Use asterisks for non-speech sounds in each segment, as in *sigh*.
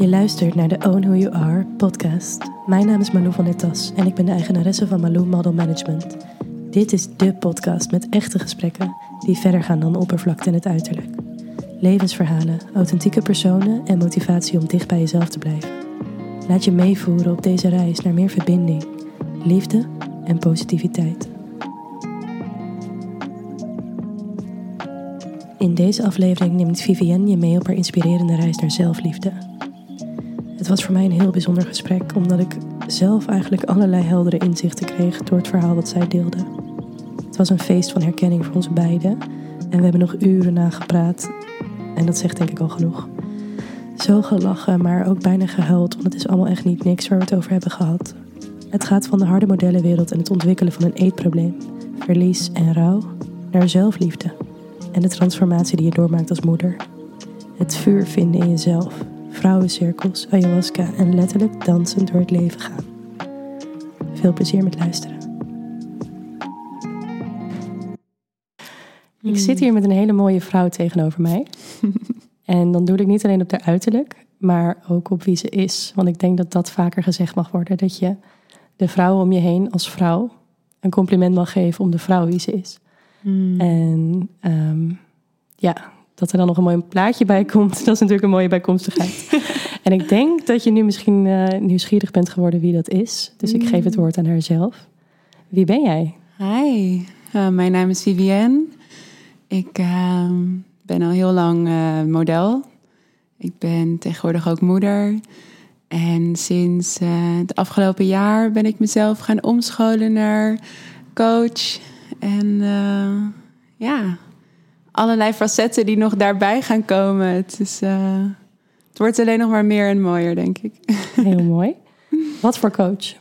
Je luistert naar de Own Who You Are podcast. Mijn naam is Malou van der Tas en ik ben de eigenaresse van Malou Model Management. Dit is de podcast met echte gesprekken die verder gaan dan oppervlakte en het uiterlijk. Levensverhalen, authentieke personen en motivatie om dicht bij jezelf te blijven. Laat je meevoeren op deze reis naar meer verbinding, liefde en positiviteit. In deze aflevering neemt Vivienne je mee op haar inspirerende reis naar zelfliefde. Was voor mij een heel bijzonder gesprek, omdat ik zelf eigenlijk allerlei heldere inzichten kreeg door het verhaal dat zij deelde. Het was een feest van herkenning voor ons beiden en we hebben nog uren nagepraat. En dat zegt denk ik al genoeg. Zo gelachen, maar ook bijna gehuild, want het is allemaal echt niet niks waar we het over hebben gehad. Het gaat van de harde modellenwereld en het ontwikkelen van een eetprobleem, verlies en rouw, naar zelfliefde en de transformatie die je doormaakt als moeder. Het vuur vinden in jezelf, vrouwencirkels, ayahuasca en letterlijk dansend door het leven gaan. Veel plezier met luisteren. Ik zit hier met een hele mooie vrouw tegenover mij. *laughs* en dan doe ik niet alleen op haar uiterlijk, maar ook op wie ze is. Want ik denk dat dat vaker gezegd mag worden. Dat je de vrouw om je heen als vrouw een compliment mag geven om de vrouw wie ze is. Hmm. En ehm, ja, dat er dan nog een mooi plaatje bij komt, dat is natuurlijk een mooie bijkomstigheid. *laughs* en ik denk dat je nu misschien eh, nieuwsgierig bent geworden wie dat is. Dus ik geef het woord aan haarzelf. Wie ben jij? Hi, eh, mijn naam is Vivienne. Ik ehm, ben al heel lang eh, model. Ik ben tegenwoordig ook moeder. En sinds het afgelopen jaar ben ik mezelf gaan omscholen naar coach. En ja, allerlei facetten die nog daarbij gaan komen. Het, is, eh, het wordt alleen nog maar meer en mooier, denk ik. *laughs* Heel mooi. Wat voor coach?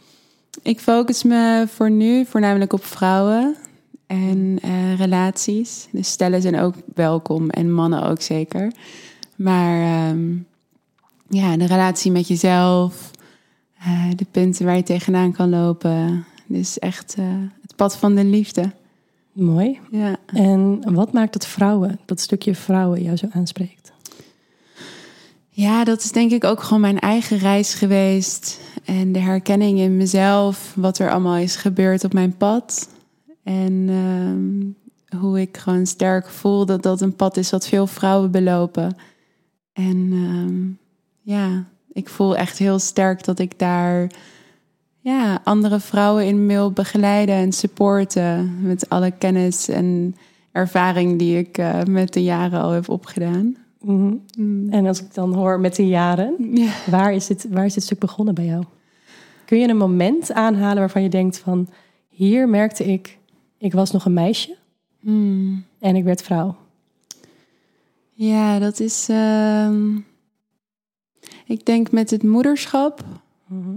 Ik focus me voor nu voornamelijk op vrouwen en eh, relaties. Dus stellen zijn ook welkom en mannen ook zeker. Maar ehm, ja, de relatie met jezelf, eh, de punten waar je tegenaan kan lopen. Dus echt het pad van de liefde. Mooi. Ja. En wat maakt dat vrouwen, dat stukje vrouwen, jou zo aanspreekt? Ja, dat is denk ik ook gewoon mijn eigen reis geweest. En de herkenning in mezelf, wat er allemaal is gebeurd op mijn pad. En ehm, hoe ik gewoon sterk voel dat dat een pad is wat veel vrouwen belopen. En ehm, ja, ik voel echt heel sterk dat ik daar ja, andere vrouwen in wil begeleiden en supporten. Met alle kennis en ervaring die ik eh, met de jaren al heb opgedaan. Mhm. Mm. En als ik dan hoor met de jaren, Ja. waar is, dit, waar is dit stuk begonnen bij jou? Kun je een moment aanhalen waarvan je denkt van... hier merkte ik, ik was nog een meisje Mm. en ik werd vrouw. Ja, dat is. ehm, ik denk met het moederschap Mhm.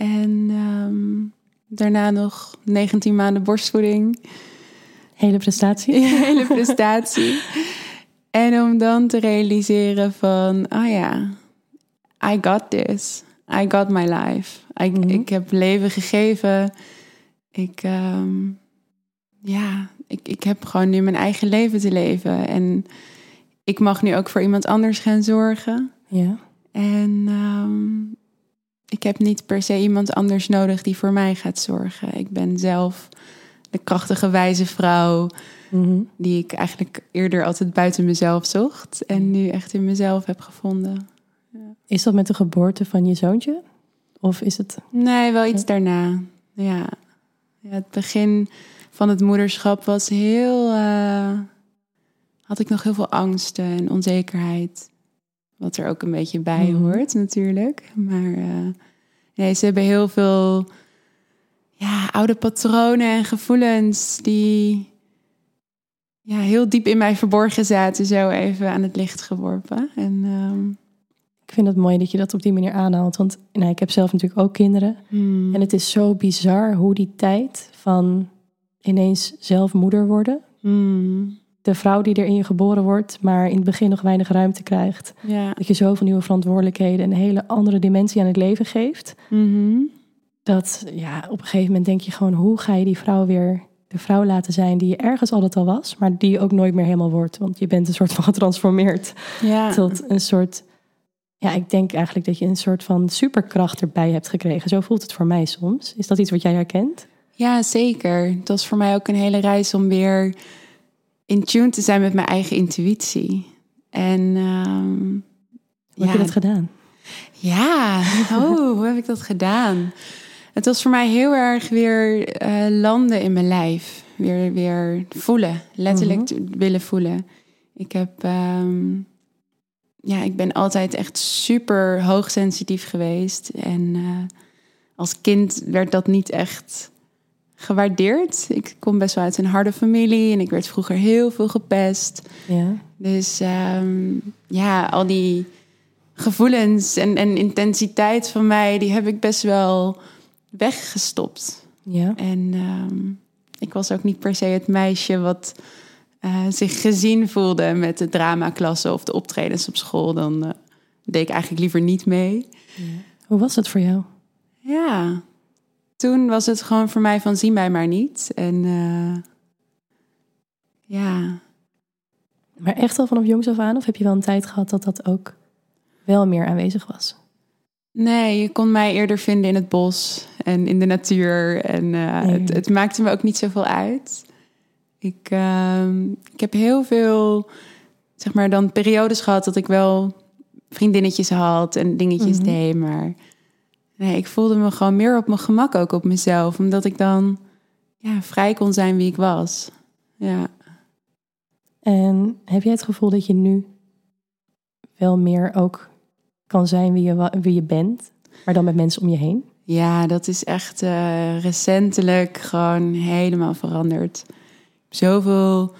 En ehm, daarna nog 19 maanden borstvoeding. Hele prestatie. Hele prestatie. en om dan te realiseren van, oh ja, I got this. I got my life. I, Mhm. Ik heb leven gegeven. Ik, ehm, ja, ik, ik heb gewoon nu mijn eigen leven te leven. En ik mag nu ook voor iemand anders gaan zorgen. Ja. En ehm, ik heb niet per se iemand anders nodig die voor mij gaat zorgen. Ik ben zelf de krachtige, wijze vrouw Mhm. die ik eigenlijk eerder altijd buiten mezelf zocht. En nu echt in mezelf heb gevonden. Is dat met de geboorte van je zoontje? Of is het... Nee, wel iets daarna. Ja. ja het begin van het moederschap was heel. eh, had ik nog heel veel angsten en onzekerheid. Wat er ook een beetje bij Mhm. hoort, natuurlijk. Maar eh, nee, ze hebben heel veel ja, oude patronen en gevoelens die ja, heel diep in mij verborgen zaten, zo even aan het licht geworpen. En ehm, Ik vind het mooi dat je dat op die manier aanhaalt. Want nou, ik heb zelf natuurlijk ook kinderen. hmm, En het is zo bizar hoe die tijd van ineens zelf moeder worden... hmm, de vrouw die er in je geboren wordt, maar in het begin nog weinig ruimte krijgt. ja. Dat je zoveel nieuwe verantwoordelijkheden en een hele andere dimensie aan het leven geeft. mhm. Dat ja, op een gegeven moment denk je gewoon, hoe ga je die vrouw weer de vrouw laten zijn die je ergens altijd al was, maar die je ook nooit meer helemaal wordt. Want je bent een soort van *laughs* getransformeerd Ja. tot een soort Ja, ik denk eigenlijk dat je een soort van superkracht erbij hebt gekregen. Zo voelt het voor mij soms. Is dat iets wat jij herkent? Ja, zeker. Het was voor mij ook een hele reis om weer in tune te zijn met mijn eigen intuïtie. En um, hoe heb je dat gedaan? Ja, *laughs* oh, hoe heb ik dat gedaan? Het was voor mij heel erg weer uh, landen in mijn lijf. Weer, weer voelen, letterlijk mhm. willen voelen. Ik heb, um, ja, ik ben altijd echt super hoogsensitief geweest. En uh, als kind werd dat niet echt gewaardeerd. Ik kom best wel uit een harde familie en ik werd vroeger heel veel gepest. Ja. Dus um, ja, al die gevoelens en, en intensiteit van mij, die heb ik best wel weggestopt. Ja. En um, ik was ook niet per se het meisje wat uh, zich gezien voelde met de dramaklasse of de optredens op school. Dan uh, deed ik eigenlijk liever niet mee. Ja. Hoe was dat voor jou? Ja, toen was het gewoon voor mij van zien mij maar niet. En uh, ja. Maar echt al vanaf jongs af aan? Of heb je wel een tijd gehad dat dat ook wel meer aanwezig was? Nee, je kon mij eerder vinden in het bos en in de natuur. En uh, het, het, maakte me ook niet zoveel uit. Ik, uh, ik heb heel veel, zeg maar, dan periodes gehad dat ik wel vriendinnetjes had en dingetjes mm deed. Maar nee, ik voelde me gewoon meer op mijn gemak ook op mezelf. Omdat ik dan ja, vrij kon zijn wie ik was. Ja. En heb jij het gevoel dat je nu wel meer ook kan zijn wie je, wie je bent, maar dan met mensen om je heen? Ja, dat is echt uh, recentelijk gewoon helemaal veranderd. Zoveel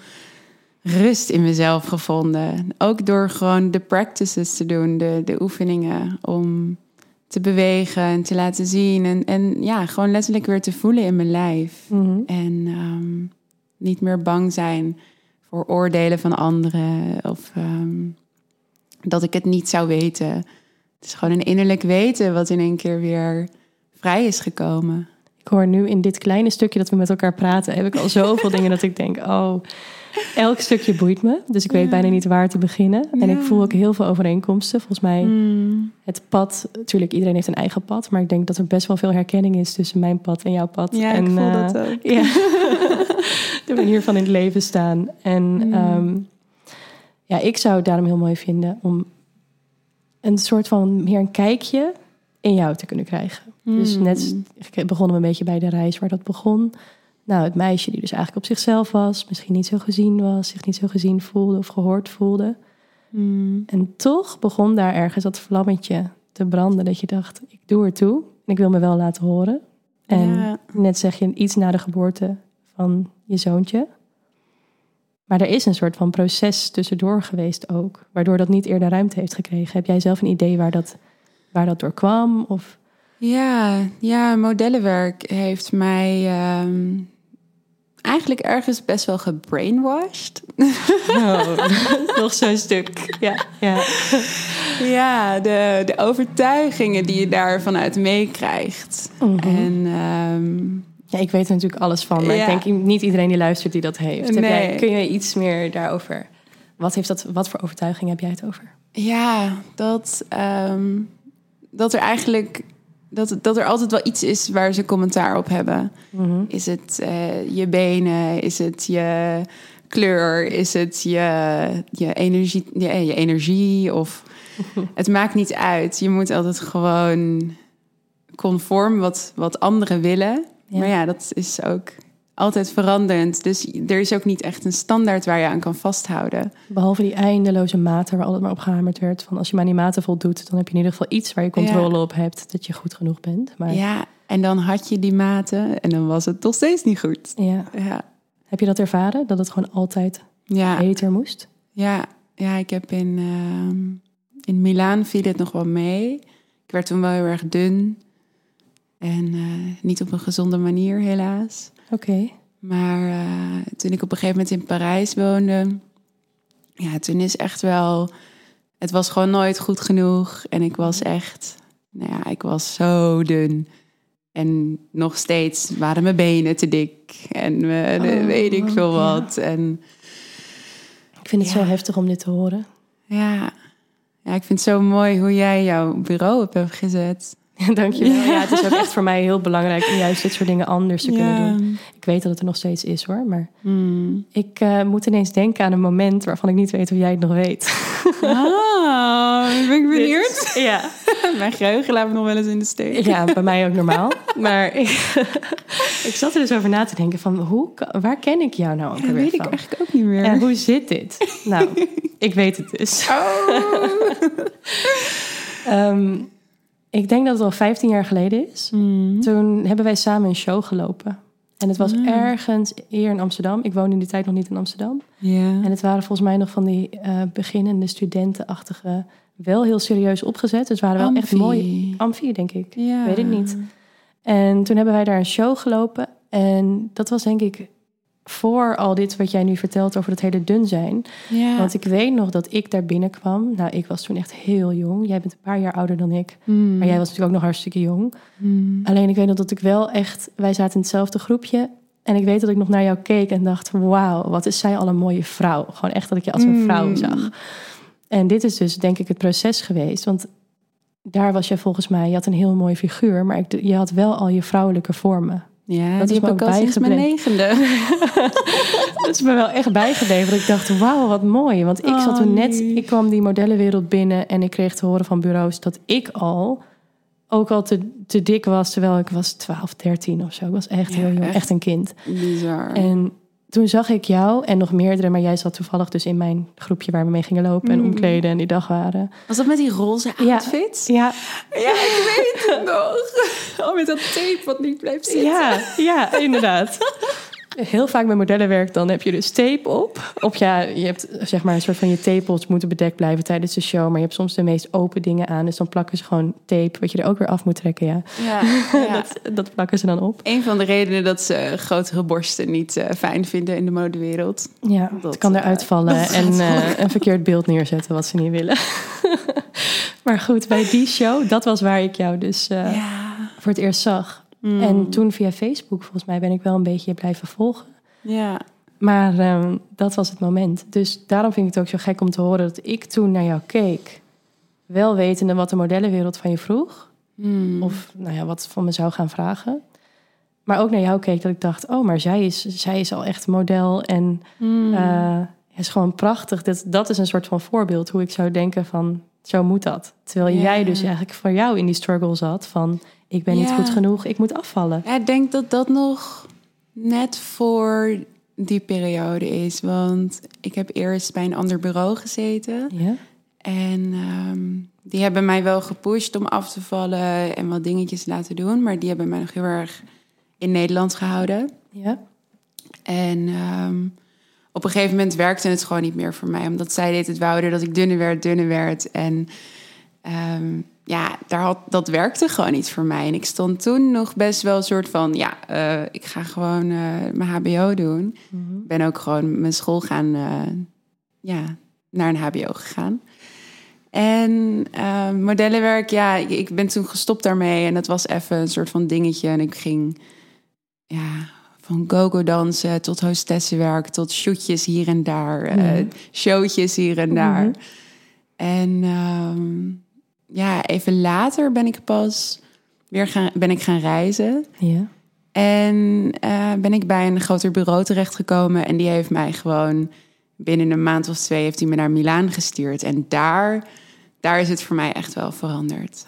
rust in mezelf gevonden. Ook door gewoon de practices te doen, de, de oefeningen om te bewegen en te laten zien. En, en ja, gewoon letterlijk weer te voelen in mijn lijf. Mhm. En um, niet meer bang zijn voor oordelen van anderen of um, dat ik het niet zou weten. Het is gewoon een innerlijk weten wat in één keer weer vrij is gekomen. Ik hoor nu in dit kleine stukje dat we met elkaar praten, heb ik al zoveel *laughs* dingen dat ik denk, oh, elk stukje boeit me. Dus ik weet bijna niet waar te beginnen. En ik voel ook heel veel overeenkomsten. Volgens mij hmm. het pad, natuurlijk iedereen heeft een eigen pad, maar ik denk dat er best wel veel herkenning is tussen mijn pad en jouw pad. Ja, en, ik voel uh, dat ook. Ja. *laughs* de manier van in het leven staan. En hmm. um, ja, ik zou het daarom heel mooi vinden om een soort van meer een kijkje in jou te kunnen krijgen. Dus hmm. net begonnen we een beetje bij de reis waar dat begon. Nou, het meisje die dus eigenlijk op zichzelf was, misschien niet zo gezien was, zich niet zo gezien voelde of gehoord voelde. Hmm. En toch begon daar ergens dat vlammetje te branden dat je dacht, ik doe er toe en ik wil me wel laten horen. En net zeg je iets na de geboorte van je zoontje. Maar er is een soort van proces tussendoor geweest ook, waardoor dat niet eerder ruimte heeft gekregen. Heb jij zelf een idee waar dat, waar dat door kwam? Of? Ja, ja, modellenwerk heeft mij ehm, eigenlijk ergens best wel gebrainwashed. Oh, *laughs* nog zo'n stuk. Ja, ja. ja de, de overtuigingen die je daar vanuit meekrijgt. Mhm. En um, ja, ik weet er natuurlijk alles van, maar ik denk niet iedereen die luistert die dat heeft. Nee. Jij, kun je iets meer daarover? Wat, heeft dat, wat voor overtuiging heb jij het over? Ja, dat, um, dat er eigenlijk dat, dat er altijd wel iets is waar ze commentaar op hebben. Mhm. Is het uh, je benen? Is het je kleur? Is het je, je, energie, je, je energie? Of *laughs* het maakt niet uit. Je moet altijd gewoon conform wat, wat anderen willen. Maar ja, dat is ook altijd veranderend. Dus er is ook niet echt een standaard waar je aan kan vasthouden. Behalve die eindeloze maten waar altijd maar op gehamerd werd. Van als je maar die maten voldoet, dan heb je in ieder geval iets waar je controle op hebt. Dat je goed genoeg bent. Maar... Ja, en dan had je die maten en dan was het nog steeds niet goed. Ja. ja. Heb je dat ervaren? Dat het gewoon altijd ja. beter moest? Ja, ja ik heb in, uh, in Milaan viel het nog wel mee. Ik werd toen wel heel erg dun. En uh, niet op een gezonde manier, helaas. Oké. Maar uh, toen ik op een gegeven moment in Parijs woonde, ja, toen is echt wel, het was gewoon nooit goed genoeg. En ik was echt, nou ja, ik was zo dun. En nog steeds waren mijn benen te dik. En me, oh, weet ik veel wat. En, ik vind het zo heftig om dit te horen. Ja, Ja, ik vind het zo mooi hoe jij jouw bureau op hebt gezet. *laughs* Dankjewel. Ja. ja, het is ook echt voor mij heel belangrijk om juist dit soort dingen anders te kunnen doen. Ik weet dat het er nog steeds is hoor, maar Hmm. ik eh, moet ineens denken aan een moment waarvan ik niet weet of jij het nog weet. Ah, ben ik *laughs* benieuwd. Ja. *laughs* Mijn geheugen laat me nog wel eens in de steek. ja, bij mij ook normaal. Maar ik, ik zat er dus over na te denken van hoe, waar ken ik jou nou ook Dat alweer weet ik eigenlijk ook niet meer. En hoe zit dit? Nou, ik weet het dus. Oh. Ehm, ik denk dat het al 15 jaar geleden is. Hmm. Toen hebben wij samen een show gelopen. En het was Ah. ergens hier in Amsterdam. Ik woonde in die tijd nog niet in Amsterdam. En het waren volgens mij nog van die eh, beginnende studentenachtige... wel heel serieus opgezet. Dus het waren wel echt mooi... Amfi, denk ik. Weet het niet. En toen hebben wij daar een show gelopen. En dat was denk ik voor al dit wat jij nu vertelt over het hele dun zijn. Ja. Want ik weet nog dat ik daar binnenkwam. Nou, ik was toen echt heel jong. Jij bent een paar jaar ouder dan ik. Hmm. Maar jij was natuurlijk ook nog hartstikke jong. Hmm. Alleen ik weet nog dat ik wel echt... Wij zaten in hetzelfde groepje. En ik weet dat ik nog naar jou keek en dacht... Wauw, wat is zij al een mooie vrouw. Gewoon echt dat ik je als een Mm. vrouw zag. En dit is dus denk ik het proces geweest. Want daar was jij volgens mij... Je had een heel mooie figuur. Maar ik, je had wel al je vrouwelijke vormen. Ja, Dat die is me ook sinds mijn negende. *laughs* Dat is me wel echt bijgebleven. Dat ik dacht, wauw, wat mooi. Want ik zat Oh, toen net... Ik kwam die modellenwereld binnen... en ik kreeg te horen van bureaus dat ik al... ook al te, te dik was... terwijl ik was 12, 13 of zo. Ik was echt Ja, heel jong. echt. Echt een kind. Bizar. En toen zag ik jou en nog meerdere... maar jij zat toevallig dus in mijn groepje... waar we mee gingen lopen en Mm. omkleden... en die dag waren. Was dat met die roze Ja. outfit? Ja, Ja, ik weet het nog. *laughs* Oh, met dat tape wat niet blijft zitten. ja, ja inderdaad. Heel vaak met modellenwerk, dan heb je dus tape op. Of ja, je hebt zeg maar een soort van je tepels moeten bedekt blijven tijdens de show. Maar je hebt soms de meest open dingen aan. Dus dan plakken ze gewoon tape, wat je er ook weer af moet trekken. Ja, Ja, *laughs* ja. Dat, dat plakken ze dan op. Een van de redenen dat ze grotere borsten niet eh, fijn vinden in de modewereld. Ja, Dat, het kan eh, eruit vallen en eh, een verkeerd beeld neerzetten wat ze niet willen. *laughs* maar goed, bij die show, dat was waar ik jou dus ja. voor het eerst zag. Mm. En toen via Facebook, volgens mij, ben ik wel een beetje blijven volgen. Ja. Maar ehm, dat was het moment. Dus daarom vind ik het ook zo gek om te horen dat ik toen naar jou keek. Wel wetende wat de modellenwereld van je vroeg. Mm. Of nou ja, wat van me zou gaan vragen. Maar ook naar jou keek dat ik dacht... oh, maar zij is, zij is al echt model. En Mm. eh, is gewoon prachtig. Dat, dat is een soort van voorbeeld hoe ik zou denken van... zo moet dat. Terwijl jij dus eigenlijk voor jou in die struggle zat van... ik ben niet goed genoeg, ik moet afvallen. Ja, ik denk dat dat nog net voor die periode is. Want ik heb eerst bij een ander bureau gezeten. Ja? En ehm, die hebben mij wel gepusht om af te vallen en wat dingetjes te laten doen. Maar die hebben mij nog heel erg in Nederland gehouden. Ja? En ehm, op een gegeven moment werkte het gewoon niet meer voor mij. Omdat zij deed het wouden dat ik dunner werd, dunner werd. En ehm, ja, daar had, dat werkte gewoon niet voor mij. En ik stond toen nog best wel een soort van... ja, eh, ik ga gewoon eh, mijn hbo doen. Mhm. Ben ook gewoon mijn school gaan... eh, ja, naar een hbo gegaan. En modellenwerk, ja, ik, ik ben toen gestopt daarmee. En dat was even een soort van dingetje. En ik ging ja, van go-go dansen tot hostessenwerk... tot shootjes hier en daar, Mhm. showtjes hier en daar. Mhm. En ehm, ja, even later ben ik pas weer gaan, ben ik gaan reizen. Ja? En eh, ben ik bij een groter bureau terechtgekomen. En die heeft mij gewoon binnen een maand of twee heeft hij me naar Milaan gestuurd. En daar, daar is het voor mij echt wel veranderd.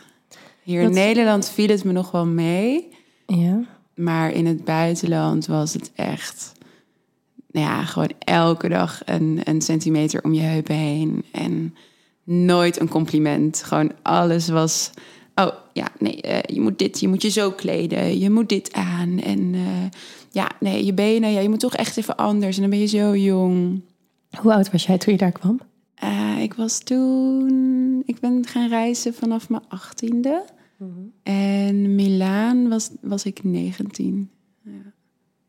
Hier in Nederland viel het me nog wel mee. Ja? Maar in het buitenland was het echt... Nou ja, gewoon elke dag een, een centimeter om je heupen heen. En nooit een compliment. Gewoon alles was... Oh, ja, nee, eh, je moet dit, je moet je zo kleden. Je moet dit aan. En eh, ja, nee, je benen, ja, je moet toch echt even anders. En dan ben je zo jong. Hoe oud was jij toen je daar kwam? Eh, ik was toen... Ik ben gaan reizen vanaf mijn achttiende. En Milaan was, was ik 19. Ja.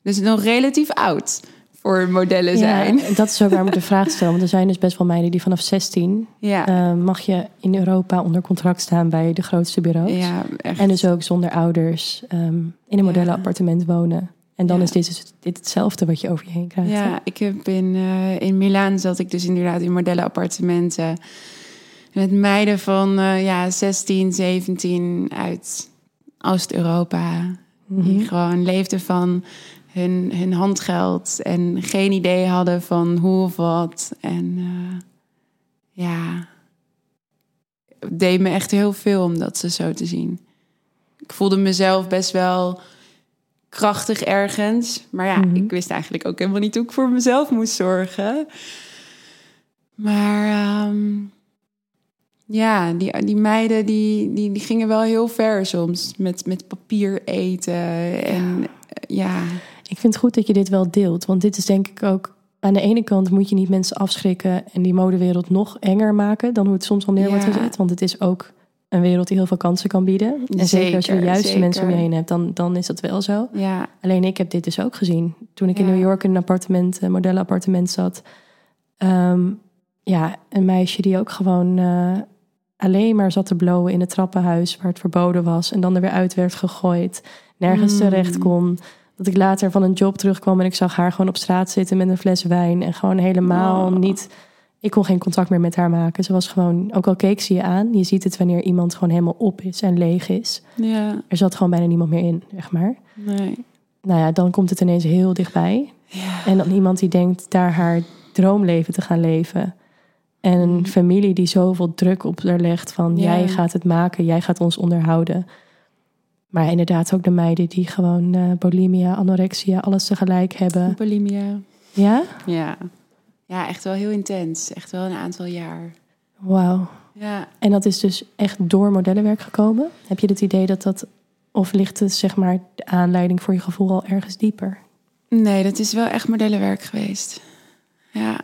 Dus nog relatief oud voor modellen zijn. Ja, dat is ook waarom ik de vraag stel. Want er zijn dus best wel meiden die vanaf 16... Ja, eh, mag je in Europa onder contract staan bij de grootste bureaus. ja echt. En dus ook zonder ouders ehm, in een modellenappartement wonen. En dan is dit, dus, dit hetzelfde wat je over je heen krijgt. hè? Ja, ik heb in, eh, in Milaan zat ik dus inderdaad in modellenappartementen. Met meiden van uh, ja, 16, 17 uit Oost-Europa. Die Mhm. gewoon leefden van hun, hun handgeld en geen idee hadden van hoe of wat. En eh, ja, het deed me echt heel veel om dat ze zo te zien. Ik voelde mezelf best wel krachtig ergens. Maar ja, Mhm. ik wist eigenlijk ook helemaal niet hoe ik voor mezelf moest zorgen. Maar ehm, ja, die, die meiden die, die, die gingen wel heel ver soms. Met, met papier eten. En ja, Ik vind het goed dat je dit wel deelt. Want dit is denk ik ook... Aan de ene kant moet je niet mensen afschrikken... en die modewereld nog enger maken... dan hoe het soms al neer wordt Ja. gezet. Want het is ook een wereld die heel veel kansen kan bieden. En zeker, als je de Zeker, juiste mensen om je heen hebt... Dan, dan is dat wel zo. ja, Alleen ik heb dit dus ook gezien. Toen ik in. New York in een appartement, een modellenappartement zat. Ehm, ja, een meisje die ook gewoon eh, alleen maar zat te blowen in het trappenhuis waar het verboden was. En dan er weer uit werd gegooid. Nergens Mm. terecht kon. Dat ik later van een job terugkwam en ik zag haar gewoon op straat zitten met een fles wijn. En gewoon helemaal Oh. niet. Ik kon geen contact meer met haar maken. Ze was gewoon, ook al keek ze je aan. Je ziet het wanneer iemand gewoon helemaal op is en leeg is. ja, Er zat gewoon bijna niemand meer in, zeg maar nee. nou ja, dan komt het ineens heel dichtbij. Ja, En dan iemand die denkt daar haar droomleven te gaan leven. En een Mm. familie die zoveel druk op haar legt van Ja. jij gaat het maken, jij gaat ons onderhouden. Maar inderdaad ook de meiden die gewoon eh bulimia, anorexia, alles tegelijk hebben. bulimia. Ja? Ja. ja, echt wel heel intens. Echt wel een aantal jaar. Wauw. Ja, En dat is dus echt door modellenwerk gekomen. Heb je het idee dat dat, of ligt het zeg maar de aanleiding voor je gevoel al ergens dieper? Nee, dat is wel echt modellenwerk geweest. Ja.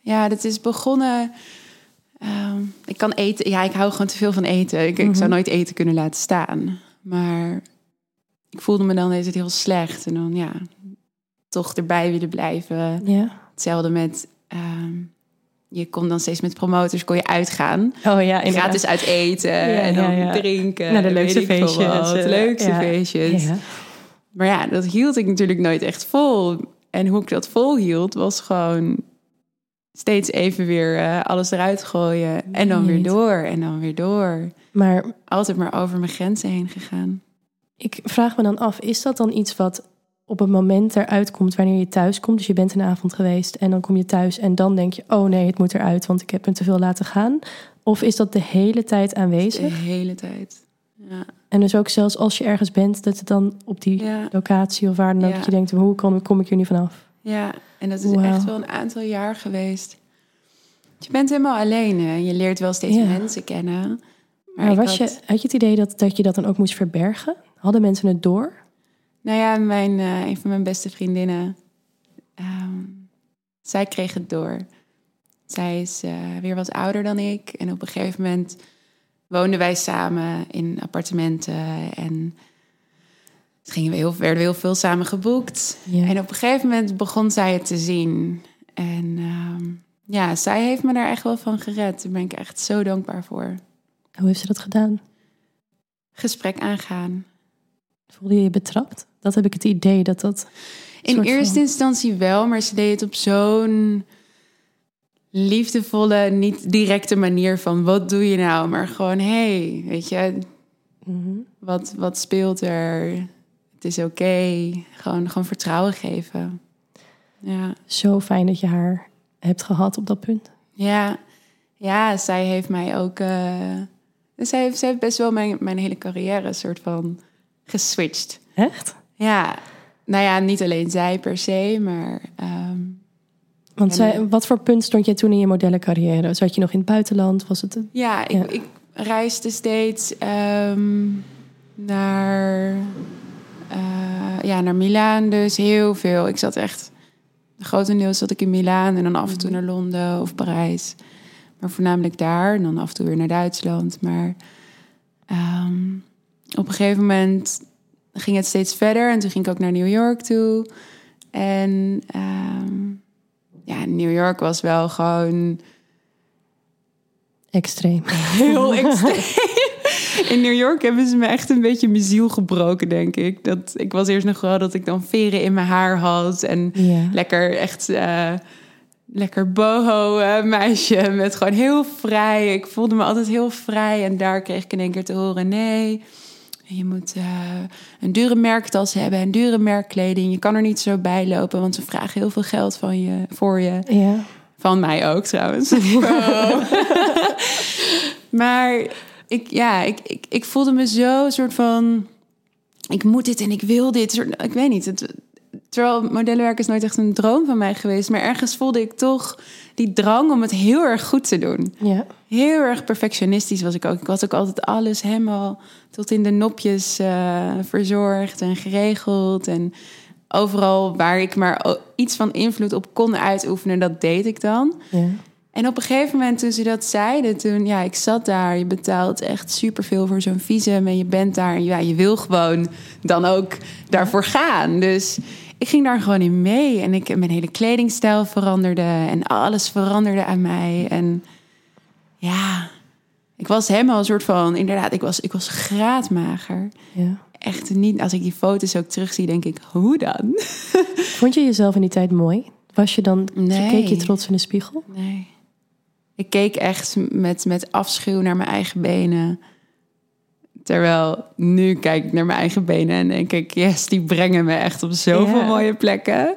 Ja, dat is begonnen. ehm, ik kan eten. Ja, ik hou gewoon te veel van eten. Ik, ik zou Mhm. nooit eten kunnen laten staan. Maar ik voelde me dan deze heel slecht. En dan ja, toch erbij willen blijven. Ja. Hetzelfde met. ehm, je kon dan steeds met promotors kon je uitgaan. Oh ja, inderdaad. Gratis uit eten en dan ja. drinken. Naar de en leukste feestjes, wat. eh, De leukste feestjes. Maar ja, dat hield ik natuurlijk nooit echt vol. En hoe ik dat volhield, was gewoon steeds even weer eh, alles eruit gooien. En dan weer Niet. door en dan weer door. Maar Altijd maar over mijn grenzen heen gegaan. Ik vraag me dan af, is dat dan iets wat op het moment eruit komt wanneer je thuis komt? Dus je bent een avond geweest en dan kom je thuis en dan denk je, oh nee, het moet eruit, want ik heb me te veel laten gaan. Of is dat de hele tijd De aanwezig? hele tijd. Ja. En dus ook zelfs als je ergens bent, dat het dan op die Ja, locatie of waar dan ook, Ja. dat je denkt, hoe kom, kom ik hier nu vanaf? ja, en dat is echt wel een aantal jaar geweest. Je bent helemaal alleen. Hè? Je leert wel steeds Ja. mensen kennen. Maar, was had- je, had je het idee dat, dat je dat dan ook moest verbergen? Hadden mensen het door? Nou ja, mijn, eh, een van mijn beste vriendinnen, ehm, zij kreeg het door. Zij is eh, weer wat ouder dan ik. En op een gegeven moment woonden wij samen in appartementen. En het gingen we heel, werden we heel veel samen geboekt. Ja. En op een gegeven moment begon zij het te zien. En ehm, ja, zij heeft me daar echt wel van gered. Daar ben ik echt zo dankbaar voor. Hoe heeft ze dat gedaan? Gesprek aangaan. Voelde je je betrapt? Dat heb ik het idee dat dat... In eerste van- instantie wel, maar ze deed het op zo'n liefdevolle, niet directe manier van wat doe je nou, maar gewoon hey, weet je, Mhm. wat, wat speelt er? Is oké. Gewoon, gewoon vertrouwen geven. Ja. Zo fijn dat je haar hebt gehad op dat punt. Ja, ja zij heeft mij ook. eh, zij, heeft, zij heeft best wel mijn, mijn hele carrière soort van geswitcht. Echt? Ja, nou ja, niet alleen zij per se, maar. ehm, Want zij, eh, wat voor punt stond jij toen in je modellencarrière? Zat je nog in het buitenland? Was het... ja, ik, Ja. ik reisde steeds ehm, naar, eh, ja, naar Milaan, dus heel veel. Ik zat echt, grotendeels zat ik in Milaan en dan af en toe naar Londen of Parijs. Maar voornamelijk daar en dan af en toe weer naar Duitsland. Maar ehm, op een gegeven moment ging het steeds verder en toen ging ik ook naar New York toe. En ehm, ja, New York was wel gewoon Extreem. *laughs* heel extreem. *laughs* In New York hebben ze me echt een beetje mijn ziel gebroken, denk ik. Dat, ik was eerst nog wel dat ik dan veren in mijn haar had. En Ja. lekker echt... eh, lekker boho eh, meisje met gewoon heel vrij. Ik voelde me altijd heel vrij en daar kreeg ik in één keer te horen: nee, je moet eh, een dure merktas hebben en dure merkkleding. Je kan er niet zo bij lopen, want ze vragen heel veel geld van je, voor je. Ja. Van mij ook trouwens. *laughs* Maar ik, ja, ik, ik, ik voelde me zo soort van. Ik moet dit en ik wil dit. Ik weet niet. Het, terwijl modellenwerk is nooit echt een droom van mij geweest. Maar ergens voelde ik toch die drang om het heel erg goed te doen. Ja. Heel erg perfectionistisch was ik ook. Ik had ook altijd alles helemaal tot in de nopjes uh, verzorgd en geregeld. En overal waar ik maar iets van invloed op kon uitoefenen, dat deed ik dan. Ja. En op een gegeven moment toen ze dat zeiden, toen ja, ik zat daar. Je betaalt echt superveel voor zo'n visum en je bent daar. En ja, je wil gewoon dan ook daarvoor gaan. Dus ik ging daar gewoon in mee. En ik, mijn hele kledingstijl veranderde en alles veranderde aan mij. En ja, ik was helemaal een soort van, inderdaad, ik was, ik was graadmager. Ja. Echt niet, als ik die foto's ook terugzie, denk ik, hoe dan? *laughs* Vond je jezelf in die tijd mooi? Was je dan, Nee. keek je trots in de spiegel? Nee. Ik keek echt met, met afschuw naar mijn eigen benen. Terwijl nu kijk ik naar mijn eigen benen en denk ik, yes, die brengen me echt op zoveel mooie plekken.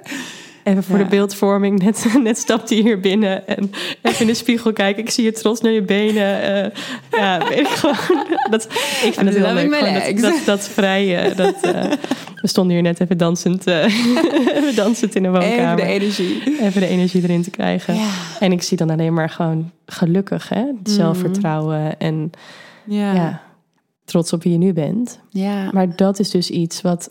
Even voor Ja. de beeldvorming. Net, *laughs* net stapte je hier binnen en even in de spiegel kijken. Ik zie je trots naar je benen. eh, ja, *laughs* weet ik gewoon. Dat, ik vind het heel leuk. gewoon Dat, dat, dat vrije. Dat, eh, we stonden hier net even dansend, eh, *laughs* even dansend in de Even woonkamer. de energie. Even de energie erin te krijgen. Ja. En ik zie dan alleen maar gewoon gelukkig, hè? Het zelfvertrouwen en Ja. ja, trots op wie je nu bent. ja. Maar dat is dus iets wat,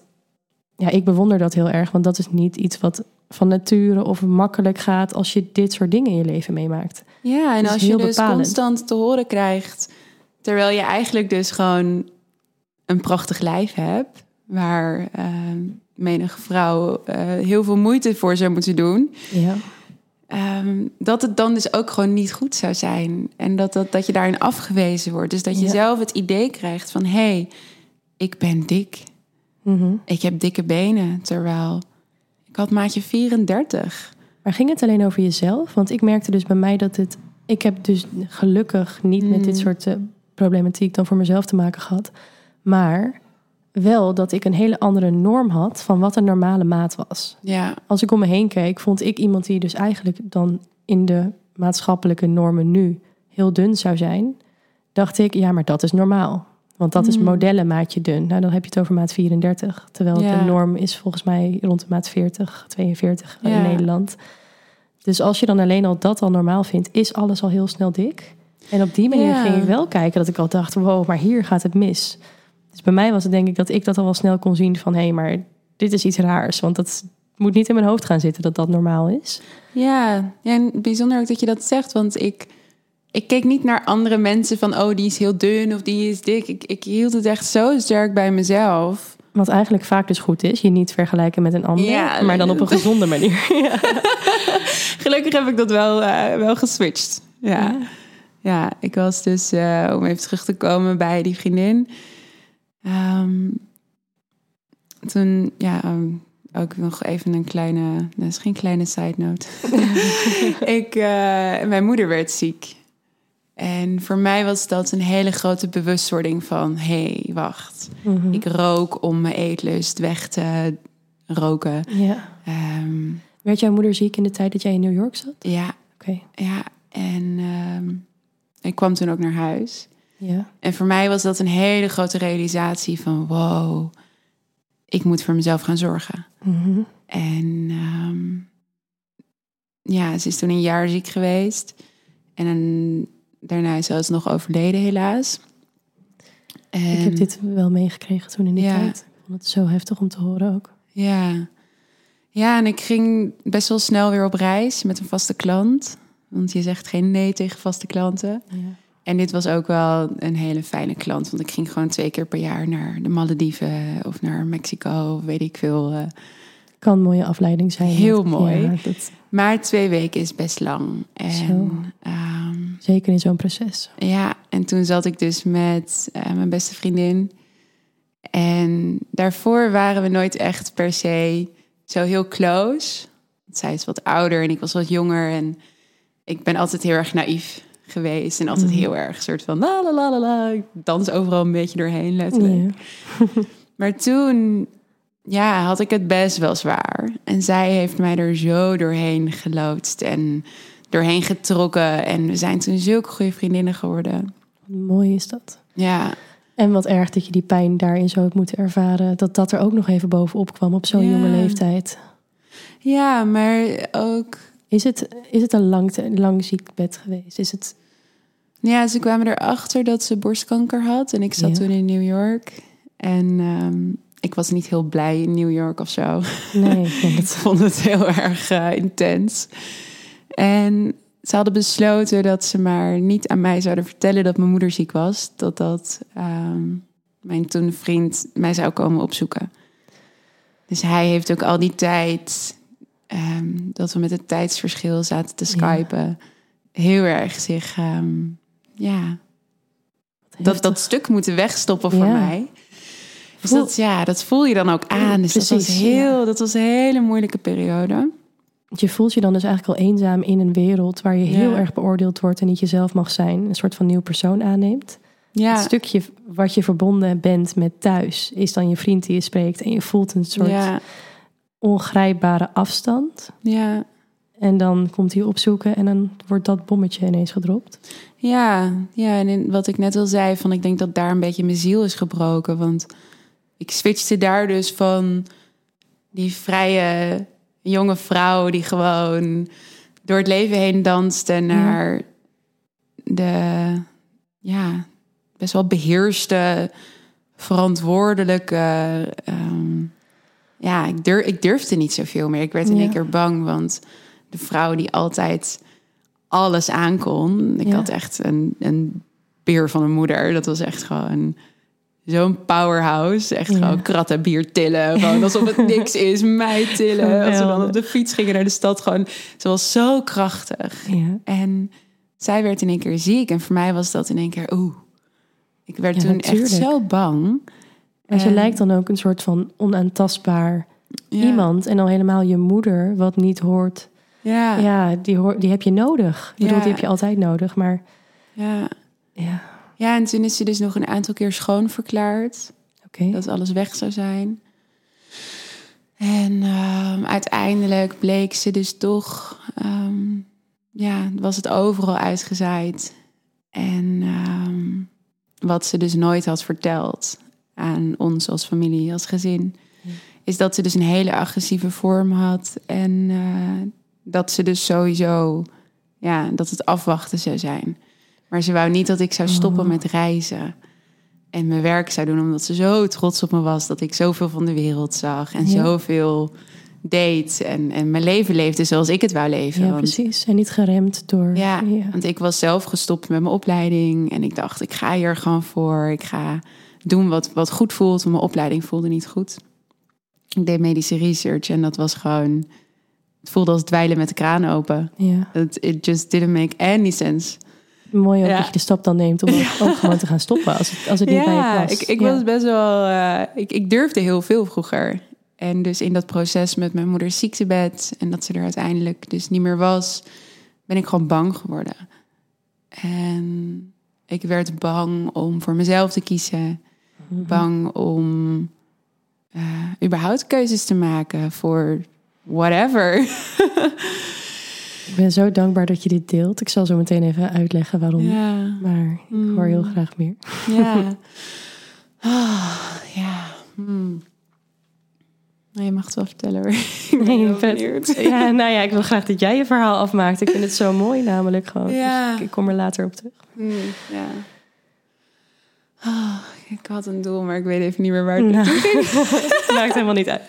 ja, ik bewonder dat heel erg, want dat is niet iets wat van nature of makkelijk gaat als je dit soort dingen in je leven meemaakt. Ja, en als je dus bepalend. constant te horen krijgt, terwijl je eigenlijk dus gewoon een prachtig lijf hebt, waar eh, menige vrouw eh, heel veel moeite voor zou moeten doen, Ja, ehm, dat het dan dus ook gewoon niet goed zou zijn. En dat, dat, dat je daarin afgewezen wordt. Dus dat je Ja. zelf het idee krijgt van, hé, hey, ik ben dik. Mhm. Ik heb dikke benen, terwijl had maatje 34. Maar ging het alleen over jezelf? Want ik merkte dus bij mij dat het, ik heb dus gelukkig niet met dit Mm. soort eh, problematiek dan voor mezelf te maken gehad, maar wel dat ik een hele andere norm had van wat een normale maat was. Ja, als ik om me heen keek, vond ik iemand die dus eigenlijk dan in de maatschappelijke normen nu heel dun zou zijn. Dacht ik, ja, maar dat is normaal. Want dat is Mm. modellenmaatje dun. Nou, dan heb je het over maat 34. Terwijl Ja. de norm is volgens mij rond de maat 40, 42 in. Nederland. Dus als je dan alleen al dat al normaal vindt, is alles al heel snel dik. En op die manier Ja. ging ik wel kijken dat ik al dacht, wow, maar hier gaat het mis. Dus bij mij was het denk ik dat ik dat al wel snel kon zien van, hé, hey, maar dit is iets raars. Want dat moet niet in mijn hoofd gaan zitten dat dat normaal is. Ja, ja, en bijzonder ook dat je dat zegt, want ik, ik keek niet naar andere mensen van, oh, die is heel dun of die is dik. Ik, ik hield het echt zo sterk bij mezelf. Wat eigenlijk vaak dus goed is, je niet vergelijken met een ander, Ja, maar dan op een gezonde *laughs* manier. ja. Gelukkig heb ik dat wel, eh, wel geswitcht. Ja. ja. ik was dus, eh, om even terug te komen bij die vriendin. Ehm, toen, ja, ehm, ook nog even een kleine, dat is geen kleine side note. *laughs* ik, eh, mijn moeder werd ziek. En voor mij was dat een hele grote bewustwording van... hé, hey, wacht. Mhm. Ik rook om mijn eetlust weg te roken. ja. Ehm, Werd jouw moeder ziek in de tijd dat jij in New York zat? ja, Oké. ja. En ehm, ik kwam toen ook naar huis. Ja. En voor mij was dat een hele grote realisatie van... wow, ik moet voor mezelf gaan zorgen. Mhm. En ehm, ja, ze is toen een jaar ziek geweest. En dan, daarna is ze alsnog overleden, helaas. En, Ik heb dit wel meegekregen toen in die Ja. tijd. Ik vond het zo heftig om te horen ook. Ja. ja, en ik ging best wel snel weer op reis met een vaste klant. Want je zegt geen nee tegen vaste klanten. Ja. En dit was ook wel een hele fijne klant. Want ik ging gewoon twee keer per jaar naar de Malediven of naar Mexico, weet ik veel. Kan een mooie afleiding zijn. Heel mooi. Ja, dat, Maar twee weken is best lang. En ehm, zeker in zo'n proces. ja, en toen zat ik dus met eh, mijn beste vriendin. En daarvoor waren we nooit echt per se zo heel close. zij is wat ouder en ik was wat jonger. En ik ben altijd heel erg naïef geweest. En altijd Mhm. heel erg soort van la la la la la. Ik dans overal een beetje doorheen, letterlijk. *laughs* Maar toen ja, had ik het best wel zwaar. En zij heeft mij er zo doorheen geloodst en doorheen getrokken. En we zijn toen zulke goede vriendinnen geworden. Mooi is dat. Ja, En wat erg dat je die pijn daarin zo hebt moeten ervaren. Dat dat er ook nog even bovenop kwam op zo'n Ja. jonge leeftijd. ja maar ook... Is het, is het een lang, lang ziekbed geweest? Is het... Ja, ze kwamen erachter dat ze borstkanker had. En ik zat Ja. toen in New York. En ehm, ik was niet heel blij in New York of zo. Nee, ik *laughs* Ik het. vond het heel erg eh, intens. En ze hadden besloten dat ze maar niet aan mij zouden vertellen dat mijn moeder ziek was. Dat dat ehm, mijn toen vriend mij zou komen opzoeken. Dus hij heeft ook al die tijd ehm, dat we met het tijdsverschil zaten te Ja. skypen, heel erg zich, ehm, ja, dat, dat stuk moeten wegstoppen voor Ja. mij. Dus dat, ja, dat voel je dan ook aan. Dus dat was, heel, dat was een hele moeilijke periode. Je voelt je dan dus eigenlijk al eenzaam in een wereld waar je heel Ja. erg beoordeeld wordt en niet jezelf mag zijn. Een soort van nieuw persoon aanneemt. Ja, Het stukje wat je verbonden bent met thuis is dan je vriend die je spreekt. En je voelt een soort ja, ongrijpbare afstand. ja, En dan komt hij opzoeken en dan wordt dat bommetje ineens gedropt. ja, ja. En in, wat ik net al zei, van ik denk dat daar een beetje mijn ziel is gebroken. Want ik switchte daar dus van die vrije jonge vrouw die gewoon door het leven heen danste naar de ja, best wel beheerste, verantwoordelijke. ehm, ja, ik, durf, ik durfde niet zoveel meer. Ik werd in Ja. één keer bang, want de vrouw die altijd alles aankon. Ik Ja. had echt een, een beer van een moeder. Dat was echt gewoon zo'n powerhouse. Echt Ja. gewoon kratten bier tillen. Gewoon alsof het *laughs* niks is. Mij tillen. Als we dan op de fiets gingen naar de stad. Gewoon, ze was zo krachtig. Ja. En zij werd in één keer ziek. En voor mij was dat in één keer, oeh. Ik werd Ja, toen natuurlijk. echt zo bang. Maar ze En- lijkt dan ook een soort van onaantastbaar iemand. En dan helemaal je moeder, wat niet hoort. Ja, ja. Die, hoor, die heb je nodig. Ik bedoel, die heb je altijd nodig. Maar ja. ja, en toen is ze dus nog een aantal keer schoon verklaard. dat alles weg zou zijn. En ehm, uiteindelijk bleek ze dus toch, ehm, ja, was het overal uitgezaaid. En ehm, wat ze dus nooit had verteld aan ons als familie, als gezin, Ja. is dat ze dus een hele agressieve vorm had. En eh, dat ze dus sowieso, ja, dat het afwachten zou zijn. Maar ze wou niet dat ik zou stoppen Oh. met reizen en mijn werk zou doen, omdat ze zo trots op me was dat ik zoveel van de wereld zag en Ja. zoveel deed en, en mijn leven leefde zoals ik het wou leven. Ja, want, precies. En niet geremd door... ja, want ik was zelf gestopt met mijn opleiding en ik dacht, ik ga hier gewoon voor. Ik ga doen wat, wat goed voelt, want mijn opleiding voelde niet goed. Ik deed medische research en dat was gewoon, het voelde als dweilen met de kraan open. ja. It, it just didn't make any sense. Mooi ook Ja. dat je de stap dan neemt om *laughs* ook, ook gewoon te gaan stoppen als het, als het niet bij je Ja, past. ik, ik Ja. was best wel. eh, ik, ik durfde heel veel vroeger. En dus in dat proces met mijn moeders ziektebed en dat ze er uiteindelijk dus niet meer was, ben ik gewoon bang geworden. En ik werd bang om voor mezelf te kiezen. Mhm. Bang om eh, überhaupt keuzes te maken voor whatever. *laughs* Ik ben zo dankbaar dat je dit deelt. Ik zal zo meteen even uitleggen waarom. Ja. Maar ik hoor heel graag meer. Ja. *laughs* Ah, ja. Hmm. Nou, je mag het wel vertellen hoor. *laughs* Ik ben Nee, benieuwd. *laughs* Ja, nou ja, ik wil graag dat jij je verhaal afmaakt. Ik vind het zo mooi namelijk gewoon. Ja. Dus ik, ik kom er later op terug. Hmm, ja. Ah, ik had een doel, maar ik weet even niet meer waar het naartoe *laughs* maakt helemaal niet uit.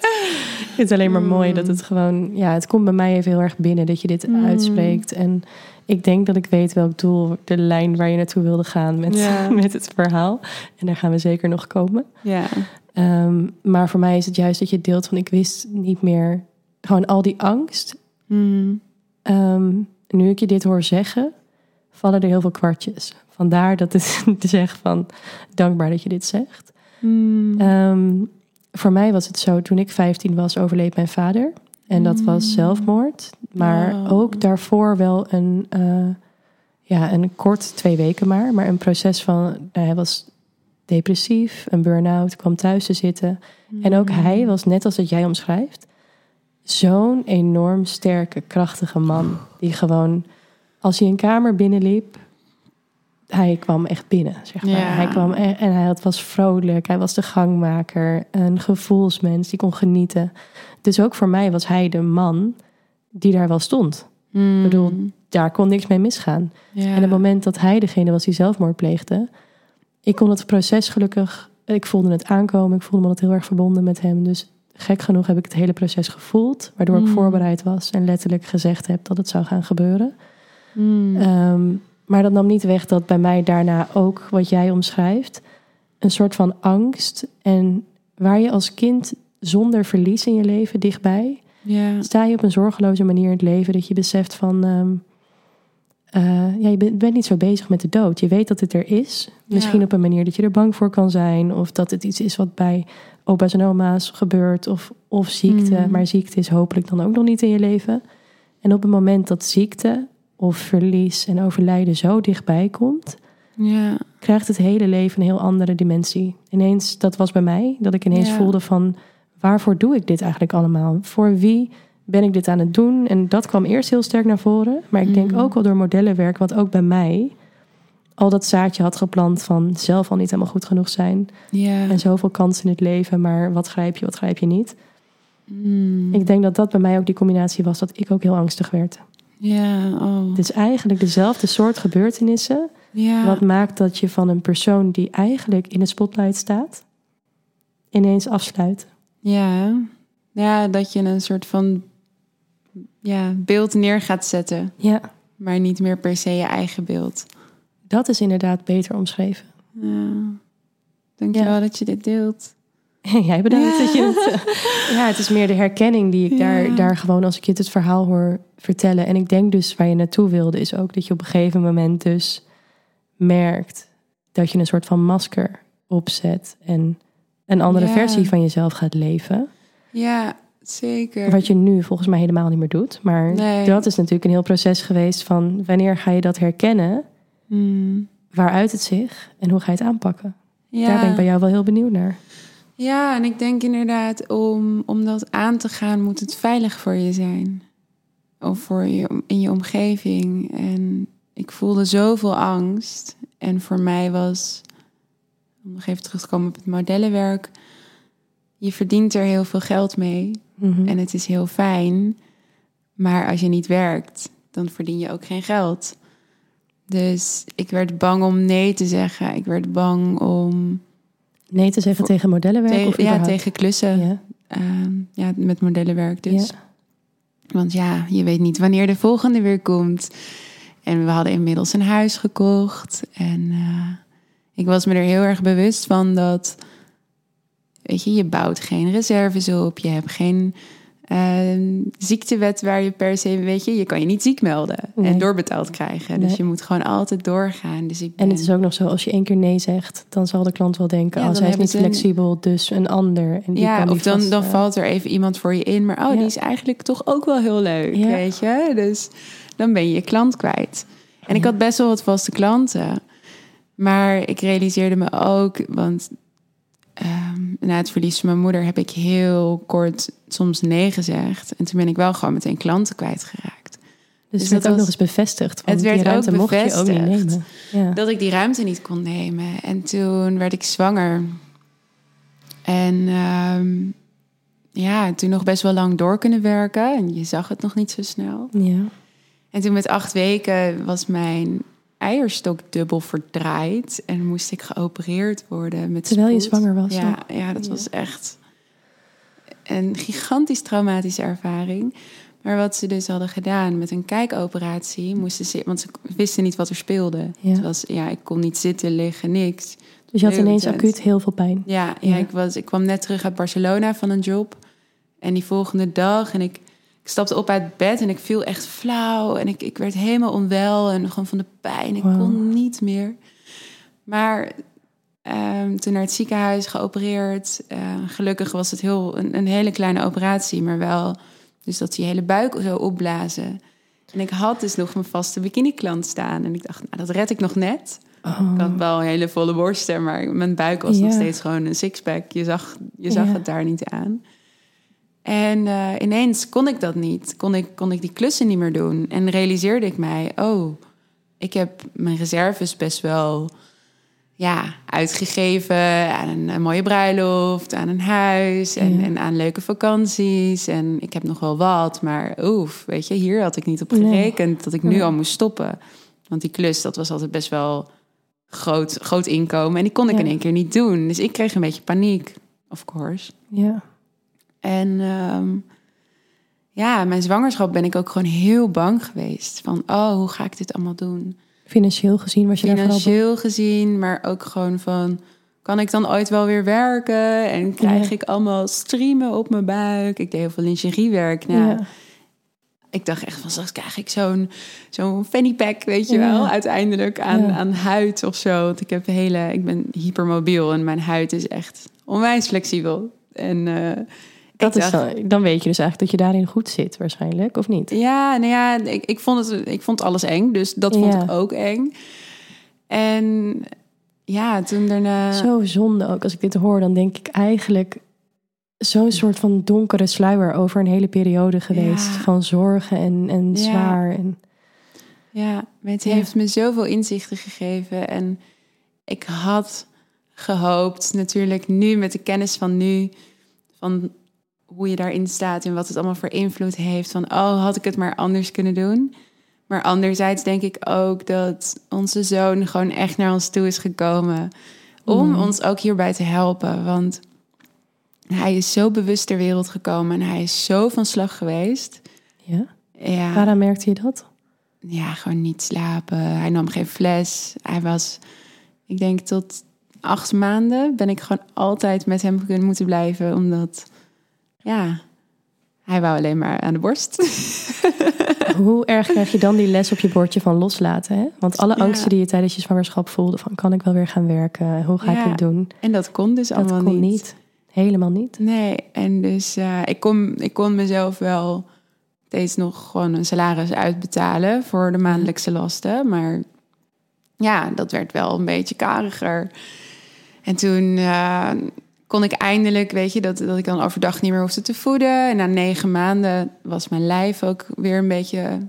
Het is alleen maar mooi dat het gewoon... Ja, het komt bij mij even heel erg binnen dat je dit Mm. uitspreekt. En ik denk dat ik weet welk doel, de lijn waar je naartoe wilde gaan met, *laughs* met het verhaal. En daar gaan we zeker nog komen. Ja. Ehm, maar voor mij is het juist dat je deelt van ik wist niet meer... Gewoon al die angst. Hmm. Ehm, nu ik je dit hoor zeggen, vallen er heel veel kwartjes. Vandaar dat het *laughs* te zeggen van dankbaar dat je dit zegt. Hmm. Ehm, voor mij was het zo, toen ik 15 was, overleed mijn vader. En dat was Mm. zelfmoord. Maar Oh. ook daarvoor wel een, eh, ja, een kort, twee weken maar. Maar een proces van, nou, hij was depressief, een burn-out, kwam thuis te zitten. En ook hij was, net als dat jij omschrijft, zo'n enorm sterke, krachtige man. Die gewoon, als hij een kamer binnenliep, hij kwam echt binnen, zeg maar. Ja. Hij kwam e- en hij had- was vrolijk, hij was de gangmaker, een gevoelsmens, die kon genieten. Dus ook voor mij was hij de man die daar wel stond. Mm. Ik bedoel, daar kon niks mee misgaan. ja. En het moment dat hij degene was die zelfmoord pleegde, ik kon het proces gelukkig, ik voelde het aankomen, ik voelde me altijd heel erg verbonden met hem. Dus gek genoeg heb ik het hele proces gevoeld, waardoor ik Mm. voorbereid was en letterlijk gezegd heb dat het zou gaan gebeuren. Mm. Maar dat nam niet weg dat bij mij daarna ook, wat jij omschrijft, een soort van angst. En waar je als kind zonder verlies in je leven dichtbij, ja. sta je op een zorgeloze manier in het leven dat je beseft van, ehm, eh, ja, je bent, bent niet zo bezig met de dood. Je weet dat het er is. Misschien Ja. op een manier dat je er bang voor kan zijn, of dat het iets is wat bij opa's en oma's gebeurt, of, of ziekte. Mhm. Maar ziekte is hopelijk dan ook nog niet in je leven. En op het moment dat ziekte of verlies en overlijden zo dichtbij komt, ja. krijgt het hele leven een heel andere dimensie. Ineens, dat was bij mij, dat ik ineens Ja. voelde van... waarvoor doe ik dit eigenlijk allemaal? Voor wie ben ik dit aan het doen? En dat kwam eerst heel sterk naar voren. Maar ik denk Mhm. ook wel door modellenwerk, wat ook bij mij... al dat zaadje had geplant van zelf al niet helemaal goed genoeg zijn. ja. En zoveel kansen in het leven, maar wat grijp je, wat grijp je niet? Mm. Ik denk dat dat bij mij ook die combinatie was, dat ik ook heel angstig werd. Ja. Oh. Het is eigenlijk dezelfde soort gebeurtenissen... ja. Wat maakt dat je van een persoon die eigenlijk in het spotlight staat, ineens afsluit. Ja. ja, dat je een soort van ja, beeld neer gaat zetten, Ja, maar niet meer per se je eigen beeld. dat is inderdaad beter omschreven. Ja. Dankjewel Ja. dat je dit deelt. *laughs* Jij bedankt Ja. dat je het... eh, ja, het is meer de herkenning die ik daar, Ja. daar gewoon als ik je het verhaal hoor vertellen. En ik denk dus waar je naartoe wilde, is ook dat je op een gegeven moment dus merkt dat je een soort van masker opzet en een andere Ja. versie van jezelf gaat leven. Ja, zeker. Wat je nu volgens mij helemaal niet meer doet. Maar Nee. dat is natuurlijk een heel proces geweest van wanneer ga je dat herkennen? Mm. Waaruit het zich en hoe ga je het aanpakken? Ja. Daar ben ik bij jou wel heel benieuwd naar. Ja, en ik denk inderdaad, om, om dat aan te gaan, moet het veilig voor je zijn. Of voor je, in je omgeving. En ik voelde zoveel angst. En voor mij was, om nog even terug te komen op het modellenwerk, je verdient er heel veel geld mee. Mhm. En het is heel fijn. Maar als je niet werkt, dan verdien je ook geen geld. Dus ik werd bang om nee te zeggen. Ik werd bang om Nee te zeggen Voor- tegen modellenwerk of ja, tegen klussen. Ja. Ehm, ja, met modellenwerk dus. Ja. Want ja, je weet niet wanneer de volgende weer komt. En we hadden inmiddels een huis gekocht. En eh, ik was me er heel erg bewust van dat... Weet je, je bouwt geen reserves op. Je hebt geen ehm, ziektewet waar je per se... Weet je, je kan je niet ziek melden Nee. en doorbetaald krijgen. Nee. Dus je moet gewoon altijd doorgaan. Dus ik ben... En het is ook nog zo, als je één keer nee zegt, dan zal de klant wel denken, Ja, als hij is niet een- flexibel, dus een ander. En die ja, kan of dan, vast, dan eh, valt er even iemand voor je in. Maar oh, Ja. die is eigenlijk toch ook wel heel leuk, Ja. weet je? Dus dan ben je je klant kwijt. En ik had best wel wat vaste klanten. Maar ik realiseerde me ook, want ehm, na het verlies van mijn moeder heb ik heel kort soms nee gezegd. En toen ben ik wel gewoon meteen klanten kwijtgeraakt. Dus, dus het werd dat ook nog eens bevestigd. Het werd die ruimte ook mocht je ook niet bevestigd. nemen. Ja. dat ik die ruimte niet kon nemen. En toen werd ik zwanger. En ehm, ja, toen nog best wel lang door kunnen werken. En je zag het nog niet zo snel. ja. En toen met acht weken was mijn eierstok dubbel verdraaid. En moest ik geopereerd worden met Terwijl je zwanger was, Ja, ja dat Ja. was echt een gigantisch traumatische ervaring. Maar wat ze dus hadden gedaan met een kijkoperatie, moesten ze, want ze wisten niet wat er speelde. Ja. Het was, ja, ik kon niet zitten, liggen, niks. Dus je had ineens acuut heel veel pijn. Ja, ja. Ja. ik, was, ik kwam net terug uit Barcelona van een job. En die volgende dag, en ik, ik stapte op uit bed en ik viel echt flauw. En ik, ik werd helemaal onwel en gewoon van de pijn. Ik kon niet meer. Maar ehm, toen naar het ziekenhuis geopereerd. Eh, gelukkig was het heel, een, een hele kleine operatie, maar wel Dus dat je hele buik zo opblazen. En ik had dus nog mijn vaste bikini-klant staan. En ik dacht, nou, dat red ik nog net. Oh. Ik had wel een hele volle borsten, maar mijn buik was nog steeds gewoon een sixpack. Je zag, je zag het daar niet aan. En eh, ineens kon ik dat niet. Kon ik, kon ik die klussen niet meer doen. En realiseerde ik mij, oh, ik heb mijn reserves best wel ja, uitgegeven aan een, een mooie bruiloft, aan een huis en, Ja. en aan leuke vakanties. En ik heb nog wel wat, maar oef, weet je, hier had ik niet op Nee. gerekend dat ik nu al moest stoppen. Want die klus, dat was altijd best wel groot, groot inkomen. En die kon ik Ja. in één keer niet doen. Dus ik kreeg een beetje paniek, of course. Ja. En ehm, ja, mijn zwangerschap ben ik ook gewoon heel bang geweest. Van, oh, hoe ga ik dit allemaal doen? Financieel gezien was je daar. Financieel gezien, maar ook gewoon van... Kan ik dan ooit wel weer werken? En krijg Ja. ik allemaal streamen op mijn buik? Ik deed heel veel lingeriewerk. Nou, Ja. Ik dacht echt van, straks krijg ik zo'n zo'n fanny pack, weet je Ja. wel, uiteindelijk aan, aan huid of zo. Want ik heb hele, ik ben hypermobiel en mijn huid is echt onwijs flexibel. En eh, Dat ik is dacht, dan, dan weet je dus eigenlijk dat je daarin goed zit waarschijnlijk, of niet? ja, nou ja, ik, ik, vond het, ik vond alles eng, dus dat vond Ja. ik ook eng. En ja, toen daarna... Zo zonde ook. Als ik dit hoor, dan denk ik eigenlijk zo'n soort van donkere sluier over een hele periode geweest. Ja. Van zorgen en, en Ja. zwaar. En, Ja, het heeft me zoveel inzichten gegeven. En ik had gehoopt, natuurlijk nu met de kennis van nu, van hoe je daarin staat en wat het allemaal voor invloed heeft. Van, oh, had ik het maar anders kunnen doen. Maar anderzijds denk ik ook dat onze zoon gewoon echt naar ons toe is gekomen. Om Mm. ons ook hierbij te helpen. Want hij is zo bewust ter wereld gekomen en hij is zo van slag geweest. ja? Ja. Waaraan merkte je dat? Ja, gewoon niet slapen. Hij nam geen fles. Hij was, ik denk tot acht maanden ben ik gewoon altijd met hem kunnen moeten blijven. Omdat, ja, hij wou alleen maar aan de borst. *laughs* Hoe erg krijg je dan die les op je bordje van loslaten? Hè? Want alle Ja. angsten die je tijdens je zwangerschap voelde, van kan ik wel weer gaan werken? Hoe ga Ja, ik het doen? En dat kon dus Dat allemaal kon niet. niet. Helemaal niet. Nee, en dus eh, ik, kon, ik kon mezelf wel steeds nog gewoon een salaris uitbetalen voor de maandelijkse lasten. Maar ja, dat werd wel een beetje kariger. En toen eh, kon ik eindelijk, weet je, dat, dat ik dan overdag niet meer hoefde te voeden. En na negen maanden was mijn lijf ook weer een beetje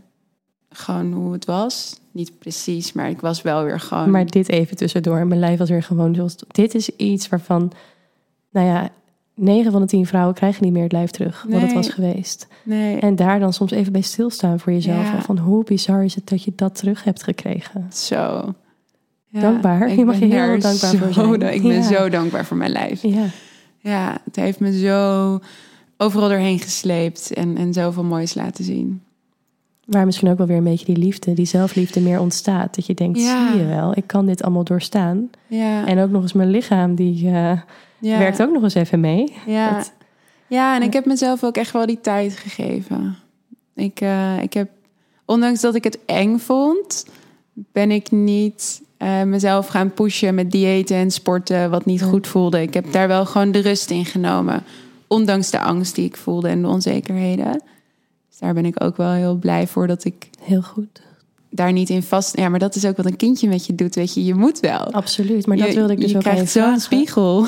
gewoon hoe het was. Niet precies, maar ik was wel weer gewoon... Maar dit even tussendoor. Mijn lijf was weer gewoon zoals... Dit is iets waarvan, nou ja, 9 van de 10 vrouwen krijgen niet meer het lijf terug. Wat het was geweest. nee, En daar dan soms even bij stilstaan voor jezelf. Ja. Van hoe bizar is het dat je dat terug hebt gekregen. zo... Ja, Dankbaar. ik Je mag je heel dankbaar voor zijn. Ik ben zo dankbaar voor mijn lijf. Ja, Ja, het heeft me zo overal doorheen gesleept en, en zoveel moois laten zien. waar misschien ook wel weer een beetje die liefde, die zelfliefde meer ontstaat. Dat je denkt, Ja. zie je wel, ik kan dit allemaal doorstaan. Ja, En ook nog eens mijn lichaam, die eh, ja, werkt ook nog eens even mee. Ja, ja en ik heb mezelf ook echt wel die tijd gegeven. Ik, eh, ik heb, ondanks dat ik het eng vond, ben ik niet eh, mezelf gaan pushen met diëten en sporten wat niet goed voelde. Ik heb daar wel gewoon de rust in genomen. Ondanks de angst die ik voelde en de onzekerheden. Dus daar ben ik ook wel heel blij voor dat ik Heel goed. daar niet in vast. Ja, maar dat is ook wat een kindje met je doet. Weet je, je moet wel. Absoluut, maar dat je, wilde ik dus je ook krijgt zo'n spiegel.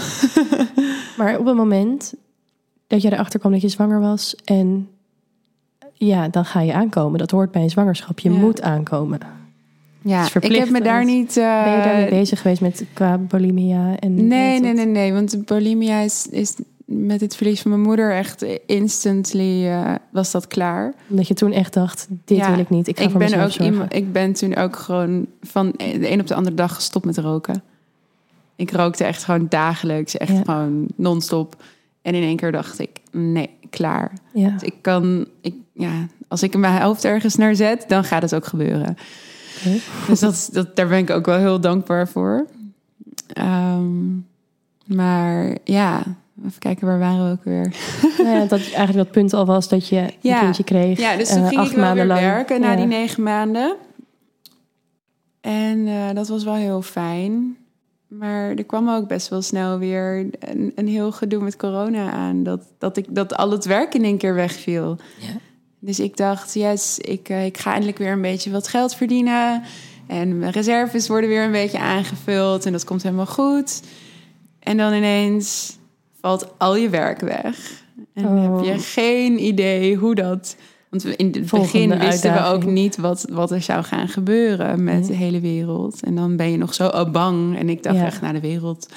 *laughs* Maar op het moment dat je erachter kwam dat je zwanger was en ja, dan ga je aankomen. Dat hoort bij een zwangerschap. Je Ja. moet aankomen. Ja, ik heb me daar niet. eh, Ben je daarmee bezig geweest met qua bulimia? En Nee, nee, dat? nee, nee. Want bulimia is, is met het verlies van mijn moeder echt instantly eh, was dat klaar. Omdat je toen echt dacht, dit Ja, wil ik niet. Ik ga Ik voor ben, ook iemand, ik ben toen ook gewoon van de een op de andere dag gestopt met roken. Ik rookte echt gewoon dagelijks, echt Ja. gewoon non-stop. En in één keer dacht ik, nee, klaar. Ja. Dus ik kan, ik, ja, als ik mijn hoofd ergens naar zet, dan gaat het ook gebeuren. Oké. Dus dat, dat, daar ben ik ook wel heel dankbaar voor. Ehm, maar ja, even kijken, waar waren we ook weer? Nou ja, dat eigenlijk dat punt al was dat je een Ja. kindje kreeg. Ja, dus toen eh, ging ik wel weer lang. werken na die negen maanden. En eh, dat was wel heel fijn. Maar er kwam ook best wel snel weer een, een heel gedoe met corona aan. Dat, dat, ik, dat al het werk in één keer wegviel. Ja. Dus ik dacht, yes, ik, eh, ik ga eindelijk weer een beetje wat geld verdienen. En mijn reserves worden weer een beetje aangevuld. En dat komt helemaal goed. En dan ineens valt al je werk weg. En Oh. heb je geen idee hoe dat... Want in het Volgende begin wisten we ook niet wat, wat er zou gaan gebeuren met Nee. de hele wereld. En dan ben je nog zo oh, bang. En ik dacht Ja. echt, naar de wereld...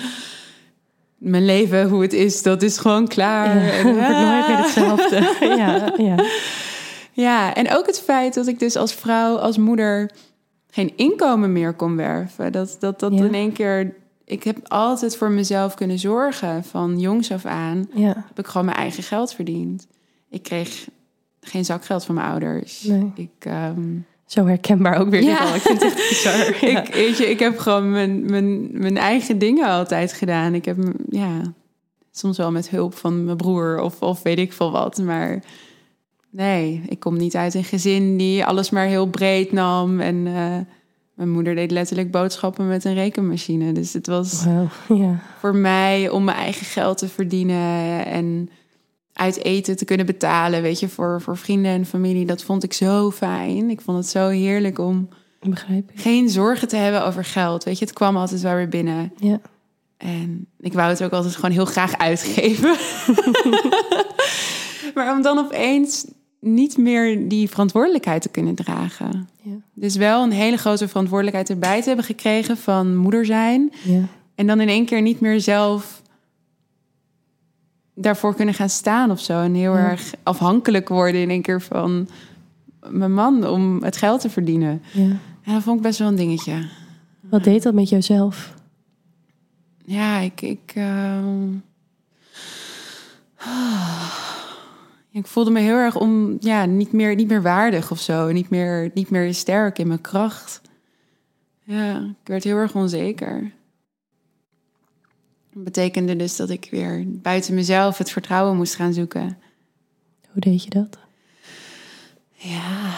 Mijn leven, hoe het is, dat is gewoon klaar. Ja, En, het *laughs* wordt nooit meer hetzelfde. *laughs* ja, ja. Ja, en ook het feit dat ik dus als vrouw, als moeder geen inkomen meer kon werven. Dat dat, dat Ja. in één keer. Ik heb altijd voor mezelf kunnen zorgen. Van jongs af aan ja. heb ik gewoon mijn eigen geld verdiend. Ik kreeg geen zakgeld van mijn ouders. Nee. Ik, ehm, Zo herkenbaar ook weer. Ja. dit al. Ik vind het echt *laughs* bizar. Ja. ik, weet je, ik heb gewoon mijn, mijn, mijn eigen dingen altijd gedaan. Ik heb, ja, soms wel met hulp van mijn broer of, of weet ik veel wat. Maar nee, ik kom niet uit een gezin die alles maar heel breed nam. En eh, mijn moeder deed letterlijk boodschappen met een rekenmachine. Dus het was *laughs* voor mij om mijn eigen geld te verdienen en uit eten te kunnen betalen, weet je, voor, voor vrienden en familie. Dat vond ik zo fijn. Ik vond het zo heerlijk om Begrijp ik. geen zorgen te hebben over geld. Weet je, het kwam altijd wel weer binnen. Ja. En ik wou het ook altijd gewoon heel graag uitgeven. *laughs* *laughs* maar om dan opeens niet meer die verantwoordelijkheid te kunnen dragen. Ja. Dus wel een hele grote verantwoordelijkheid erbij te hebben gekregen van moeder zijn. Ja. En dan in één keer niet meer zelf daarvoor kunnen gaan staan of zo. En heel Ja. erg afhankelijk worden in één keer van mijn man om het geld te verdienen. ja. Ja, dat vond ik best wel een dingetje. Wat deed dat met jouzelf? Ja, ik. Ik, ehm, ik voelde me heel erg om, ja, niet, meer, niet meer waardig of zo. Niet meer, niet meer sterk in mijn kracht. Ja, ik werd heel erg onzeker. Dat betekende dus dat ik weer buiten mezelf het vertrouwen moest gaan zoeken. Hoe deed je dat? Ja.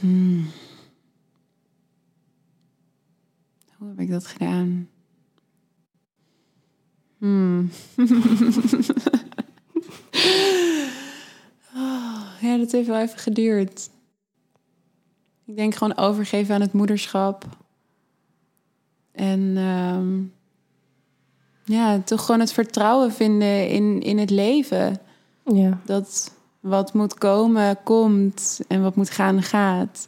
hmm. Hoe heb ik dat gedaan? Hmm. *laughs* Ja, dat heeft wel even geduurd. Ik denk gewoon overgeven aan het moederschap. En ehm, ja, toch gewoon het vertrouwen vinden in, in het leven. Ja. Dat wat moet komen, komt. En wat moet gaan, gaat.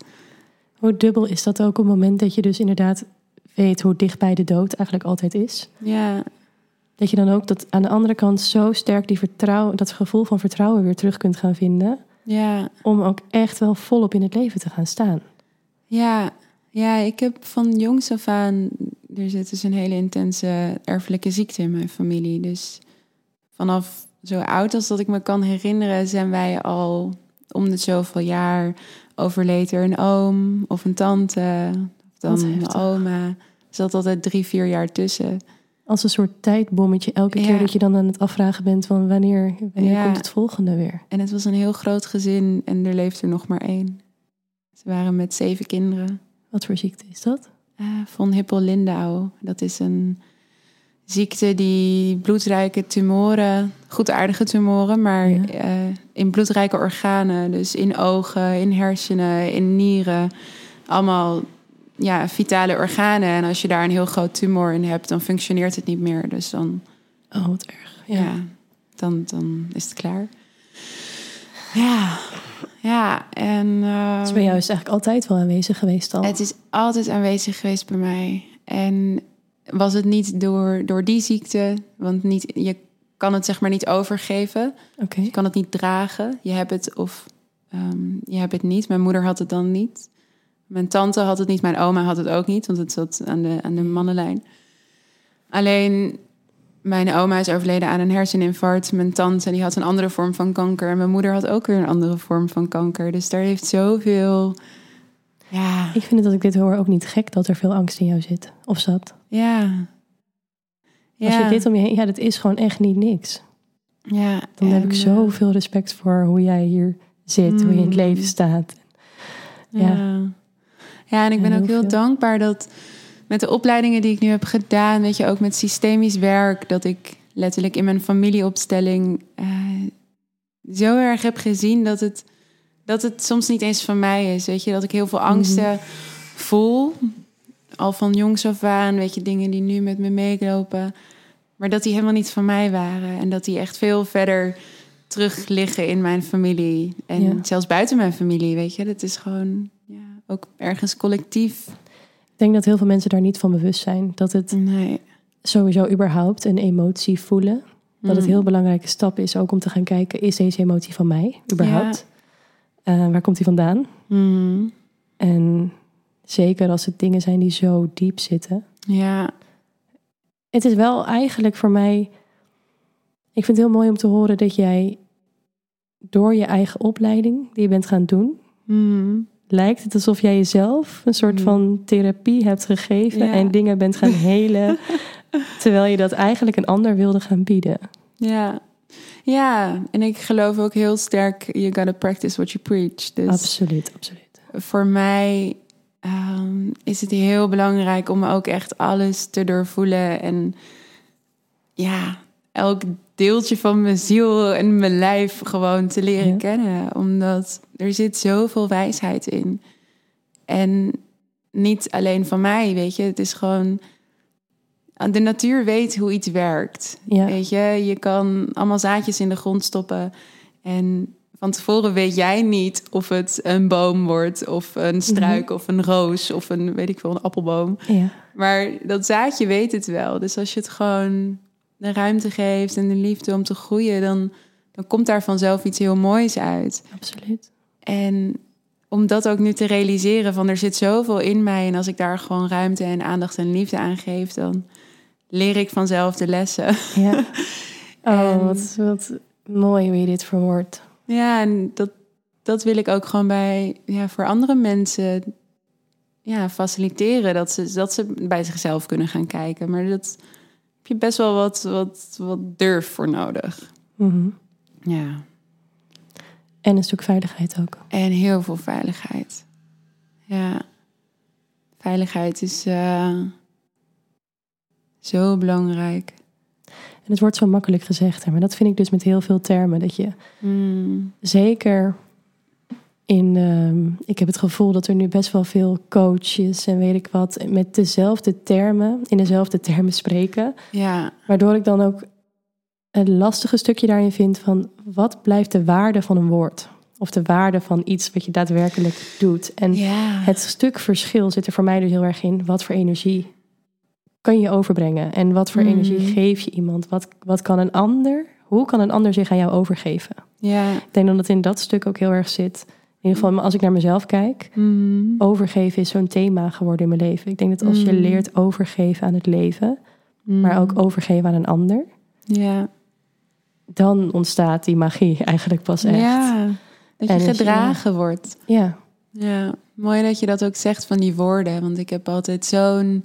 Hoe dubbel is dat ook op het moment dat je dus inderdaad weet hoe dichtbij de dood eigenlijk altijd is? Ja, Dat je dan ook dat aan de andere kant zo sterk die vertrouwen, dat gevoel van vertrouwen weer terug kunt gaan vinden. Ja, Om ook echt wel volop in het leven te gaan staan. ja. Ja, ik heb van jongs af aan... Er zit dus een hele intense erfelijke ziekte in mijn familie. Dus vanaf zo oud als dat ik me kan herinneren... zijn wij al om de zoveel jaar overleed er een oom of een tante... Of dan een oma. Er zat altijd drie, vier jaar tussen. Als een soort tijdbommetje elke Ja. keer dat je dan aan het afvragen bent van wanneer, wanneer Ja. komt het volgende weer. En het was een heel groot gezin en er leeft er nog maar één. Ze waren met zeven kinderen. Wat voor ziekte is dat? Eh, von Hippel-Lindau. Dat is een ziekte die bloedrijke tumoren, goedaardige tumoren, maar Ja. eh, in bloedrijke organen, dus in ogen, in hersenen, in nieren, allemaal ja, vitale organen. En als je daar een heel groot tumor in hebt, dan functioneert het niet meer. Dus dan, Oh, wat erg. ja, dan, dan is het klaar. Ja, ja. En, Dat is bij jou is het eigenlijk altijd wel aanwezig geweest al. Het is altijd aanwezig geweest bij mij. En was het niet door, door die ziekte, want niet, je kan het zeg maar niet overgeven. Oké. Je kan het niet dragen. Je hebt het of ehm, je hebt het niet. Mijn moeder had het dan niet. Mijn tante had het niet. Mijn oma had het ook niet, want het zat aan de, aan de mannenlijn. Alleen mijn oma is overleden aan een herseninfarct. Mijn tante die had een andere vorm van kanker. En mijn moeder had ook weer een andere vorm van kanker. Dus daar heeft zoveel... Ja, Ik vind het dat ik dit hoor ook niet gek dat er veel angst in jou zit. Of zat. ja. Als je dit om je heen... Ja, dat is gewoon echt niet niks. ja, Dan heb ik eh, zoveel respect voor hoe jij hier zit. Hoe je in het Mm. leven staat. Ja. Ja. Ja. en ik ben ook heel veel. dankbaar dat met de opleidingen die ik nu heb gedaan, weet je, ook met systemisch werk, dat ik letterlijk in mijn familieopstelling uh, zo erg heb gezien dat het, dat het soms niet eens van mij is. Weet je, dat ik heel veel angsten mhm. voel. Al van jongs af aan, weet je, dingen die nu met me meelopen. Maar dat die helemaal niet van mij waren. En dat die echt veel verder terug liggen in mijn familie. En zelfs buiten mijn familie, weet je. Dat is gewoon ja, ook ergens collectief. Ik denk dat heel veel mensen daar niet van bewust zijn. Dat het nee. sowieso überhaupt een emotie voelen. Dat het mm. heel belangrijke stap is ook om te gaan kijken... is deze emotie van mij überhaupt? Ja. Uh, waar komt die vandaan? Mm. En zeker als het dingen zijn die zo diep zitten. Ja. Het is wel eigenlijk voor mij ik vind het heel mooi om te horen dat jij door je eigen opleiding die je bent gaan doen, mm. Lijkt het alsof jij jezelf een soort mm. van therapie hebt gegeven en dingen bent gaan *laughs* helen, terwijl je dat eigenlijk een ander wilde gaan bieden. Ja. Ja, en ik geloof ook heel sterk, you gotta practice what you preach. Dus absoluut, absoluut. Voor mij um, is het heel belangrijk om ook echt alles te doorvoelen en ja, elk deeltje van mijn ziel en mijn lijf gewoon te leren kennen. Omdat er zit zoveel wijsheid in. En niet alleen van mij, weet je. Het is gewoon... De natuur weet hoe iets werkt. Ja. Weet je, je kan allemaal zaadjes in de grond stoppen. En van tevoren weet jij niet of het een boom wordt, of een struik, mhm. of een roos, of een weet ik veel, een appelboom. Ja. Maar dat zaadje weet het wel. Dus als je het gewoon de ruimte geeft en de liefde om te groeien, dan, dan komt daar vanzelf iets heel moois uit. Absoluut. En om dat ook nu te realiseren van er zit zoveel in mij en als ik daar gewoon ruimte en aandacht en liefde aan geef, dan leer ik vanzelf de lessen. Ja. *laughs* Oh, wat, wat mooi hoe je dit verwoordt. Ja, en dat, dat wil ik ook gewoon bij ja, voor andere mensen ja, faciliteren. Dat ze, dat ze bij zichzelf kunnen gaan kijken. Maar dat, je best wel wat, wat, wat durf voor nodig. Mhm. Ja. En een stuk veiligheid ook. En heel veel veiligheid. Ja. Veiligheid is uh, zo belangrijk. En het wordt zo makkelijk gezegd, hè, maar dat vind ik dus met heel veel termen. Dat je mm. zeker in, uh, ik heb het gevoel dat er nu best wel veel coaches en weet ik wat met dezelfde termen, in dezelfde termen spreken. Ja. Waardoor ik dan ook het lastige stukje daarin vind van wat blijft de waarde van een woord? Of de waarde van iets wat je daadwerkelijk doet. En het stuk verschil zit er voor mij dus heel erg in. Wat voor energie kan je overbrengen? En wat voor energie mm. geef je iemand? Wat, wat kan een ander? Hoe kan een ander zich aan jou overgeven? Ja. Ik denk dat het in dat stuk ook heel erg zit in ieder geval, als ik naar mezelf kijk, mm. overgeven is zo'n thema geworden in mijn leven. Ik denk dat als je mm. leert overgeven aan het leven, mm. maar ook overgeven aan een ander, ja. dan ontstaat die magie *laughs* eigenlijk pas echt. Ja, dat je gedragen wordt. Ja. Ja, mooi dat je dat ook zegt van die woorden. Want ik heb altijd zo'n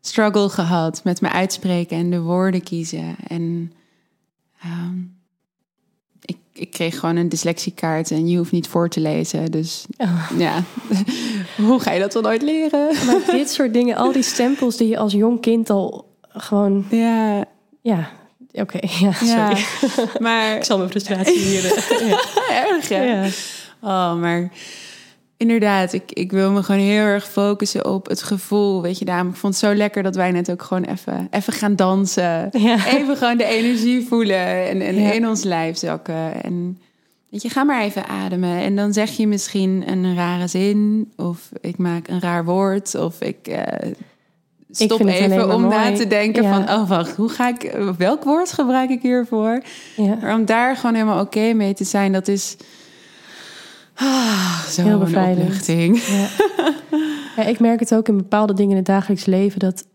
struggle gehad met me uitspreken en de woorden kiezen. En um, ik, kreeg gewoon een dyslexiekaart en je hoeft niet voor te lezen. Dus oh. ja, *laughs* hoe ga je dat dan ooit leren? Maar dit soort dingen, al die stempels die je als jong kind al gewoon... Ja, ja oké, *laughs* ja, sorry. maar... *laughs* ik zal mijn frustratie hier... ja. Erg? Ja. Oh, maar Inderdaad, ik, ik wil me gewoon heel erg focussen op het gevoel. Weet je, daarom, ik vond het zo lekker dat wij net ook gewoon even, even gaan dansen. Even gewoon de energie voelen en, en in ons lijf zakken. En weet je, ga maar even ademen. En dan zeg je misschien een rare zin, of ik maak een raar woord, of ik. Uh, stop even om na te denken van, oh wacht, hoe ga ik, welk woord gebruik ik hiervoor? Ja. Maar om daar gewoon helemaal oké mee te zijn, dat is, Ah, zo Heel bevrijdend. Ja. ja, ik merk het ook in bepaalde dingen in het dagelijks leven dat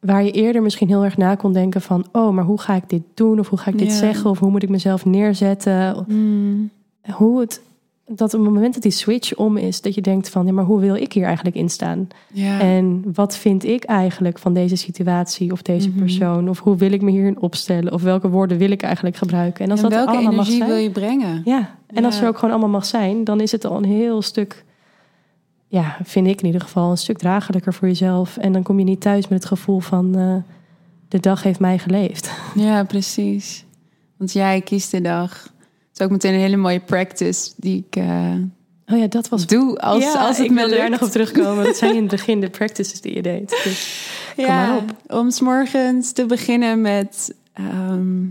waar je eerder misschien heel erg na kon denken van, oh, maar hoe ga ik dit doen of hoe ga ik dit zeggen of hoe moet ik mezelf neerzetten, mm. hoe het dat op het moment dat die switch om is, dat je denkt van, ja, maar hoe wil ik hier eigenlijk in staan? Ja. En wat vind ik eigenlijk van deze situatie of deze mhm. persoon? Of hoe wil ik me hierin opstellen? Of welke woorden wil ik eigenlijk gebruiken? En als dat welke allemaal energie mag wil je brengen? Ja, en als er ook gewoon allemaal mag zijn, dan is het al een heel stuk ja, vind ik in ieder geval een stuk draaglijker voor jezelf. En dan kom je niet thuis met het gevoel van eh, de dag heeft mij geleefd. Ja, precies. Want jij kiest de dag. Is ook meteen een hele mooie practice die ik uh, oh ja, dat was... doe als, ja, als het ik me wil daar nog op terugkomen. Dat zijn in het begin de *laughs* practices die je deed. Dus kom ja, maar op. om 's morgens te beginnen met ehm,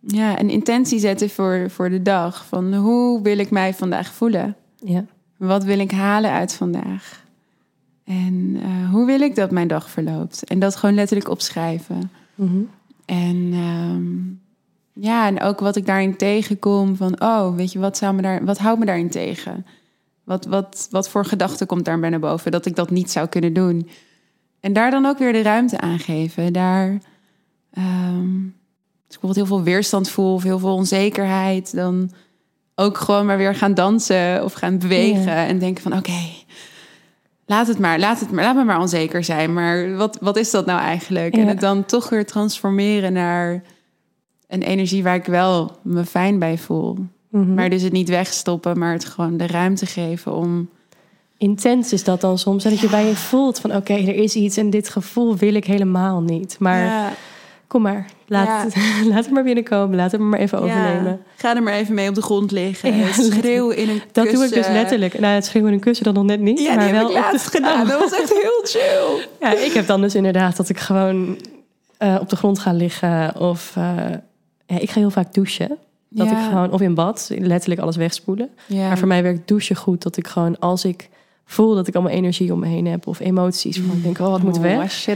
ja, een intentie zetten voor, voor de dag. Van hoe wil ik mij vandaag voelen? Ja. Wat wil ik halen uit vandaag? En eh, hoe wil ik dat mijn dag verloopt? En dat gewoon letterlijk opschrijven. Mhm. En ehm, ja, en ook wat ik daarin tegenkom van, oh, weet je, wat, zou me daar, wat houdt me daarin tegen? Wat, wat, wat voor gedachte komt daar bij naar boven dat ik dat niet zou kunnen doen? En daar dan ook weer de ruimte aan geven. Daar, ehm, als ik bijvoorbeeld heel veel weerstand voel of heel veel onzekerheid, dan ook gewoon maar weer gaan dansen of gaan bewegen en denken van, oké, laat het maar, laat het maar, laat me maar onzeker zijn. Maar wat, wat is dat nou eigenlijk? En het dan toch weer transformeren naar een energie waar ik wel me fijn bij voel. Mhm. Maar dus het niet wegstoppen, maar het gewoon de ruimte geven om. Intens is dat dan soms. En dat je bij je voelt van oké, er is iets en dit gevoel wil ik helemaal niet. Maar Ja, kom maar, laat, *laughs* laat het maar binnenkomen. Laat het maar even overnemen. ja. ga er maar even mee op de grond liggen. Ja, schreeuw in een Dat doe ik dus kussen. letterlijk. Nou, het schreeuwen in een kussen dan nog net niet. Ja, maar die wel ik op de- laatst gedaan. Dat was echt heel chill. Ja, ik heb dan dus inderdaad dat ik gewoon eh, op de grond ga liggen. Of eh, ja, ik ga heel vaak douchen. Dat Ja. ik gewoon, of in bad, letterlijk alles wegspoelen. Ja. Maar voor mij werkt douchen goed. Dat ik gewoon, als ik voel dat ik allemaal energie om me heen heb. Of emoties, van ik denk, oh, het moet weg.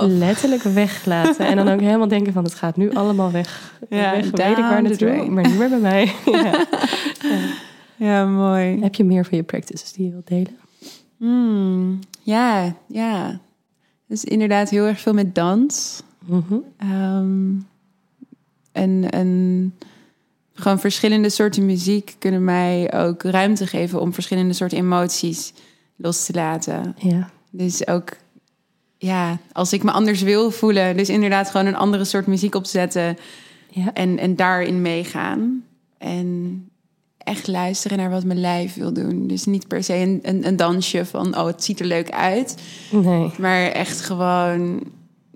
Letterlijk weglaten. En dan ook helemaal denken van, het gaat nu allemaal weg. *laughs* Ja, weg weet ik waar naartoe, maar niet meer bij mij. *laughs* ja. Ja, mooi. Heb je meer van je practices die je wilt delen? Hmm, ja, ja. Dus inderdaad heel erg veel met dans. Mhm. Ehm, en, en gewoon verschillende soorten muziek kunnen mij ook ruimte geven om verschillende soorten emoties los te laten. Ja. Dus ook, ja, als ik me anders wil voelen, dus inderdaad gewoon een andere soort muziek opzetten Ja. en, en daarin meegaan. En echt luisteren naar wat mijn lijf wil doen. Dus niet per se een, een, een dansje van, oh, het ziet er leuk uit. Nee. Maar echt gewoon,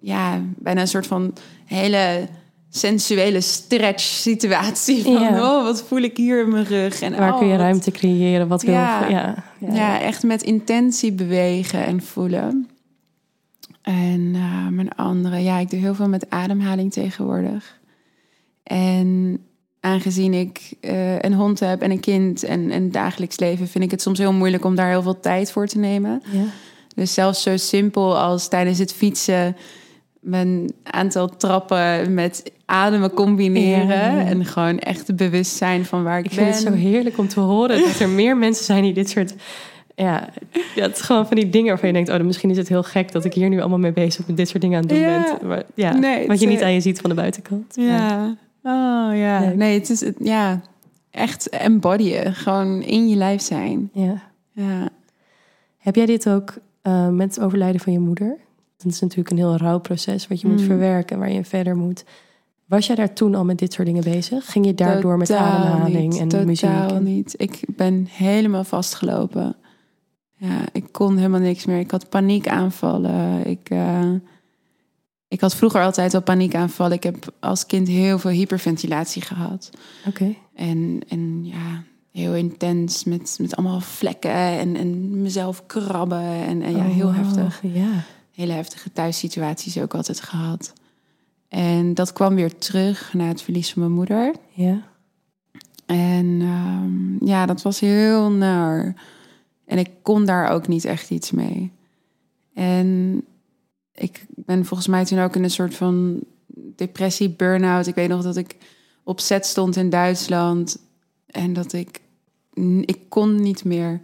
ja, bijna een soort van hele sensuele stretch situatie. Van, Ja. oh, wat voel ik hier in mijn rug? En, Waar oh, kun je wat- ruimte creëren? Wat wil Ja. ja. Ja. Ja, echt met intentie bewegen en voelen. En eh, mijn andere, ja, ik doe heel veel met ademhaling tegenwoordig. En aangezien ik eh, een hond heb en een kind en een dagelijks leven, vind ik het soms heel moeilijk om daar heel veel tijd voor te nemen. Ja. Dus zelfs zo simpel als tijdens het fietsen mijn aantal trappen met ademen combineren. Ja, ja. En gewoon echt bewust zijn van waar ik, Ik ben. vind het zo heerlijk om te horen dat er meer mensen zijn die dit soort. Ja, ja, het is gewoon van die dingen waarvan je denkt: oh, dan misschien is het heel gek dat ik hier nu allemaal mee bezig met dit soort dingen aan het doen Ja. ben. Maar ja, Nee, wat je niet aan je ziet van de buitenkant. Ja. Oh ja. Leuk. Nee, het is het, ja, echt embodyen. Gewoon in je lijf zijn. Ja. Ja. Heb jij dit ook eh, met het overlijden van je moeder? Dat is natuurlijk een heel rauw proces wat je moet Mm. verwerken, waar je verder moet. Was jij daar toen al met dit soort dingen bezig? Ging je daardoor met Totaal ademhaling niet, en totaal muziek? en- niet. Ik ben helemaal vastgelopen. Ja, ik kon helemaal niks meer. Ik had paniekaanvallen. Ik, eh, ik had vroeger altijd al paniekaanvallen. Ik heb als kind heel veel hyperventilatie gehad. Oké. En, en ja, heel intens met, met allemaal vlekken en, en mezelf krabben. En, en ja, Oh, heel wow. heftig. Ja. Hele heftige thuissituaties ook altijd gehad. En dat kwam weer terug na het verlies van mijn moeder. Ja. En ehm, ja, dat was heel naar. En ik kon daar ook niet echt iets mee. En ik ben volgens mij toen ook in een soort van depressie, burn-out. Ik weet nog dat ik op set stond in Duitsland. En dat ik... Ik kon niet meer.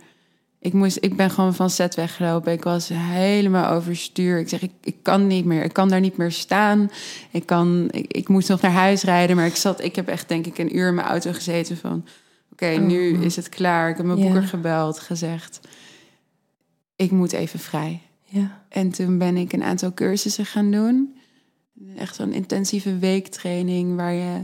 Ik, moest, ik ben gewoon van set weggelopen. Ik was helemaal overstuur. Ik zeg, ik, ik kan niet meer. Ik kan daar niet meer staan. Ik, kan, ik, ik moest nog naar huis rijden. Maar ik, zat, ik heb echt denk ik een uur in mijn auto gezeten van... Oké, nu Oh. is het klaar. Ik heb mijn Ja. boeker gebeld, gezegd... Ik moet even vrij. Ja. En toen ben ik een aantal cursussen gaan doen. Echt zo'n intensieve weektraining waar je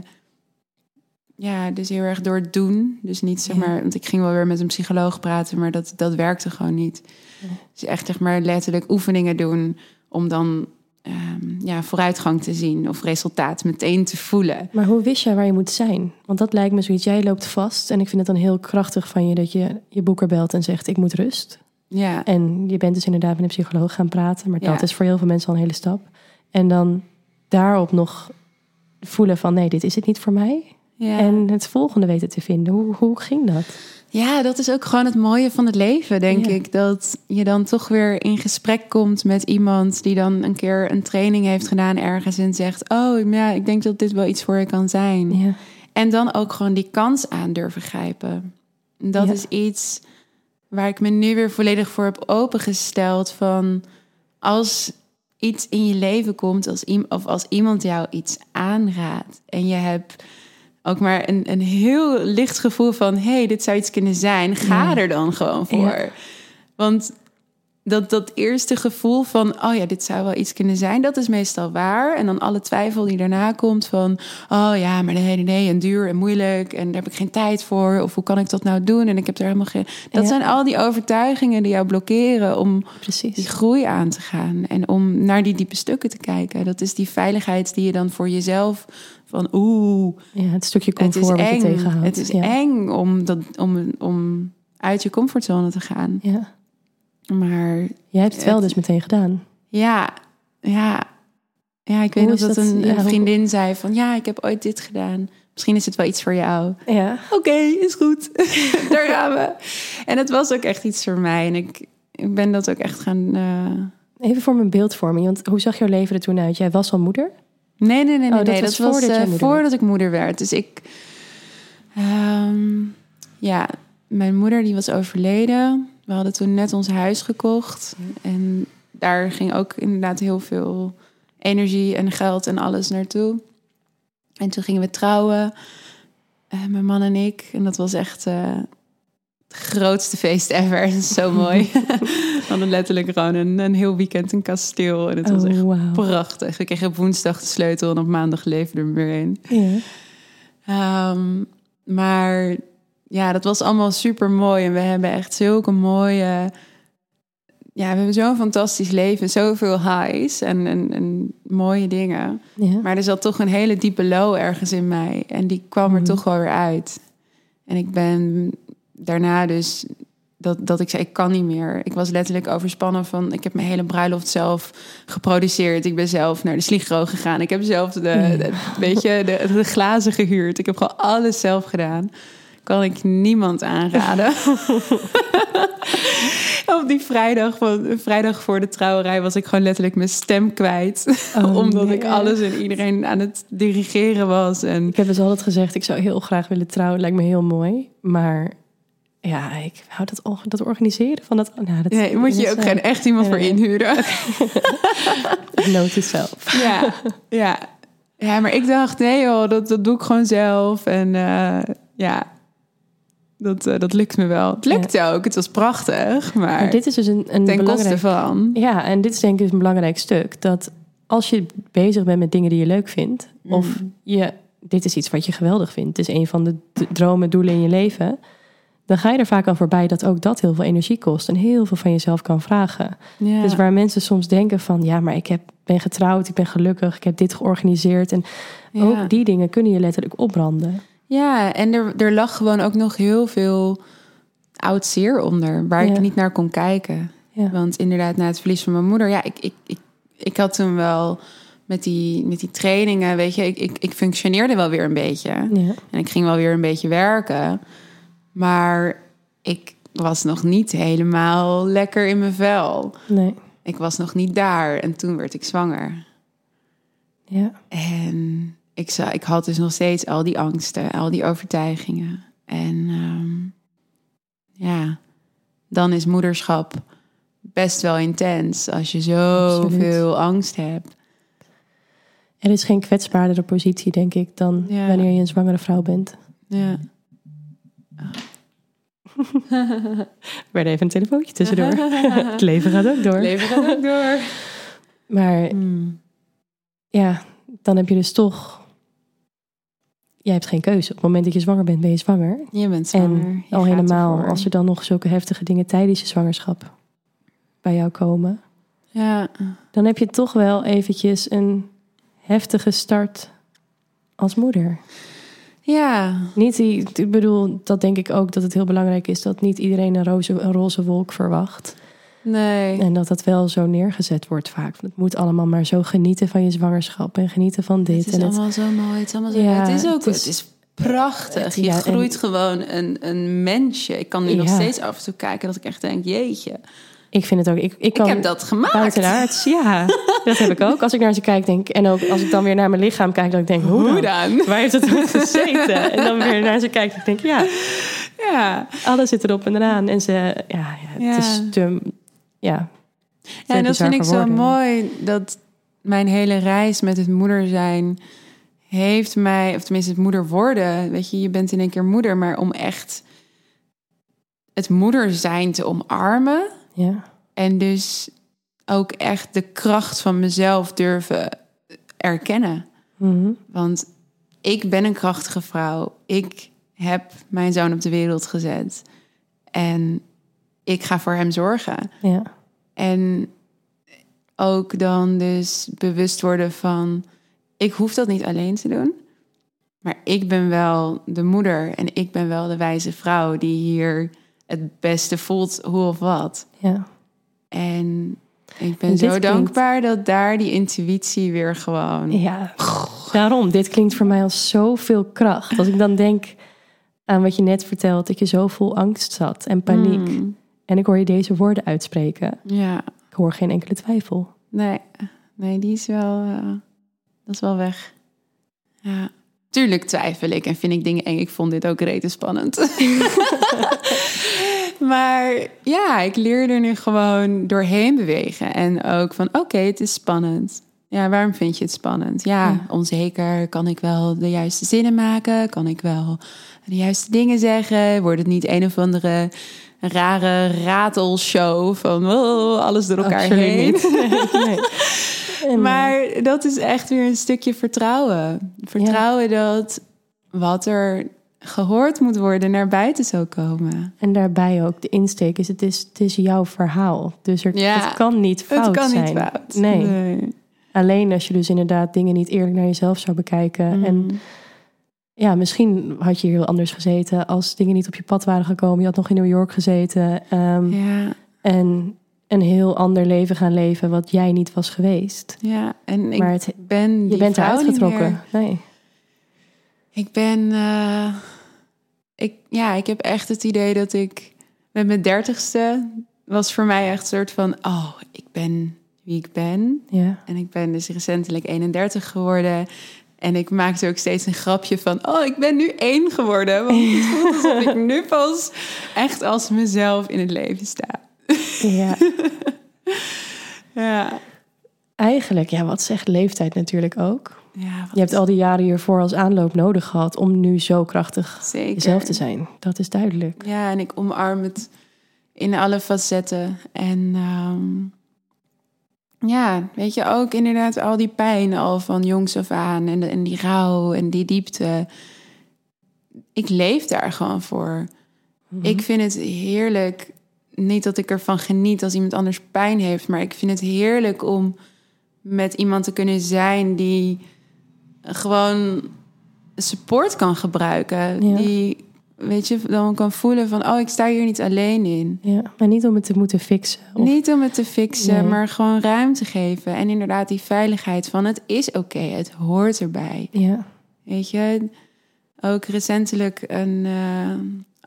ja, dus heel erg door het doen. Dus niet zeg Ja. maar, want ik ging wel weer met een psycholoog praten, maar dat, dat werkte gewoon niet. Ja. Dus echt zeg maar letterlijk oefeningen doen om dan ehm, ja, vooruitgang te zien of resultaat meteen te voelen. Maar hoe wist jij waar je moet zijn? Want dat lijkt me zoiets. Jij loopt vast. En ik vind het dan heel krachtig van je dat je je boeker belt en zegt: Ik moet rust. Ja, En je bent dus inderdaad met een psycholoog gaan praten. Maar Ja. dat is voor heel veel mensen al een hele stap. En dan daarop nog voelen van: Nee, dit is het niet voor mij. Ja. En het volgende weten te vinden. Hoe, hoe ging dat? Ja, dat is ook gewoon het mooie van het leven, denk Ja. ik. Dat je dan toch weer in gesprek komt met iemand die dan een keer een training heeft gedaan ergens en zegt: Oh, ja, ik denk dat dit wel iets voor je kan zijn. Ja, En dan ook gewoon die kans aan durven grijpen. Dat is iets waar ik me nu weer volledig voor heb opengesteld. Van als iets in je leven komt, als of als iemand jou iets aanraadt en je hebt ook maar een, een heel licht gevoel van: hé, hey, dit zou iets kunnen zijn, ga Ja. er dan gewoon voor. Ja. Want dat, dat eerste gevoel van, oh ja, dit zou wel iets kunnen zijn, dat is meestal waar. En dan alle twijfel die daarna komt van, oh ja, maar nee, nee, nee, en duur en moeilijk en daar heb ik geen tijd voor. Of hoe kan ik dat nou doen? En ik heb er helemaal geen. Dat Ja. zijn al die overtuigingen die jou blokkeren om die precies. groei aan te gaan en om naar die diepe stukken te kijken. Dat is die veiligheid die je dan voor jezelf van, oeh, Ja, het stukje het is comfort wat je eng. tegenhoudt. Het is ja. eng om, dat, om, om uit je comfortzone te gaan. Ja. Maar Jij hebt het wel Het- dus meteen gedaan. ja, ja. Ja, ik weet nog dat, dat? een, Ja, een hoe- vriendin zei van... ja, ik heb ooit dit gedaan. Misschien is het wel iets voor jou. Ja. Oké, is goed. *laughs* Daar gaan we. En het was ook echt iets voor mij. En ik, ik ben dat ook echt gaan... eh, Even voor mijn beeldvorming. Want hoe zag jouw leven er toen uit? Jij was al moeder? Nee, nee, nee, nee. Oh, dat nee. was dat was voordat eh, voordat ik moeder werd. Dus ik... ehm, ja, mijn moeder die was overleden. We hadden toen net ons huis gekocht. En daar ging ook inderdaad heel veel energie en geld en alles naartoe. En toen gingen we trouwen. eh, mijn man en ik. En dat was echt eh, grootste feest ever. *laughs* Zo mooi. *laughs* we hadden letterlijk gewoon een, een heel weekend een kasteel. En het was echt oh, wauw. Prachtig. We kregen op woensdag de sleutel en op maandag leefde er weer in. Ehm, maar ja, dat was allemaal super mooi. En we hebben echt zulke mooie. Ja, we hebben zo'n fantastisch leven. Zoveel highs en, en, en mooie dingen. Maar er zat toch een hele diepe low ergens in mij. En die kwam er Mhm. toch wel weer uit. En ik ben daarna dus... Dat, dat ik zei, ik kan niet meer. Ik was letterlijk overspannen van... Ik heb mijn hele bruiloft zelf geproduceerd. Ik ben zelf naar de Sligro gegaan. Ik heb zelf de, de, weet je, de, de glazen gehuurd. Ik heb gewoon alles zelf gedaan. Kan ik niemand aanraden. *laughs* Op die vrijdag, van, vrijdag voor de trouwerij was ik gewoon letterlijk mijn stem kwijt. Oh, *laughs* Omdat nee. ik alles en iedereen aan het dirigeren was. En Ik heb dus altijd gezegd, ik zou heel graag willen trouwen. Lijkt me heel mooi. Maar ja, ik hou dat, dat organiseren van dat... Nou, dat nee, moet je ook geen echt iemand voor nee. inhuren. eh, Note to self. ja, ja. ja, maar ik dacht, nee joh, dat, dat doe ik gewoon zelf. En eh, ja, dat, eh, dat lukt me wel. Het lukte ook, het was prachtig. Maar, Maar dit is dus een, een ten belangrijk... koste van... Ja, en dit is denk ik dus een belangrijk stuk. Dat als je bezig bent met dingen die je leuk vindt... of Mm. je, dit is iets wat je geweldig vindt... het is een van de dromen, doelen in je leven... dan ga je er vaak aan voorbij dat ook dat heel veel energie kost... en heel veel van jezelf kan vragen. Ja. Dus waar mensen soms denken van... ja, maar ik heb, ben getrouwd, ik ben gelukkig, ik heb dit georganiseerd... en Ja. ook die dingen kunnen je letterlijk opbranden. Ja, en er, er lag gewoon ook nog heel veel oud zeer onder, waar Ja. ik niet naar kon kijken. Want inderdaad, na het verlies van mijn moeder, ja, ik, ik, ik, ik had toen wel met die, met die trainingen, weet je, ik, ik, ik functioneerde wel weer een beetje. En ik ging wel weer een beetje werken. Maar ik was nog niet helemaal lekker in mijn vel. Nee. Ik was nog niet daar. En toen werd ik zwanger. Ja. En ik, zou, ik had dus nog steeds al die angsten, al die overtuigingen. En ehm, ja, dan is moederschap best wel intens als je zoveel angst hebt. Er is geen kwetsbaardere positie, denk ik, dan Ja. wanneer je een zwangere vrouw bent. Ja. *laughs* werd even een telefoontje tussendoor. *laughs* het leven gaat ook door. Leven gaat ook door. Maar Hmm. ja, dan heb je dus toch jij hebt geen keuze. Op het moment dat je zwanger bent, ben je zwanger. Je bent zwanger. En je al helemaal ervoor. als er dan nog zulke heftige dingen tijdens je zwangerschap bij jou komen. Ja, Dan heb je toch wel eventjes een heftige start als moeder. Ja, Niet die, ik bedoel, dat denk ik ook dat het heel belangrijk is dat niet iedereen een roze, een roze wolk verwacht. nee. En dat dat wel zo neergezet wordt vaak. Het moet allemaal maar zo genieten van je zwangerschap en genieten van dit. Het is en het, allemaal zo mooi. Het is, allemaal zo Ja, het is ook het het is- is, prachtig. het- je ja, en- groeit gewoon een, een mensje. Ik kan nu nog steeds af en toe kijken dat ik echt denk, jeetje. Ik vind het ook. Ik, ik Ik kan heb dat gemaakt. buitenaards, ja, *laughs* dat heb ik ook. Als ik naar ze kijk, denk en ook als ik dan weer naar mijn lichaam kijk, dan denk ik, hoe, Hoe dan? dan? Waar heeft het op gezeten? En dan weer naar ze kijken, ik denk ja, Ja. alles zit erop en eraan. En ze, ja, ja het Ja. is te, ja. Ja, en dat vind ik zo mooi. Dat mijn hele reis met het moeder zijn heeft mij, of tenminste het moeder worden. Weet je, je bent in één keer moeder, maar om echt het moeder zijn te omarmen. Ja, En dus ook echt de kracht van mezelf durven erkennen. Mhm. Want ik ben een krachtige vrouw. Ik heb mijn zoon op de wereld gezet. En ik ga voor hem zorgen. ja, En ook dan dus bewust worden van... ik hoef dat niet alleen te doen. Maar ik ben wel de moeder en ik ben wel de wijze vrouw... die hier het beste voelt, hoe of wat. ja. En ik En ben zo klinkt- dankbaar dat daar die intuïtie weer gewoon... Ja, daarom. Dit klinkt voor mij als zoveel kracht. Als ik dan denk aan wat je net vertelt, dat je zo vol angst zat en paniek. Mm, En ik hoor je deze woorden uitspreken. ja, Ik hoor geen enkele twijfel. nee, nee, die is wel, eh, dat is wel weg. Ja. Tuurlijk twijfel ik en vind ik dingen eng. Ik vond dit ook rete spannend. *laughs* maar ja, ik leer er nu gewoon doorheen bewegen. En ook van, oké, het is spannend. Ja, waarom vind je het spannend? Ja, Ja. onzeker. Kan ik wel de juiste zinnen maken? Kan ik wel de juiste dingen zeggen? Wordt het niet een of andere rare ratelshow van oh, alles door elkaar Absoluut heen? niet. *laughs* Nee, nee. En, Maar dat is echt weer een stukje vertrouwen. Vertrouwen dat wat er gehoord moet worden naar buiten zou komen. en daarbij ook de insteek is, het is, het is jouw verhaal. Dus er, Ja, het kan niet fout het kan zijn. niet fout. Nee. Alleen als je dus inderdaad dingen niet eerlijk naar jezelf zou bekijken. Mm. En ja, misschien had je hier heel anders gezeten als dingen niet op je pad waren gekomen. Je had nog in New York gezeten. ehm, ja, En een heel ander leven gaan leven wat jij niet was geweest. ja, en ik maar het, ben je bent eruit getrokken. Nee. Ik ben, eh, ik, ja, ik heb echt het idee dat ik met mijn dertigste was voor mij echt een soort van, oh, ik ben wie ik ben. Ja. En ik ben dus recentelijk 31 geworden. En ik maakte ook steeds een grapje van... oh, ik ben nu één geworden. Want het *laughs* voelt alsof ik nu pas echt als mezelf in het leven sta. ja. *laughs* Ja, Eigenlijk, ja, wat zegt leeftijd natuurlijk ook. Ja wat Je hebt al die jaren hiervoor als aanloop nodig gehad om nu zo krachtig zeker. jezelf te zijn. Dat is duidelijk. Ja, en ik omarm het in alle facetten. En ehm, ja, weet je, ook inderdaad al die pijn al van jongs af aan. En die rouw en die diepte. Ik leef daar gewoon voor. Mhm. Ik vind het heerlijk. Niet dat ik ervan geniet als iemand anders pijn heeft, maar ik vind het heerlijk om met iemand te kunnen zijn die gewoon support kan gebruiken. Ja. Die, weet je, dan kan voelen van, oh, ik sta hier niet alleen in. Ja, maar niet om het te moeten fixen. Of, Niet om het te fixen, Nee. maar gewoon ruimte geven. En inderdaad die veiligheid van, het is oké, het hoort erbij. Ja, Weet je, ook recentelijk een, eh,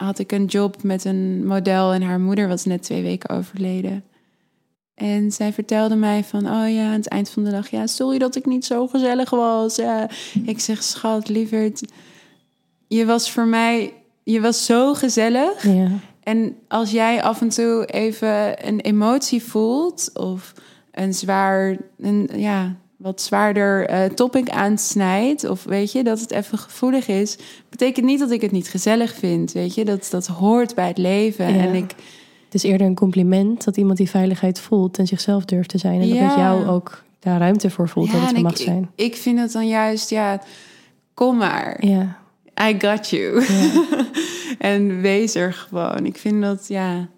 had ik een job met een model en haar moeder was net twee weken overleden. En zij vertelde mij van, oh ja, aan het eind van de dag, ja, sorry dat ik niet zo gezellig was. Ja. Ik zeg, schat, lieverd, je was voor mij, je was zo gezellig. ja, En als jij af en toe even een emotie voelt of een zwaar, een, ja, wat zwaarder eh, topic aansnijdt, of weet je, dat het even gevoelig is, betekent niet dat ik het niet gezellig vind, weet je, dat, dat hoort bij het leven. Ja. En ik, het is eerder een compliment dat iemand die veiligheid voelt en zichzelf durft te zijn. En dat Ja. met jou ook daar ruimte voor voelt dat het er mag ik, zijn. Ik, ik vind het dan juist, ja, kom maar. Ja, I got you. *laughs* en wees er gewoon. Ik vind dat, ja...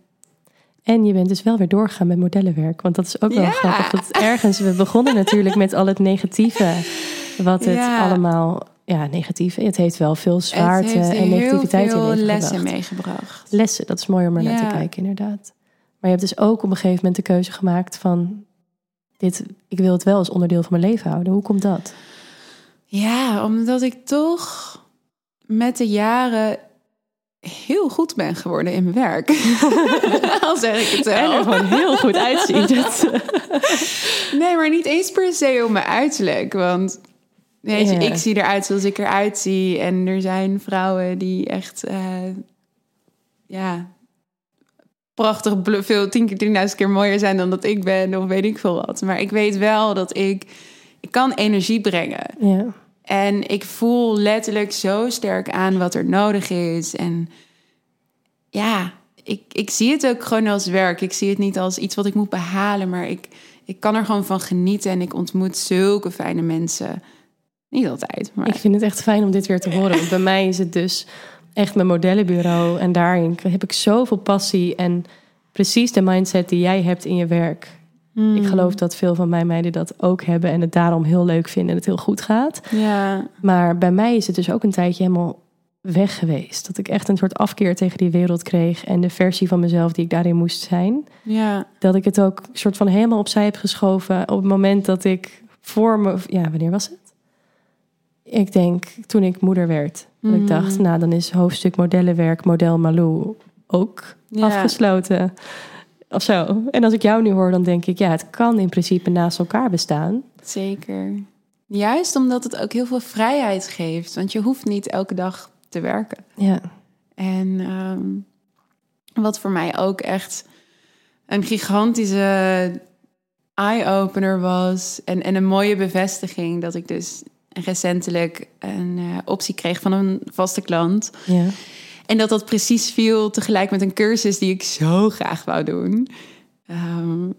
En je bent dus wel weer doorgegaan met modellenwerk. Want dat is ook wel Ja. grappig. Dat ergens, we begonnen natuurlijk met al het negatieve. Wat het allemaal, ja, negatieve. Het heeft wel veel zwaarte en negativiteit heel veel teweeggebracht. lessen meegebracht. Lessen, dat is mooi om er naar Ja. te kijken, inderdaad. Maar je hebt dus ook op een gegeven moment de keuze gemaakt van... Dit, ik wil het wel als onderdeel van mijn leven houden. Hoe komt dat? Ja, omdat ik toch met de jaren heel goed ben geworden in mijn werk. *laughs* Al zeg ik het En er wel. gewoon heel goed uitziet. *laughs* Nee, maar niet eens per se om mijn uiterlijk. Want weet je, Ja. ik zie eruit zoals ik eruit zie. En er zijn vrouwen die echt, eh, ja, prachtig, veel, tien keer, tienduizend keer mooier zijn dan dat ik ben. Of weet ik veel wat. Maar ik weet wel dat ik, ik kan energie brengen. ja. En ik voel letterlijk zo sterk aan wat er nodig is. En ja, ik, ik zie het ook gewoon als werk. Ik zie het niet als iets wat ik moet behalen, maar ik, ik kan er gewoon van genieten. En ik ontmoet zulke fijne mensen. Niet altijd, maar Ik vind het echt fijn om dit weer te horen. Want bij *laughs* mij is het dus echt mijn modellenbureau. En daarin heb ik zoveel passie en precies de mindset die jij hebt in je werk. Hmm. Ik geloof dat veel van mijn meiden dat ook hebben en het daarom heel leuk vinden en het heel goed gaat. ja, Maar bij mij is het dus ook een tijdje helemaal weg geweest. Dat ik echt een soort afkeer tegen die wereld kreeg en de versie van mezelf die ik daarin moest zijn. ja, Dat ik het ook soort van helemaal opzij heb geschoven op het moment dat ik voor me, ja, wanneer was het? Ik denk toen ik moeder werd. Dat ik Mhm. dacht, nou dan is hoofdstuk modellenwerk, model Malou ook Ja. afgesloten. Of zo. En als ik jou nu hoor, dan denk ik, ja, het kan in principe naast elkaar bestaan. zeker. Juist omdat het ook heel veel vrijheid geeft. Want je hoeft niet elke dag te werken. Ja, En ehm, wat voor mij ook echt een gigantische eye-opener was. En, en een mooie bevestiging dat ik dus recentelijk een eh, optie kreeg van een vaste klant. ja. En dat dat precies viel tegelijk met een cursus die ik zo graag wou doen. Ehm,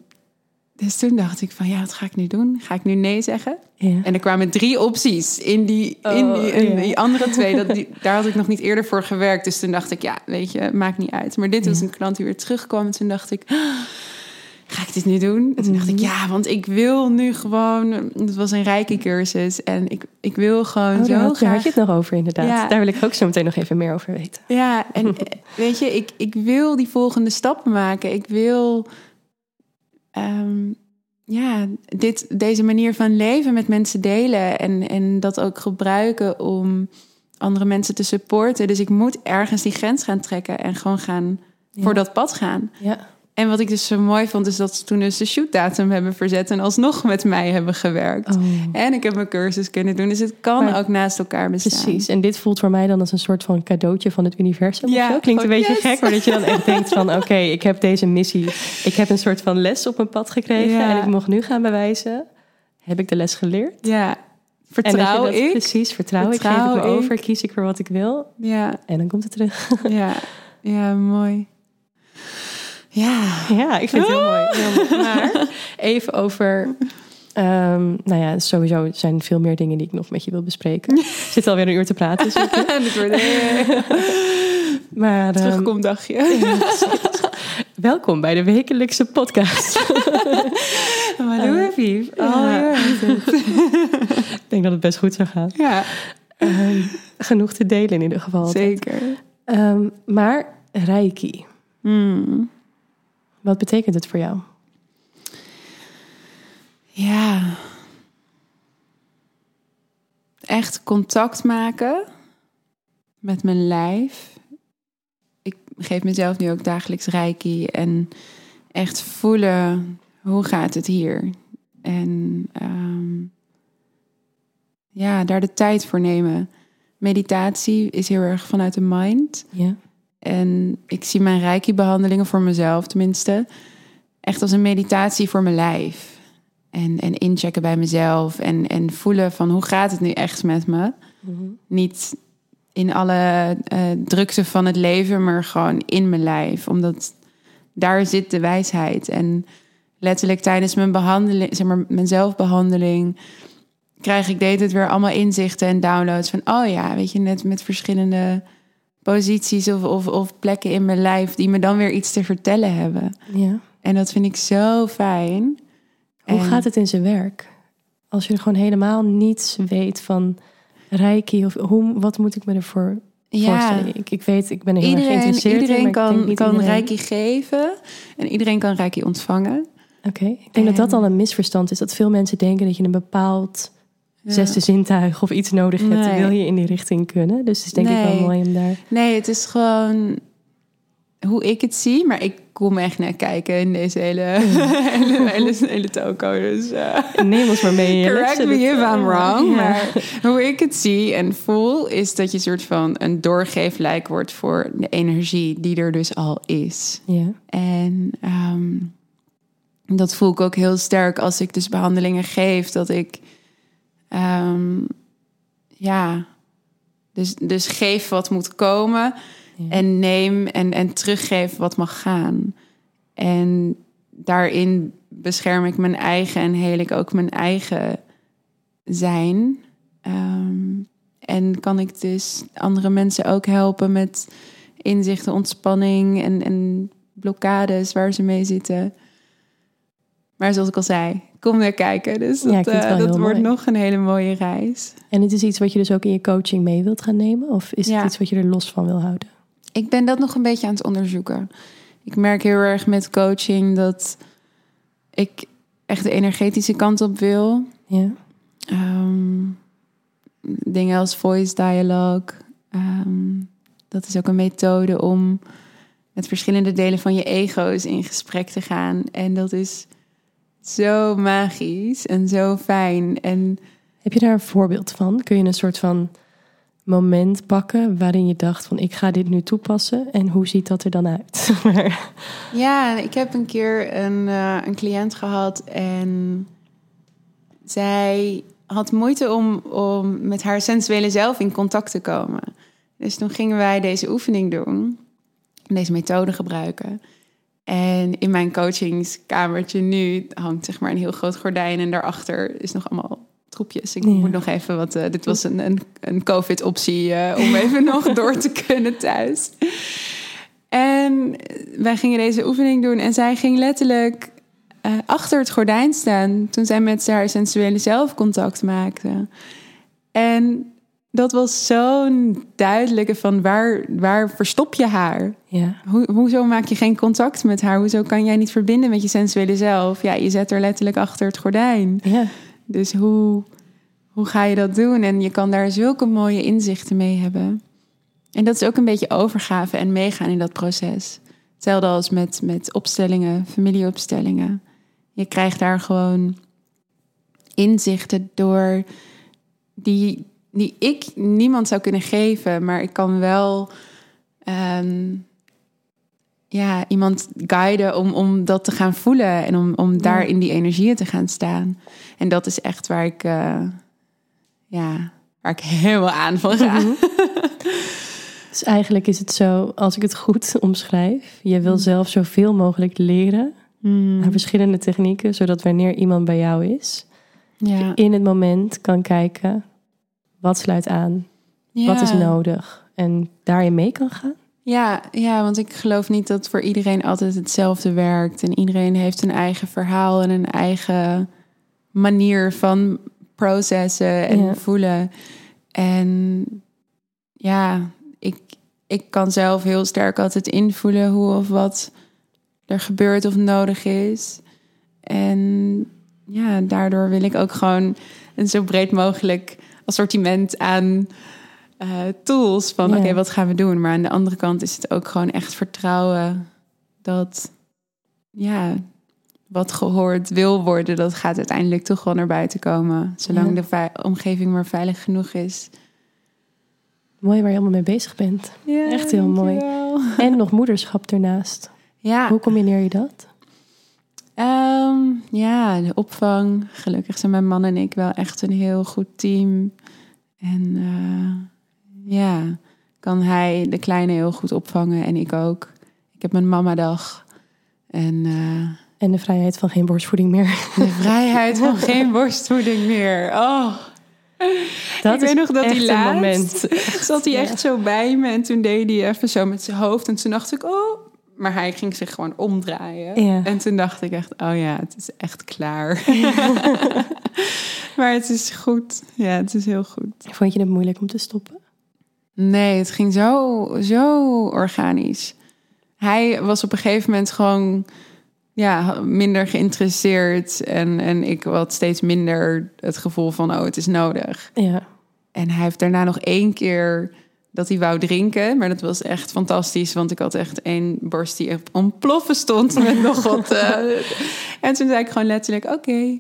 dus toen dacht ik van ja, wat ga ik nu doen? Ga ik nu nee zeggen? ja. En er kwamen drie opties in die, in Oh, die, in ja. die andere twee. Dat die, daar had ik nog niet eerder voor gewerkt. Dus toen dacht ik, ja, weet je, maakt niet uit. Maar dit was een klant die weer terugkwam. En toen dacht ik, "Ah, ga ik dit nu doen? En toen dacht ik, Mhm. ja, want ik wil nu gewoon... Het was een rijke cursus. En ik, ik wil gewoon Oh, zo had, graag... had je het nog over, inderdaad. Ja. Daar wil ik ook zo meteen nog even meer over weten. Ja, en *laughs* eh, weet je, ik, ik wil die volgende stappen maken. Ik wil ehm, ja, dit, deze manier van leven met mensen delen en, en dat ook gebruiken om andere mensen te supporten. Dus ik moet ergens die grens gaan trekken en gewoon gaan voor dat pad gaan. Ja. En wat ik dus zo mooi vond, is dat ze toen dus de shootdatum hebben verzet en alsnog met mij hebben gewerkt. Oh. En ik heb mijn cursus kunnen doen. Dus het kan Maar- ook naast elkaar bestaan. Precies. En dit voelt voor mij dan als een soort van cadeautje van het universum. Ja, of zo. Klinkt een gewoon, beetje gek, maar dat je dan echt denkt van... *laughs* oké, ik heb deze missie. Ik heb een soort van les op mijn pad gekregen... Ja. en ik mag nu gaan bewijzen. Heb ik de les geleerd? Ja, vertrouw dat- ik. Precies, vertrouw, ik. Geef ik me ik. over, kies ik voor wat ik wil. Ja, En dan komt het terug. ja, ja, mooi. Ja, Ja, ik vind het heel mooi. Heel mooi. *laughs* Maar even over... ehm, nou ja, sowieso zijn veel meer dingen die ik nog met je wil bespreken. Ik zit alweer een uur te praten. *laughs* dit wordt Maar ehm, terugkomdagje. welkom bij de wekelijkse podcast. *laughs* Eh, even. ja. Oh, ja. ik denk dat het best goed zou gaan. ja, Ehm, genoeg te delen in ieder geval. zeker. Maar Reiki, Hmm. Wat betekent het voor jou? Ja. Echt contact maken met mijn lijf. Ik geef mezelf nu ook dagelijks reiki en echt voelen hoe gaat het hier. En ehm, ja, daar de tijd voor nemen. Meditatie is heel erg vanuit de mind. Ja. En ik zie mijn reiki-behandelingen voor mezelf tenminste echt als een meditatie voor mijn lijf. En, en inchecken bij mezelf en, en voelen van hoe gaat het nu echt met me. Mhm. Niet in alle eh, drukte van het leven, maar gewoon in mijn lijf. Omdat daar zit de wijsheid. En letterlijk tijdens mijn behandeling, zeg maar, mijn zelfbehandeling, krijg ik deed het weer allemaal inzichten en downloads van, oh ja, weet je, net met verschillende posities of, of, of plekken in mijn lijf die me dan weer iets te vertellen hebben. Ja. En dat vind ik zo fijn. Hoe En- gaat het in zijn werk? Als je gewoon helemaal niets weet van Reiki of hoe, wat moet ik me ervoor voorstellen? Ik, ik weet, ik ben er heel erg Iedereen, geïnteresseerd in, iedereen denk kan, niet kan iedereen. reiki geven en iedereen kan reiki ontvangen. Oké, ik denk dat dat al een misverstand is. Dat veel mensen denken dat je een bepaald Ja. Zesde zintuig of iets nodig hebt. Nee. Wil je in die richting kunnen? Dus het is denk ik wel mooi om daar... Nee, het is gewoon hoe ik het zie. Maar ik kom echt naar kijken in deze hele, *laughs* hele, hele, hele toko. Dus eh, Neem ons maar mee. correct me if I'm wrong. Ja. Maar hoe ik het zie en voel... is dat je soort van een doorgeeflijk wordt... voor de energie die er dus al is. Ja, En ehm, dat voel ik ook heel sterk als ik dus behandelingen geef. Dat ik, ehm, ja, dus, dus geef wat moet komen Ja. en neem en, en teruggeef wat mag gaan. En daarin bescherm ik mijn eigen en heel ik ook mijn eigen zijn. Ehm, en kan ik dus andere mensen ook helpen met inzichten, ontspanning en, en blokkades waar ze mee zitten. Maar zoals ik al zei, kom naar kijken. Dus dat, eh, dat wordt mooi. nog een hele mooie reis. En het is iets wat je dus ook in je coaching mee wilt gaan nemen? Of is Ja. het iets wat je er los van wil houden? Ik ben dat nog een beetje aan het onderzoeken. Ik merk heel erg met coaching dat ik echt de energetische kant op wil. Ja, Ehm, dingen als voice dialogue. ehm, dat is ook een methode om met verschillende delen van je ego's in gesprek te gaan. En dat is zo magisch en zo fijn. En Heb je daar een voorbeeld van? Kun je een soort van moment pakken waarin je dacht van ik ga dit nu toepassen en hoe ziet dat er dan uit? *laughs* Ja, ik heb een keer een, eh, een cliënt gehad en zij had moeite om, om met haar sensuele zelf in contact te komen. Dus toen gingen wij deze oefening doen, deze methode gebruiken. En in mijn coachingskamertje nu hangt zeg maar een heel groot gordijn en daarachter is nog allemaal troepjes. Ik Ja. moet nog even wat. eh, dit was een, een, een COVID-optie eh, om even *laughs* nog door te kunnen thuis. En wij gingen deze oefening doen en zij ging letterlijk eh, achter het gordijn staan toen zij met haar sensuele zelf contact maakte. En dat was zo'n duidelijke van waar, waar verstop je haar? ja, Hoe, hoezo maak je geen contact met haar? Hoezo kan jij niet verbinden met je sensuele zelf? Ja, je zet haar letterlijk achter het gordijn. ja, Dus hoe, hoe ga je dat doen? En je kan daar zulke mooie inzichten mee hebben. En dat is ook een beetje overgave en meegaan in dat proces. Hetzelfde als met, met opstellingen, familieopstellingen. Je krijgt daar gewoon inzichten door die, die ik niemand zou kunnen geven, maar ik kan wel ehm, ja, iemand guiden om, om dat te gaan voelen en om, om daar in die energieën te gaan staan. En dat is echt waar ik, eh, ja, waar ik *laughs* helemaal aan van ga. *laughs* Dus eigenlijk is het zo, als ik het goed *laughs* omschrijf, je wil zelf zoveel mogelijk leren aan verschillende technieken, zodat wanneer iemand bij jou is, Ja. in het moment kan kijken wat sluit aan, wat is nodig en daarin mee kan gaan. Ja, ja, want ik geloof niet dat voor iedereen altijd hetzelfde werkt. En iedereen heeft een eigen verhaal en een eigen manier van processen en Ja. voelen. En ja, ik, ik kan zelf heel sterk altijd invoelen hoe of wat er gebeurt of nodig is. En ja, daardoor wil ik ook gewoon een zo breed mogelijk assortiment aan eh, tools van Ja. oké, wat gaan we doen? Maar aan de andere kant is het ook gewoon echt vertrouwen dat ja, wat gehoord wil worden, dat gaat uiteindelijk toch wel naar buiten komen. Zolang Ja. de omgeving maar veilig genoeg is. Mooi waar je allemaal mee bezig bent. Ja, Echt heel mooi. En nog moederschap ernaast. Ja, Hoe combineer je dat? Ja, de opvang. Gelukkig zijn mijn man en ik wel echt een heel goed team. En eh, ja, kan hij de kleine heel goed opvangen en ik ook. Ik heb mijn mamadag. En eh, En de vrijheid van geen borstvoeding meer. de *laughs* vrijheid van geen borstvoeding meer. Oh, Dat ik weet nog dat hij laatst moment. zat hij echt zo bij me. En toen deed hij even zo met zijn hoofd. En toen dacht ik, oh... Maar hij ging zich gewoon omdraaien. Ja. En toen dacht ik echt, oh ja, het is echt klaar. *laughs* maar het is goed. Ja, het is heel goed. Vond je het moeilijk om te stoppen? Nee, het ging zo, zo organisch. Hij was op een gegeven moment gewoon ja, minder geïnteresseerd. En, en ik had steeds minder het gevoel van, oh, het is nodig. Ja. En hij heeft daarna nog één keer dat hij wou drinken. Maar dat was echt fantastisch. Want ik had echt één borst die op ontploffen stond. Met nog wat. *laughs* eh. En toen zei ik gewoon letterlijk, oké.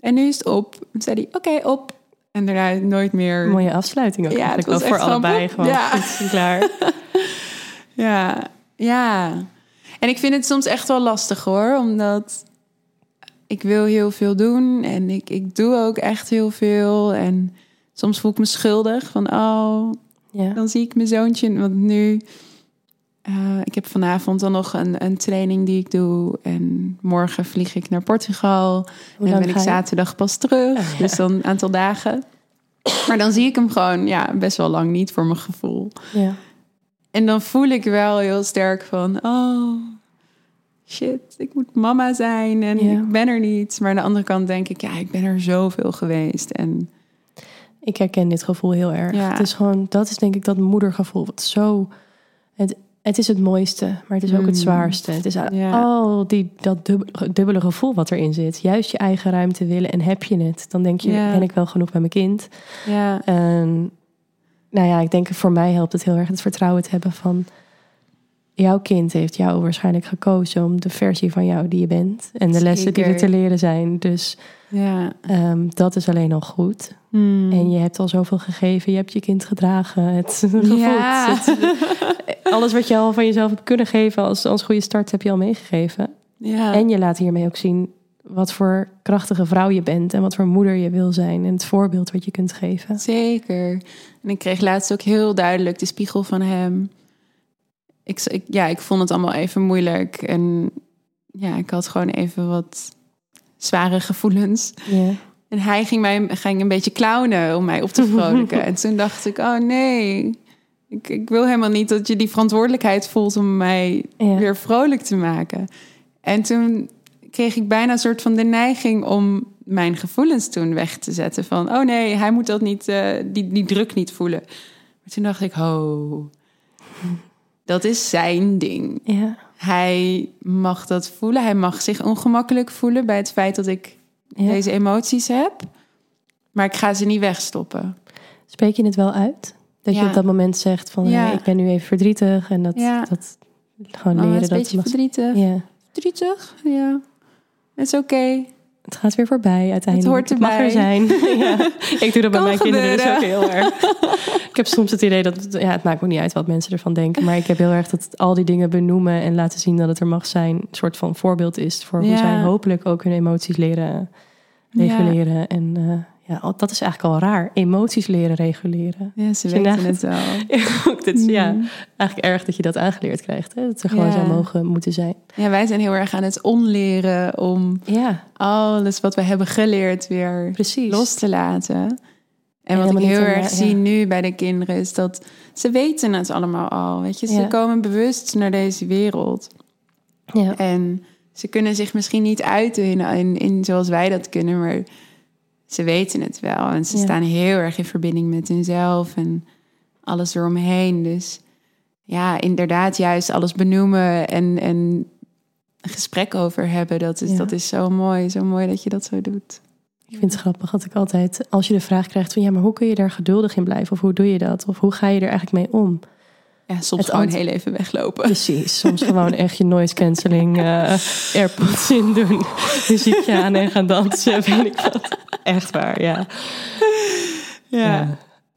En nu is het op. Toen zei hij, oké, op. En daarna nooit meer. Mooie afsluiting ook Ja, eigenlijk het was wel voor allebei. Gewoon Ja. goed klaar. *laughs* Ja, ja. En ik vind het soms echt wel lastig hoor. Omdat ik wil heel veel doen. En ik, ik doe ook echt heel veel. En soms voel ik me schuldig. Van, oh, Ja. dan zie ik mijn zoontje. Want nu, eh, ik heb vanavond dan nog een, een training die ik doe. En morgen vlieg ik naar Portugal. En ben ik zaterdag pas terug. Oh, ja. Dus dan een aantal dagen. Maar dan zie ik hem gewoon ja, best wel lang niet voor mijn gevoel. Ja. En dan voel ik wel heel sterk van... Oh, shit, ik moet mama zijn en Ja. ik ben er niet. Maar aan de andere kant denk ik... Ja, ik ben er zoveel geweest. En Ik herken dit gevoel heel erg. Ja. Het is gewoon, dat is denk ik dat moedergevoel. Wat zo. Het, het is het mooiste, maar het is ook het Mm. zwaarste. Het is Ja. al die, dat dubbele, dubbele gevoel wat erin zit. Juist je eigen ruimte willen en heb je het. Dan denk je, Ja. ben ik wel genoeg bij mijn kind? ja, En nou ja, ik denk voor mij helpt het heel erg het vertrouwen te hebben van... Jouw kind heeft jou waarschijnlijk gekozen om de versie van jou die je bent. En de lessen die er te leren zijn. Dus ja. ehm, dat is alleen al goed. Hmm. En je hebt al zoveel gegeven. Je hebt je kind gedragen. Het gevoeld. *laughs* Ja. Het- alles wat je al van jezelf hebt kunnen geven als, als goede start heb je al meegegeven. ja. En je laat hiermee ook zien wat voor krachtige vrouw je bent. En wat voor moeder je wil zijn. En het voorbeeld wat je kunt geven. Zeker. En ik kreeg laatst ook heel duidelijk de spiegel van hem. Ik, ik, ja, ik vond het allemaal even moeilijk. En ja, ik had gewoon even wat zware gevoelens. En hij ging, mij, ging een beetje clownen om mij op te vrolijken. *laughs* en toen dacht ik, oh nee, ik, ik wil helemaal niet dat je die verantwoordelijkheid voelt om mij weer vrolijk te maken. En toen kreeg ik bijna een soort van de neiging om mijn gevoelens toen weg te zetten. Van, oh nee, hij moet dat niet, eh, die, die druk niet voelen. Maar toen dacht ik, oh, dat is zijn ding. ja. Hij mag dat voelen. Hij mag zich ongemakkelijk voelen bij het feit dat ik Ja. deze emoties heb. Maar ik ga ze niet wegstoppen. Spreek je het wel uit? Dat je op dat moment zegt van Ja. hey, ik ben nu even verdrietig. En dat, dat gewoon Mama leren is een dat beetje mag- verdrietig. Ja. Verdrietig, ja. Het is oké. Het gaat weer voorbij uiteindelijk. Het hoort mag erbij. er zijn. *laughs* ja. Ik doe dat bij mijn kinderen dus ook heel erg. *laughs* ik heb soms het idee dat... Ja, het maakt me niet uit wat mensen ervan denken. Maar ik heb heel erg dat al die dingen benoemen... en laten zien dat het er mag zijn... een soort van voorbeeld is... voor hoe zij hopelijk ook hun emoties leren reguleren. En eh, ja, dat is eigenlijk al raar. Emoties leren reguleren. Ja, ze je weten het wel. *laughs* Dit, Ja, Mm. eigenlijk erg dat je dat aangeleerd krijgt. Hè? Dat ze gewoon Ja. zo mogen moeten zijn. Ja, wij zijn heel erg aan het onleren om Ja, alles wat we hebben geleerd weer precies. los te laten. En wat ik heel erg zie nu bij de kinderen is dat ze weten het allemaal al. Weet je, ze komen bewust naar deze wereld. Ja. En ze kunnen zich misschien niet uiten in, in, in zoals wij dat kunnen, maar ze weten het wel. En ze Ja. staan heel erg in verbinding met hunzelf en alles eromheen. Dus ja, inderdaad, juist alles benoemen en, en een gesprek over hebben. Dat is, Ja. dat is zo mooi. Zo mooi dat je dat zo doet. Ik vind het grappig dat ik altijd, als je de vraag krijgt van ja, maar hoe kun je daar geduldig in blijven? Of hoe doe je dat? Of hoe ga je er eigenlijk mee om? Ja, soms Het gewoon heel even weglopen. Precies, soms gewoon echt je noise cancelling eh airpods in doen, *laughs* muziekje aan en gaan dansen, *laughs* weet ik wat. Echt waar, ja. Ja.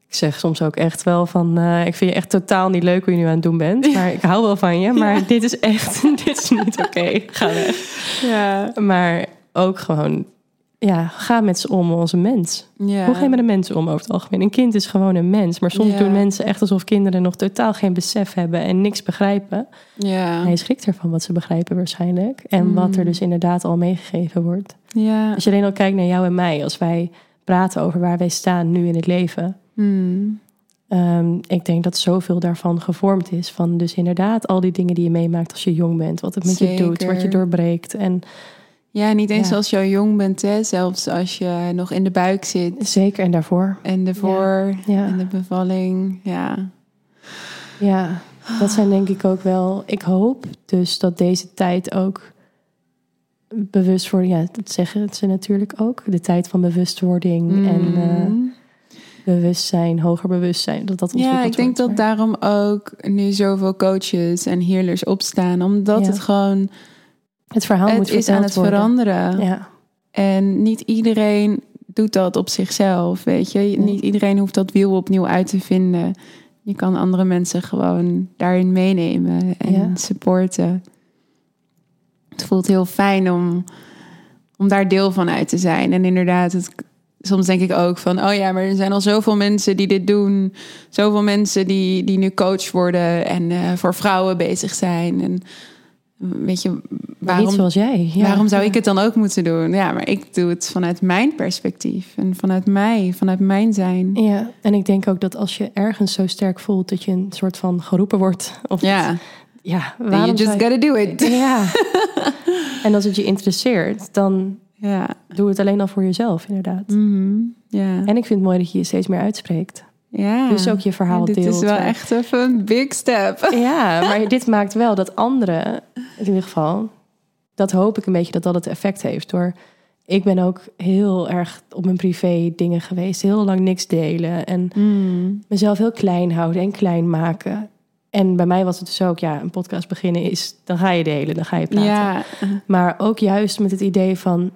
Ik zeg soms ook echt wel van, eh, ik vind je echt totaal niet leuk hoe je nu aan het doen bent. Maar ik hou wel van je, maar Ja. dit is echt, *laughs* dit is niet oké. Ga weg. ja. Maar ook gewoon, ja, ga met ze om als een mens. ja. Hoe ga je met een mens om over het algemeen? Een kind is gewoon een mens. Maar soms Ja. doen mensen echt alsof kinderen nog totaal geen besef hebben en niks begrijpen. Ja. Hij schrikt ervan wat ze begrijpen waarschijnlijk. En Mm. wat er dus inderdaad al meegegeven wordt. ja. Als je alleen al kijkt naar jou en mij, als wij praten over waar wij staan nu in het leven. Hmm. Ehm, ik denk dat zoveel daarvan gevormd is. Van dus inderdaad al die dingen die je meemaakt als je jong bent. Wat het met je doet, wat je doorbreekt. En Ja, niet eens Ja. als je jong bent, hè? zelfs als je nog in de buik zit. zeker en daarvoor. En de voor Ja. en de bevalling. Ja. Ja, dat zijn denk ik ook wel. Ik hoop dus dat deze tijd ook bewust worden. Ja, dat zeggen ze natuurlijk ook. De tijd van bewustwording en eh, Mm. bewustzijn, hoger bewustzijn. Dat dat ja, ik denk dat wordt. Maar- daarom ook nu zoveel coaches en healers opstaan. Omdat Ja. het gewoon, het verhaal het moet is aan het worden. veranderen. Ja, En niet iedereen doet dat op zichzelf, weet je. Niet iedereen hoeft dat wiel opnieuw uit te vinden. Je kan andere mensen gewoon daarin meenemen en Ja. supporten. Het voelt heel fijn om, om daar deel van uit te zijn. En inderdaad, het, soms denk ik ook van... oh ja, maar er zijn al zoveel mensen die dit doen. Zoveel mensen die, die nu coach worden en eh, voor vrouwen bezig zijn. En weet je, waarom, niet zoals jij. Ja. Waarom zou ik het dan ook moeten doen? Ja, maar ik doe het vanuit mijn perspectief en vanuit mij, vanuit mijn zijn. Ja, en ik denk ook dat als je ergens zo sterk voelt dat je een soort van geroepen wordt. Of Ja, ja you just gotta do it. Ja. *laughs* *laughs* en als het je interesseert, dan Ja, doe het alleen al voor jezelf, inderdaad. Mhm. ja. En ik vind het mooi dat je je steeds meer uitspreekt. Ja. Dus ook je verhaal dit deelt. is wel echt even een big step. *laughs* Ja, maar dit maakt wel dat anderen, in ieder geval, dat hoop ik een beetje dat dat het effect heeft. Door, ik ben ook heel erg op mijn privé dingen geweest, heel lang niks delen en Mm. mezelf heel klein houden en klein maken. En bij mij was het dus ook, ja, een podcast beginnen is, dan ga je delen, dan ga je praten. Ja, Maar ook juist met het idee van,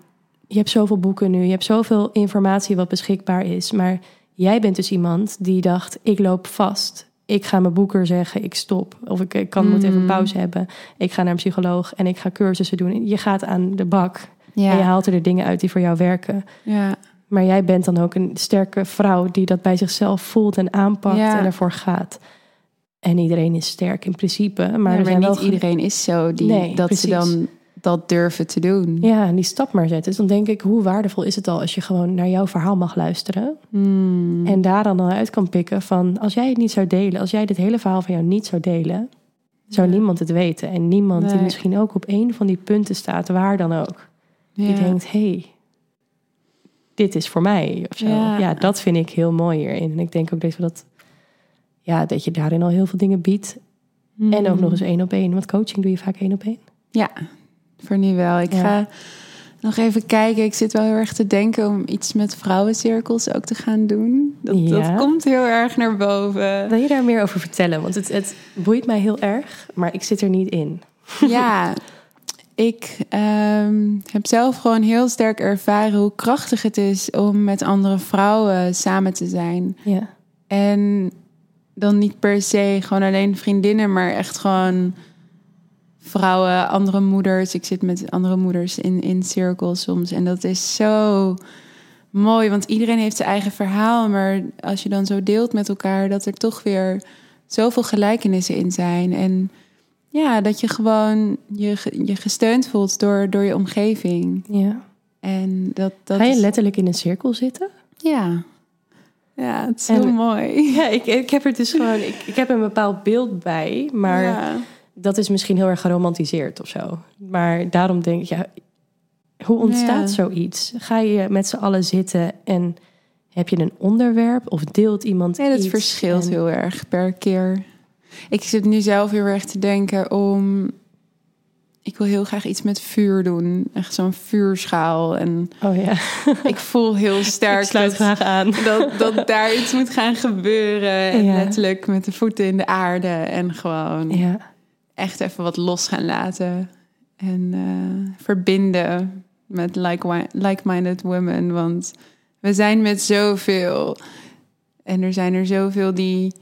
je hebt zoveel boeken nu, je hebt zoveel informatie wat beschikbaar is. Maar jij bent dus iemand die dacht, ik loop vast. Ik ga mijn boeker zeggen, ik stop. Of ik, ik kan, moet even Mm. pauze hebben. Ik ga naar een psycholoog en ik ga cursussen doen. Je gaat aan de bak en je haalt er de dingen uit die voor jou werken. ja. Maar jij bent dan ook een sterke vrouw die dat bij zichzelf voelt en aanpakt Ja. en ervoor gaat. En iedereen is sterk in principe. Maar, niet iedereen is zo die, Nee, dat precies. ze dan dat durven te doen. Ja, en die stap maar zetten. Dus dan denk ik, hoe waardevol is het al als je gewoon naar jouw verhaal mag luisteren. Mm. En daar dan al uit kan pikken van, als jij het niet zou delen, als jij dit hele verhaal van jou niet zou delen, zou Ja. niemand het weten. En niemand die misschien ook op een van die punten staat, waar dan ook. Die denkt, hé, hey, dit is voor mij. Of zo. Ja. Ja. dat vind ik heel mooi hierin. En ik denk ook dat, dat, ja, dat je daarin al heel veel dingen biedt. En ook Mm. nog eens één op één. Want coaching doe je vaak één op één. Ja, voor nu wel. Ik Ja. ga nog even kijken. Ik zit wel heel erg te denken om iets met vrouwencirkels ook te gaan doen. Dat, Ja. dat komt heel erg naar boven. Wil je daar meer over vertellen? Want het, het boeit mij heel erg, maar ik zit er niet in. *laughs* Ja, ik ehm, heb zelf gewoon heel sterk ervaren hoe krachtig het is om met andere vrouwen samen te zijn. Ja, En dan niet per se gewoon alleen vriendinnen, maar echt gewoon vrouwen, andere moeders. Ik zit met andere moeders in, in cirkels soms. En dat is zo mooi, want iedereen heeft zijn eigen verhaal. Maar als je dan zo deelt met elkaar, dat er toch weer zoveel gelijkenissen in zijn. En ja, dat je gewoon je, je gesteund voelt door, door je omgeving. ja. En dat, dat Ga je letterlijk in een cirkel zitten? Ja. Ja, het is En- heel mooi. *laughs* Ja, ik, ik heb er dus gewoon... Ik, ik heb een bepaald beeld bij, maar Ja. Dat is misschien heel erg geromantiseerd of zo. Maar daarom denk ik, ja, hoe ontstaat Ja. zoiets? Ga je met z'n allen zitten en heb je een onderwerp of deelt iemand Nee, dat verschilt en- heel erg per keer. Ik zit nu zelf heel erg te denken om... Ik wil heel graag iets met vuur doen. Echt zo'n vuurschaal. En Oh ja, ik voel heel *laughs* sterk ik sluit dat, graag aan. dat, dat daar iets moet gaan gebeuren. En Ja. letterlijk met de voeten in de aarde. En gewoon Ja, echt even wat los gaan laten. En eh, verbinden met like- like-minded women. Want we zijn met zoveel. En er zijn er zoveel die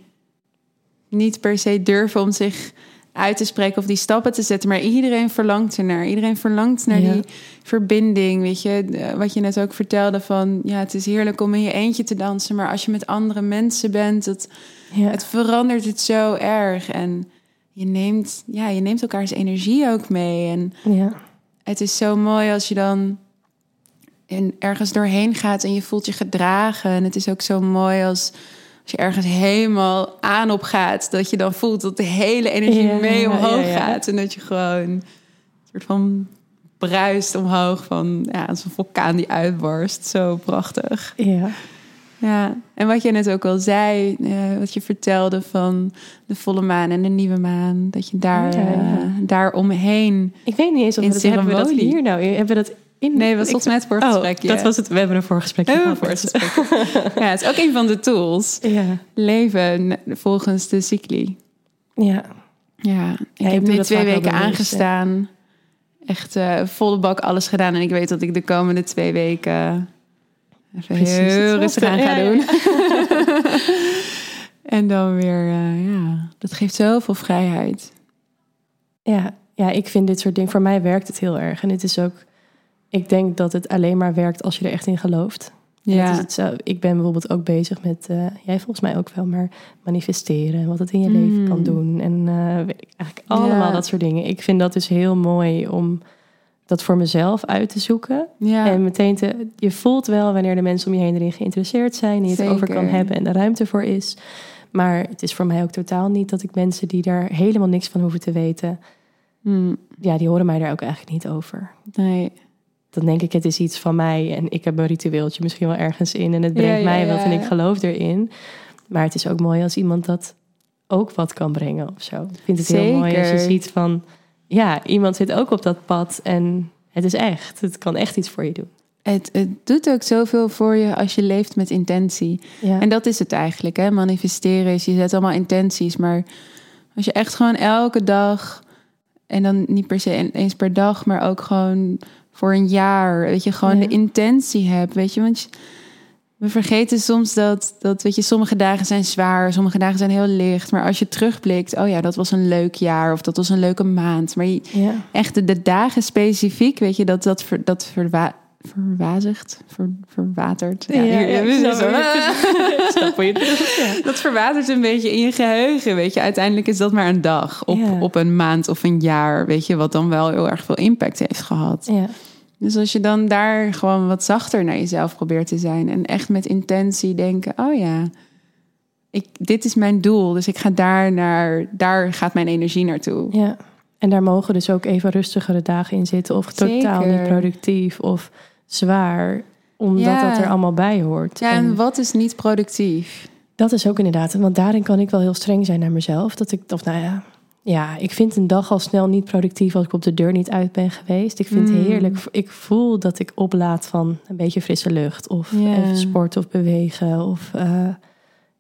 niet per se durven om zich uit te spreken of die stappen te zetten. Maar iedereen verlangt ernaar. Iedereen verlangt naar Ja. die verbinding. Weet je, wat je net ook vertelde van... ja, het is heerlijk om in je eentje te dansen... maar als je met andere mensen bent... Dat, ja. het verandert het zo erg. En je neemt, ja, je neemt elkaars energie ook mee. En ja. het is zo mooi als je dan en ergens doorheen gaat en je voelt je gedragen. En het is ook zo mooi als, als je ergens helemaal aan op gaat, dat je dan voelt dat de hele energie Ja, mee omhoog ja, gaat. En dat je gewoon een soort van bruist omhoog van ja, als een vulkaan die uitbarst. Zo prachtig. Ja. Ja, en wat je net ook al zei, eh, wat je vertelde van de volle maan en de nieuwe maan, dat je daar, Ja, ja. eh, daar omheen. Ik weet niet eens of we dat, hebben we dat hier nou. Hebben we dat in? Nee, was volgens mij het Oh, voorgesprek. dat was het. We hebben een voorgesprekje Hebben we ja, het is ook een van de tools. *laughs* Ja. Leven volgens de cycli. Ja. Ja, ik ik heb nu twee weken aangestaan. Echt eh, volle bak alles gedaan. En ik weet dat ik de komende twee weken even Precies heel rustig aan ga Ja, ja. doen. *laughs* en dan weer, eh, ja, dat geeft zoveel vrijheid. Ja, ja, ik vind dit soort dingen. Voor mij werkt het heel erg. En het is ook. Ik denk dat het alleen maar werkt als je er echt in gelooft. Het Ja, het zo, ik ben bijvoorbeeld ook bezig met, eh, jij volgens mij ook wel, maar manifesteren. Wat het in je Mm. leven kan doen. En eh, weet ik, eigenlijk allemaal Ja. dat soort dingen. Ik vind dat dus heel mooi om dat voor mezelf uit te zoeken. ja. En meteen te, je voelt wel wanneer de mensen om je heen erin geïnteresseerd zijn. En je het over kan hebben en de ruimte voor is. Maar het is voor mij ook totaal niet dat ik mensen die daar helemaal niks van hoeven te weten. Hm, Ja, die horen mij daar ook eigenlijk niet over. nee. Dan denk ik, het is iets van mij en ik heb een ritueeltje misschien wel ergens in en het brengt Ja, ja, mij wat en ik geloof erin. Maar het is ook mooi als iemand dat ook wat kan brengen of zo. Ik vind het heel mooi als je ziet van, ja, iemand zit ook op dat pad en het is echt. Het kan echt iets voor je doen. Het, het doet ook zoveel voor je als je leeft met intentie. Ja, En dat is het eigenlijk, hè? Manifesteren is, je zet allemaal intenties. Maar als je echt gewoon elke dag, en dan niet per se eens per dag, maar ook gewoon voor een jaar, weet je, gewoon Ja. de intentie hebt, weet je. Want je- we vergeten soms dat, dat, weet je, sommige dagen zijn zwaar, sommige dagen zijn heel licht. Maar als je terugblikt, oh ja, dat was een leuk jaar of dat was een leuke maand. Maar je, ja. echt de, de dagen specifiek, weet je, dat dat, ver, dat verwa, verwazigt, ver, verwatert. Ja, ja, zo. *laughs* je- ja. *laughs* Dat verwatert een beetje in je geheugen, weet je. Uiteindelijk is dat maar een dag op, Ja. op een maand of een jaar, weet je, wat dan wel heel erg veel impact heeft gehad. Ja, Dus als je dan daar gewoon wat zachter naar jezelf probeert te zijn en echt met intentie denken, oh ja, ik, dit is mijn doel, dus ik ga daar naar, daar gaat mijn energie naartoe. ja. En daar mogen dus ook even rustigere dagen in zitten. Of totaal niet productief of zwaar. Omdat Ja. dat er allemaal bij hoort. Ja, en wat is niet productief? Dat is ook inderdaad, want daarin kan ik wel heel streng zijn naar mezelf. Dat ik, of nou ja, ja, ik vind een dag al snel niet productief als ik op de deur niet uit ben geweest. Ik vind het Mm. heerlijk. Ik voel dat ik oplaad van een beetje frisse lucht of even sporten of bewegen of eh,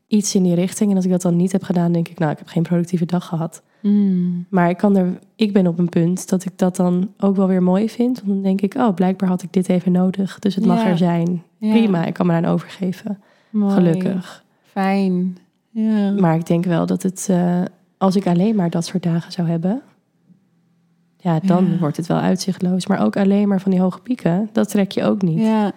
iets in die richting. En als ik dat dan niet heb gedaan, denk ik, nou, ik heb geen productieve dag gehad. Mm. Maar ik, kan er, ik ben op een punt dat ik dat dan ook wel weer mooi vind. Want dan denk ik, oh, blijkbaar had ik dit even nodig. Dus het mag er zijn. Prima, ik kan me aan overgeven. Mooi. Gelukkig. Fijn. Ja. Maar ik denk wel dat het, eh, als ik alleen maar dat soort dagen zou hebben, ja, dan Ja. wordt het wel uitzichtloos. Maar ook alleen maar van die hoge pieken, dat trek je ook niet. ja.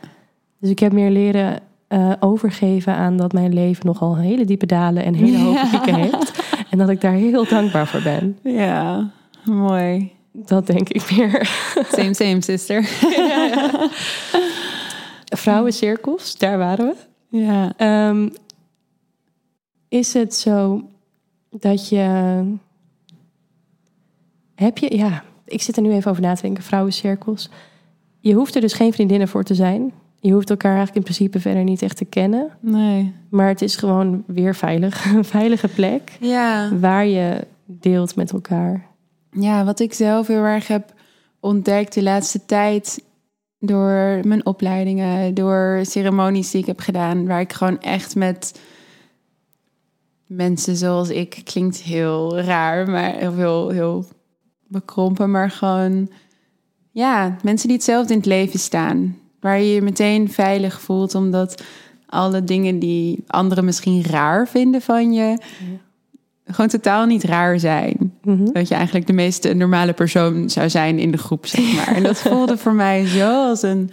Dus ik heb meer leren eh, overgeven aan dat mijn leven nogal hele diepe dalen en hele hoge Ja. pieken heeft. En dat ik daar heel dankbaar voor ben. Ja, mooi. Dat denk ik meer. Same, same, sister. *laughs* Vrouwencirkels, daar waren we. Ja. Ehm, is het zo dat je. Heb je, ja, ik zit er nu even over na te denken, vrouwencirkels. Je hoeft er dus geen vriendinnen voor te zijn. Je hoeft elkaar eigenlijk in principe verder niet echt te kennen. Nee. Maar het is gewoon weer veilig. *laughs* Een veilige plek Ja. waar je deelt met elkaar. ja, wat ik zelf heel erg heb ontdekt de laatste tijd door mijn opleidingen, door ceremonies die ik heb gedaan, waar ik gewoon echt met mensen zoals ik klinkt heel raar, maar heel heel, heel bekrompen, maar gewoon ja, mensen die hetzelfde in het leven staan, waar je je meteen veilig voelt omdat alle dingen die anderen misschien raar vinden van je, gewoon totaal niet raar zijn. Mhm. Dat je eigenlijk de meest normale persoon zou zijn in de groep, zeg maar. En dat *laughs* voelde voor mij zo als een,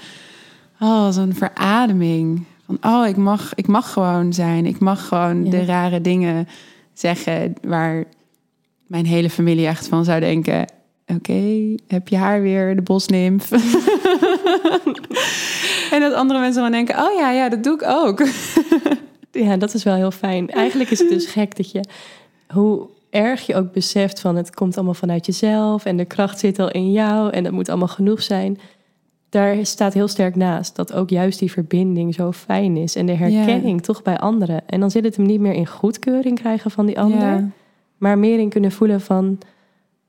oh, als een verademing. Van, oh, ik mag, ik mag gewoon zijn. Ik mag gewoon Ja. de rare dingen zeggen waar mijn hele familie echt van zou denken... oké, heb je haar weer, de bosnimf? *laughs* en dat andere mensen dan denken, oh ja, ja, dat doe ik ook. *laughs* ja, dat is wel heel fijn. Eigenlijk is het dus gek dat je, hoe erg je ook beseft van het komt allemaal vanuit jezelf en de kracht zit al in jou en dat moet allemaal genoeg zijn. Daar staat heel sterk naast dat ook juist die verbinding zo fijn is en de herkenning toch bij anderen. En dan zit het hem niet meer in goedkeuring krijgen van die ander, maar meer in kunnen voelen van,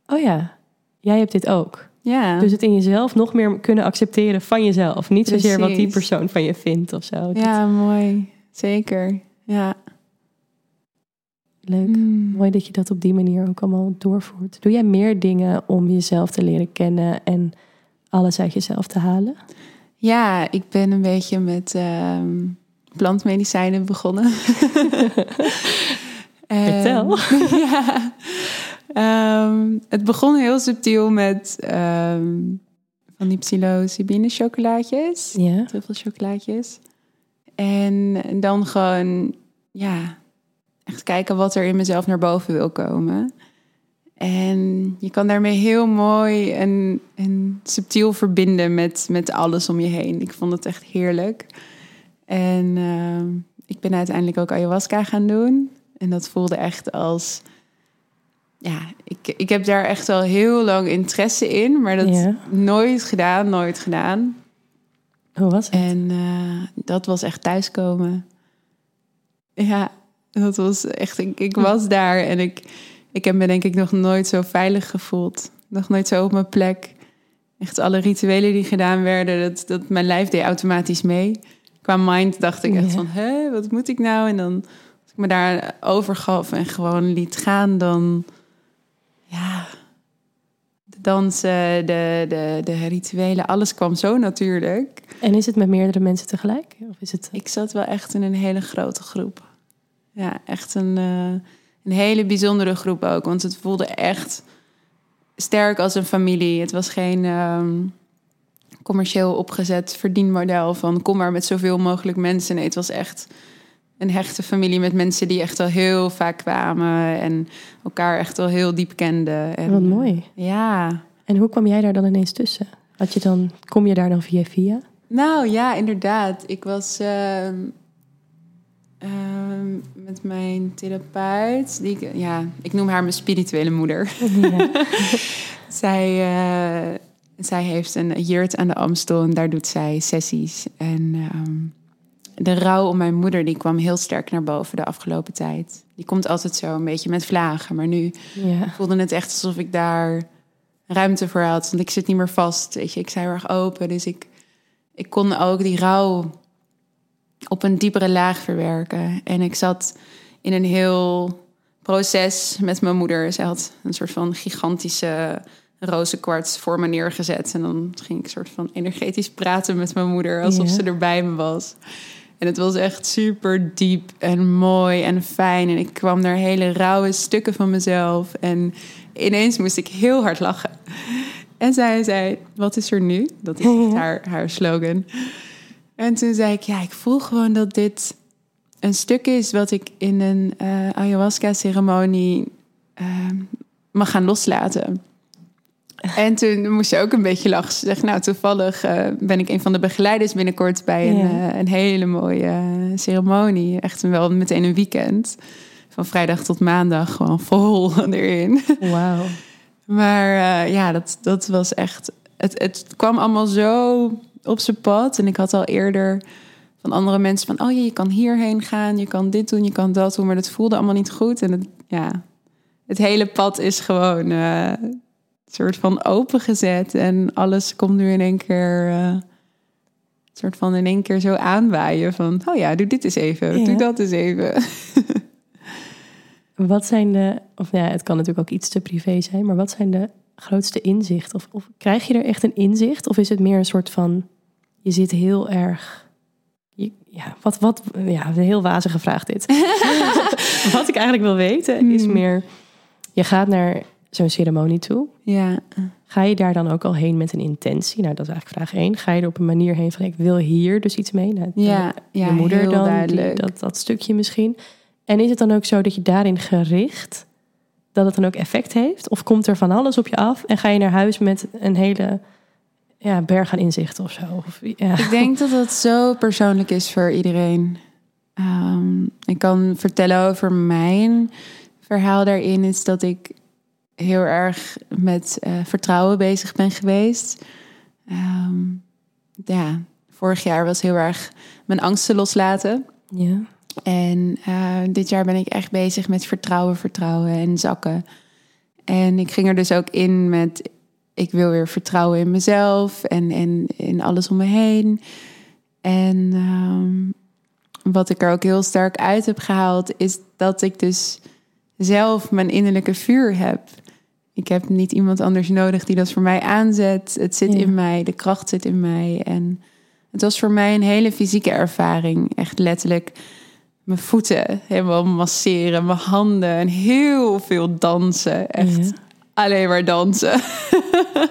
oh ja, jij hebt dit ook. Ja. Dus het in jezelf nog meer kunnen accepteren van jezelf. Niet zozeer wat die persoon van je vindt of zo. Ja, mooi. Zeker. Ja. Leuk. Mm. Mooi dat je dat op die manier ook allemaal doorvoert. Doe jij meer dingen om jezelf te leren kennen en alles uit jezelf te halen? Ja, ik ben een beetje met uh, plantmedicijnen begonnen. *laughs* Vertel. *laughs* ja. Ehm, het begon heel subtiel met um, van die psilocybine chocolaatjes. Ja. chocolaatjes. En dan gewoon, ja, echt kijken wat er in mezelf naar boven wil komen. En je kan daarmee heel mooi en, en subtiel verbinden met, met alles om je heen. Ik vond het echt heerlijk. En uh, ik ben uiteindelijk ook ayahuasca gaan doen. En dat voelde echt als. Ja, ik, ik heb daar echt al heel lang interesse in, maar dat nooit gedaan, nooit gedaan. Hoe was het? En uh, dat was echt thuiskomen. Ja, dat was echt. Ik, ik was daar en ik, ik heb me denk ik nog nooit zo veilig gevoeld. Nog nooit zo op mijn plek. Echt alle rituelen die gedaan werden, dat, dat mijn lijf deed automatisch mee. Qua mind dacht ik echt van, hé, wat moet ik nou? En dan als ik me daar overgaf en gewoon liet gaan, dan ja, de dansen, de, de, de rituelen, alles kwam zo natuurlijk. En is het met meerdere mensen tegelijk? Of is het... Ik zat wel echt in een hele grote groep. Ja, echt een, uh, een hele bijzondere groep ook. Want het voelde echt sterk als een familie. Het was geen um, commercieel opgezet verdienmodel van kom maar met zoveel mogelijk mensen. Nee, het was echt een hechte familie met mensen die echt al heel vaak kwamen en elkaar echt al heel diep kenden. En, Wat mooi. Ja. En hoe kwam jij daar dan ineens tussen? Had je dan, kom je daar dan via via? Nou ja, inderdaad. Ik was uh, uh, met mijn therapeut. Die ik, ja, ik noem haar mijn spirituele moeder. Ja. *laughs* zij, uh, zij heeft een yurt aan de Amstel en daar doet zij sessies. En ehm, de rouw om mijn moeder die kwam heel sterk naar boven de afgelopen tijd. Die komt altijd zo een beetje met vlagen. Maar nu ja. voelde het echt alsof ik daar ruimte voor had. Want ik zit niet meer vast. Weet je, ik zei heel erg open. Dus ik, ik kon ook die rouw op een diepere laag verwerken. En ik zat in een heel proces met mijn moeder. Zij had een soort van gigantische rozenkwarts voor me neergezet. En dan ging ik soort van energetisch praten met mijn moeder, alsof ze er bij me was. En het was echt super diep en mooi en fijn. En ik kwam daar hele rauwe stukken van mezelf. En ineens moest ik heel hard lachen. En zij zei, wat is er nu? Dat is *laughs* haar, haar slogan. En toen zei ik, ja, ik voel gewoon dat dit een stuk is wat ik in een uh, ayahuasca-ceremonie uh, mag gaan loslaten. En toen moest je ook een beetje lachen. Ze zegt, nou, toevallig uh, ben ik een van de begeleiders binnenkort bij een, uh, een hele mooie ceremonie. Echt wel meteen een weekend. Van vrijdag tot maandag gewoon vol *laughs* erin. Wauw. Maar ja, dat, dat was echt... Het, het kwam allemaal zo op zijn pad. En ik had al eerder van andere mensen van... oh ja, je kan hierheen gaan, je kan dit doen, je kan dat doen. Maar dat voelde allemaal niet goed. En het, ja, het hele pad is gewoon soort van opengezet. En alles komt nu in één keer. Uh, soort van in één keer zo aanwaaien van, oh ja, doe dit eens even, ja. doe dat eens even. *laughs* wat zijn de, of ja, het kan natuurlijk ook iets te privé zijn, maar wat zijn de grootste inzichten? Of, of krijg je er echt een inzicht? Of is het meer een soort van, je zit heel erg ja, wat, wat, ja, een heel wazige vraag dit. *laughs* *laughs* wat ik eigenlijk wil weten is meer, je gaat naar zo'n ceremonie toe. Ja. Ga je daar dan ook al heen met een intentie? Nou, dat is eigenlijk vraag één. Ga je er op een manier heen van ik wil hier dus iets mee? Nou, ja, ja, je moeder dan, duidelijk. Die, dat, dat stukje misschien. En is het dan ook zo dat je daarin gericht dat het dan ook effect heeft? Of komt er van alles op je af en ga je naar huis met een hele ja, berg aan inzichten of zo? Of, ja. Ik denk dat het zo persoonlijk is voor iedereen. Ehm, ik kan vertellen over mijn verhaal daarin is dat ik heel erg met eh, vertrouwen bezig ben geweest. Ehm, ja, vorig jaar was heel erg mijn angsten loslaten. Ja. En uh, dit jaar ben ik echt bezig met vertrouwen, vertrouwen en zakken. En ik ging er dus ook in met, ik wil weer vertrouwen in mezelf en, en in alles om me heen. En um, wat ik er ook heel sterk uit heb gehaald, is dat ik dus zelf mijn innerlijke vuur heb. Ik heb niet iemand anders nodig die dat voor mij aanzet. Het zit in mij, de kracht zit in mij. En het was voor mij een hele fysieke ervaring. Echt letterlijk mijn voeten helemaal masseren, mijn handen en heel veel dansen. Echt alleen maar dansen.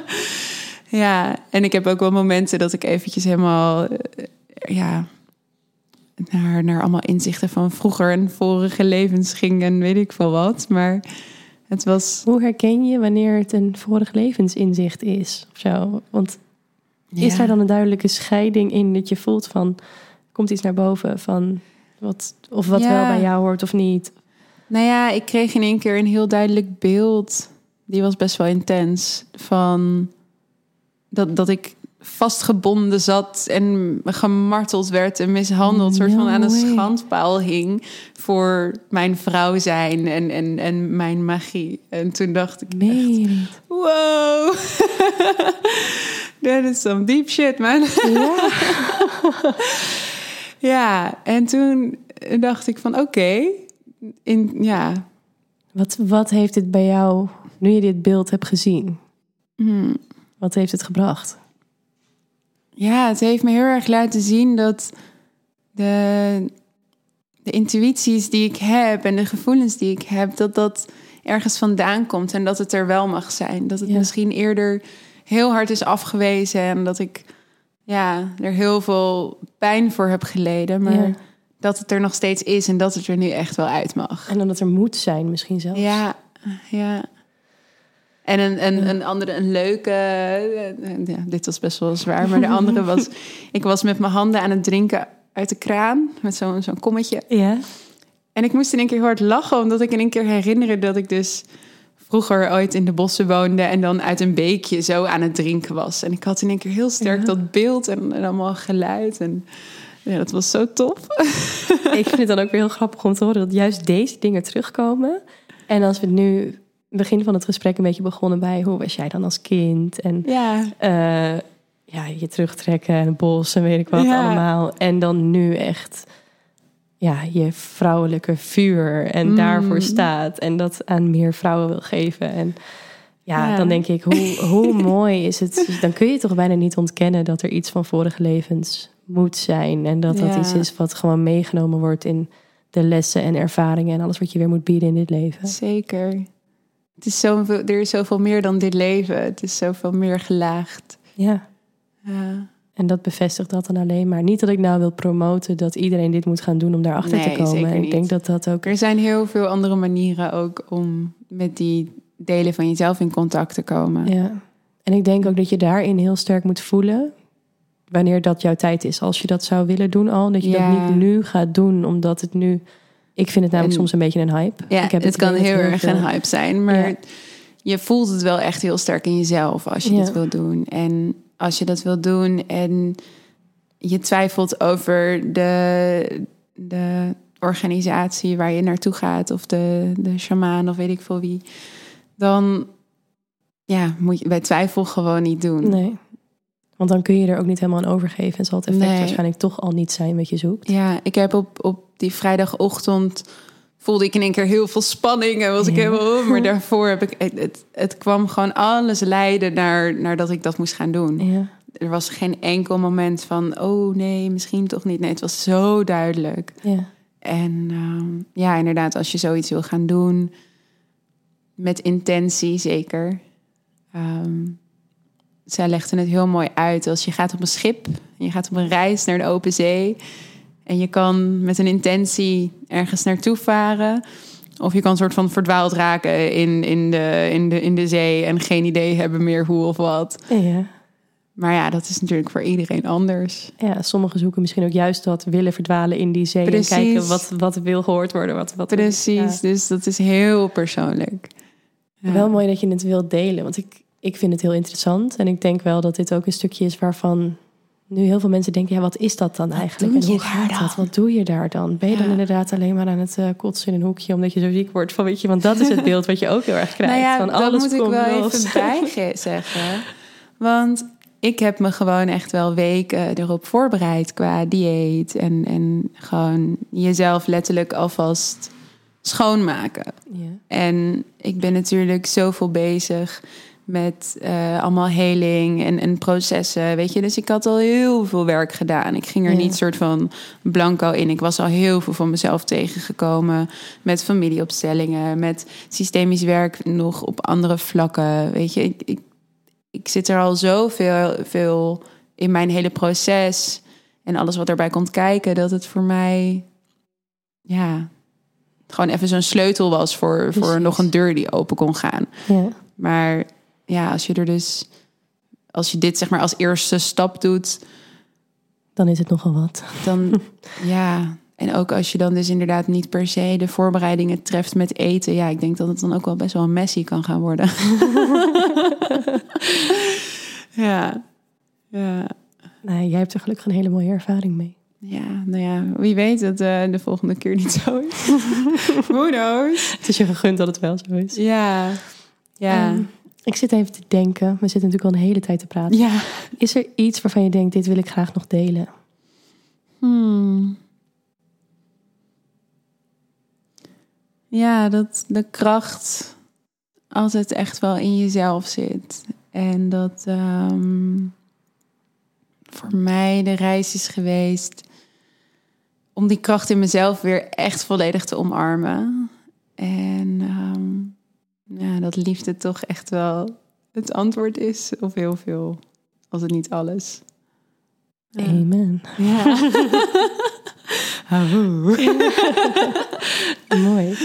*laughs* ja, en ik heb ook wel momenten dat ik eventjes helemaal, eh, ja, naar, naar allemaal inzichten van vroeger en vorige levens ging en weet ik veel wat. Maar het was. Hoe herken je wanneer het een vorig levensinzicht is? Of zo? Want is daar dan een duidelijke scheiding in dat je voelt van komt iets naar boven van wat of wat wel bij jou hoort of niet? Nou ja, ik kreeg in één keer een heel duidelijk beeld. Die was best wel intens. Van dat, dat ik vastgebonden zat en gemarteld werd en mishandeld, soort van aan een schandpaal hing voor mijn vrouw zijn en, en, en mijn magie. En toen dacht ik echt, wow, *laughs* that is some deep shit, man. Ja. *laughs* ja, en toen dacht ik van oké, in ja. Wat, wat heeft het bij jou, nu je dit beeld hebt gezien, hmm. wat heeft het gebracht? Ja, het heeft me heel erg laten zien dat de, de intuïties die ik heb en de gevoelens die ik heb, dat dat ergens vandaan komt en dat het er wel mag zijn. Dat het misschien eerder heel hard is afgewezen en dat ik ja, er heel veel pijn voor heb geleden. Maar dat het er nog steeds is en dat het er nu echt wel uit mag. En dan dat er moet zijn, misschien zelfs. Ja, ja. En een, een, een andere, een leuke. Ja, dit was best wel zwaar, maar de andere was. *laughs* ik was met mijn handen aan het drinken uit de kraan. Met zo'n zo'n kommetje. Ja. En ik moest in een keer hard lachen, omdat ik in een keer herinnerde dat ik dus vroeger ooit in de bossen woonde en dan uit een beekje zo aan het drinken was. En ik had in een keer heel sterk dat beeld en, en, allemaal geluid. En ja, dat was zo tof. ik vind het dan ook weer heel grappig om te horen dat juist deze dingen terugkomen. En als we het nu begin van het gesprek een beetje begonnen bij hoe was jij dan als kind? En ja, uh, ja je terugtrekken en het bos en weet ik wat allemaal. En dan nu echt ja, je vrouwelijke vuur en mm. daarvoor staat en dat aan meer vrouwen wil geven. En ja, dan denk ik, hoe, hoe *laughs* mooi is het? Dan kun je toch bijna niet ontkennen dat er iets van vorige levens moet zijn. En dat dat iets is wat gewoon meegenomen wordt in de lessen en ervaringen en alles wat je weer moet bieden in dit leven. Zeker. Het is zoveel, er is zoveel meer dan dit leven. Het is zoveel meer gelaagd. Ja. ja. En dat bevestigt dat dan alleen maar. Niet dat ik nou wil promoten dat iedereen dit moet gaan doen om daarachter nee, te komen. En ik denk dat dat ook. Er zijn heel veel andere manieren ook om met die delen van jezelf in contact te komen. Ja. En ik denk ook dat je daarin heel sterk moet voelen wanneer dat jouw tijd is. Als je dat zou willen doen al, dat je dat niet nu gaat doen, omdat het nu ik vind het namelijk soms een beetje een hype. Ja, ik heb het, kan heel, erg een hype zijn, maar je voelt het wel echt heel sterk in jezelf als je ja. dit wil doen. En als je dat wil doen en je twijfelt over de, de organisatie waar je naartoe gaat, of de, de shamaan of weet ik veel wie, dan ja, moet je bij twijfel gewoon niet doen. Nee. Want dan kun je er ook niet helemaal aan overgeven. En zal het effect waarschijnlijk toch al niet zijn wat je zoekt. Ja, ik heb op, op die vrijdagochtend voelde ik in één keer heel veel spanning en was ik helemaal maar *laughs* daarvoor heb ik het, het kwam gewoon alles leiden naar, naar dat ik dat moest gaan doen. Ja. Er was geen enkel moment van oh nee, misschien toch niet. Nee, het was zo duidelijk. Ja. En uh, ja, inderdaad, als je zoiets wil gaan doen met intentie, zeker. Um, zij legde het heel mooi uit. Als je gaat op een schip, je gaat op een reis naar de open zee en je kan met een intentie ergens naartoe varen. Of je kan soort van verdwaald raken in, in, de, in, de, in de zee en geen idee hebben meer hoe of wat. Ja. Maar ja, dat is natuurlijk voor iedereen anders. ja, sommigen zoeken misschien ook juist dat willen verdwalen in die zee. Precies. En kijken wat, wat wil gehoord worden. Wat, wat Precies, Ja. dus dat is heel persoonlijk. Ja. Wel mooi dat je het wilt delen, want ik, ik vind het heel interessant. En ik denk wel dat dit ook een stukje is waarvan nu heel veel mensen denken... ja, wat is dat dan eigenlijk? En hoe gaat dan? dat? Wat doe je daar dan? Ben je dan inderdaad alleen maar aan het eh, kotsen in een hoekje... omdat je zo ziek wordt? Van, weet je, want dat is het beeld wat je ook heel erg krijgt. Nou ja, van, dat alles moet ik wel los. even bij ge- *laughs* zeggen. Want ik heb me gewoon echt wel weken erop voorbereid qua dieet. En, en gewoon jezelf letterlijk alvast schoonmaken. Ja. En ik ben natuurlijk zoveel bezig met eh, allemaal heling en, en processen, weet je. Dus ik had al heel veel werk gedaan. Ik ging er Ja. niet soort van blanco in. Ik was al heel veel van mezelf tegengekomen met familieopstellingen, met systemisch werk nog op andere vlakken, weet je. Ik, ik, ik zit er al zoveel veel in mijn hele proces en alles wat erbij komt kijken, dat het voor mij, ja, gewoon even zo'n sleutel was voor, voor nog een deur die open kon gaan. Ja. Maar ja, als je er dus, als je dit zeg maar als eerste stap doet, Dan is het nogal wat. dan *laughs* ja. En ook als je dan dus inderdaad niet per se de voorbereidingen treft met eten. Ja, ik denk dat het dan ook wel best wel messy kan gaan worden. *laughs* ja. Ja. Nou, jij hebt er gelukkig een hele mooie ervaring mee. Ja, nou ja, wie weet dat eh, de volgende keer niet zo is. *laughs* Who knows? Het is je gegund dat het wel zo is. Ja. Ja. Ehm, ik zit even te denken. We zitten natuurlijk al een hele tijd te praten. ja. Is er iets waarvan je denkt, dit wil ik graag nog delen? Hmm. Ja, dat de kracht altijd echt wel in jezelf zit. En dat ehm, voor mij de reis is geweest om die kracht in mezelf weer echt volledig te omarmen. En ehm, ja, dat liefde toch echt wel het antwoord is op heel veel, als het niet alles. Amen. Ja. *laughs* *laughs* Mooi.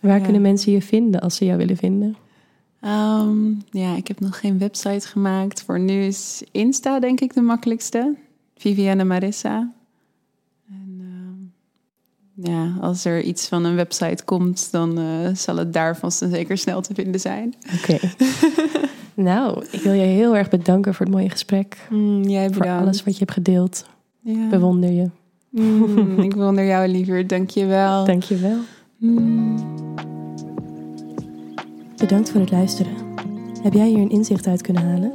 Waar Ja. kunnen mensen je vinden als ze jou willen vinden? Ehm, ja, ik heb nog geen website gemaakt. Voor nu is Insta denk ik de makkelijkste. Vivienne Marissa. Ja, als er iets van een website komt, dan eh, zal het daar vast en zeker snel te vinden zijn. Oké. *laughs* nou, ik wil je heel erg bedanken voor het mooie gesprek. jij Voor alles wat je hebt gedeeld. Ja. Bewonder je. Mm, ik bewonder jou liever, dank je wel. Dank je wel. Bedankt voor het luisteren. Heb jij hier een inzicht uit kunnen halen?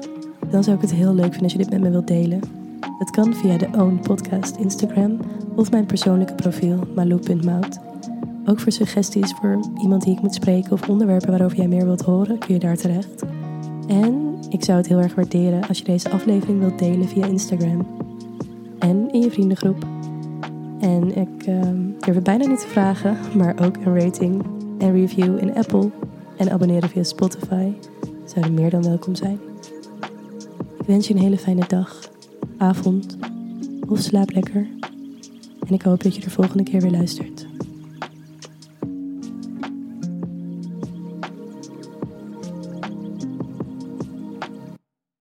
Dan zou ik het heel leuk vinden als je dit met me wilt delen. Dat kan via de Own Podcast Instagram of mijn persoonlijke profiel malou.mout. Ook voor suggesties voor iemand die ik moet spreken of onderwerpen waarover jij meer wilt horen, kun je daar terecht. En ik zou het heel erg waarderen als je deze aflevering wilt delen via Instagram. En in je vriendengroep. En ik ehm, durf het bijna niet te vragen, maar ook een rating en review in Apple en abonneren via Spotify zouden meer dan welkom zijn. Ik wens je een hele fijne dag, avond of slaap lekker. En ik hoop dat je de volgende keer weer luistert.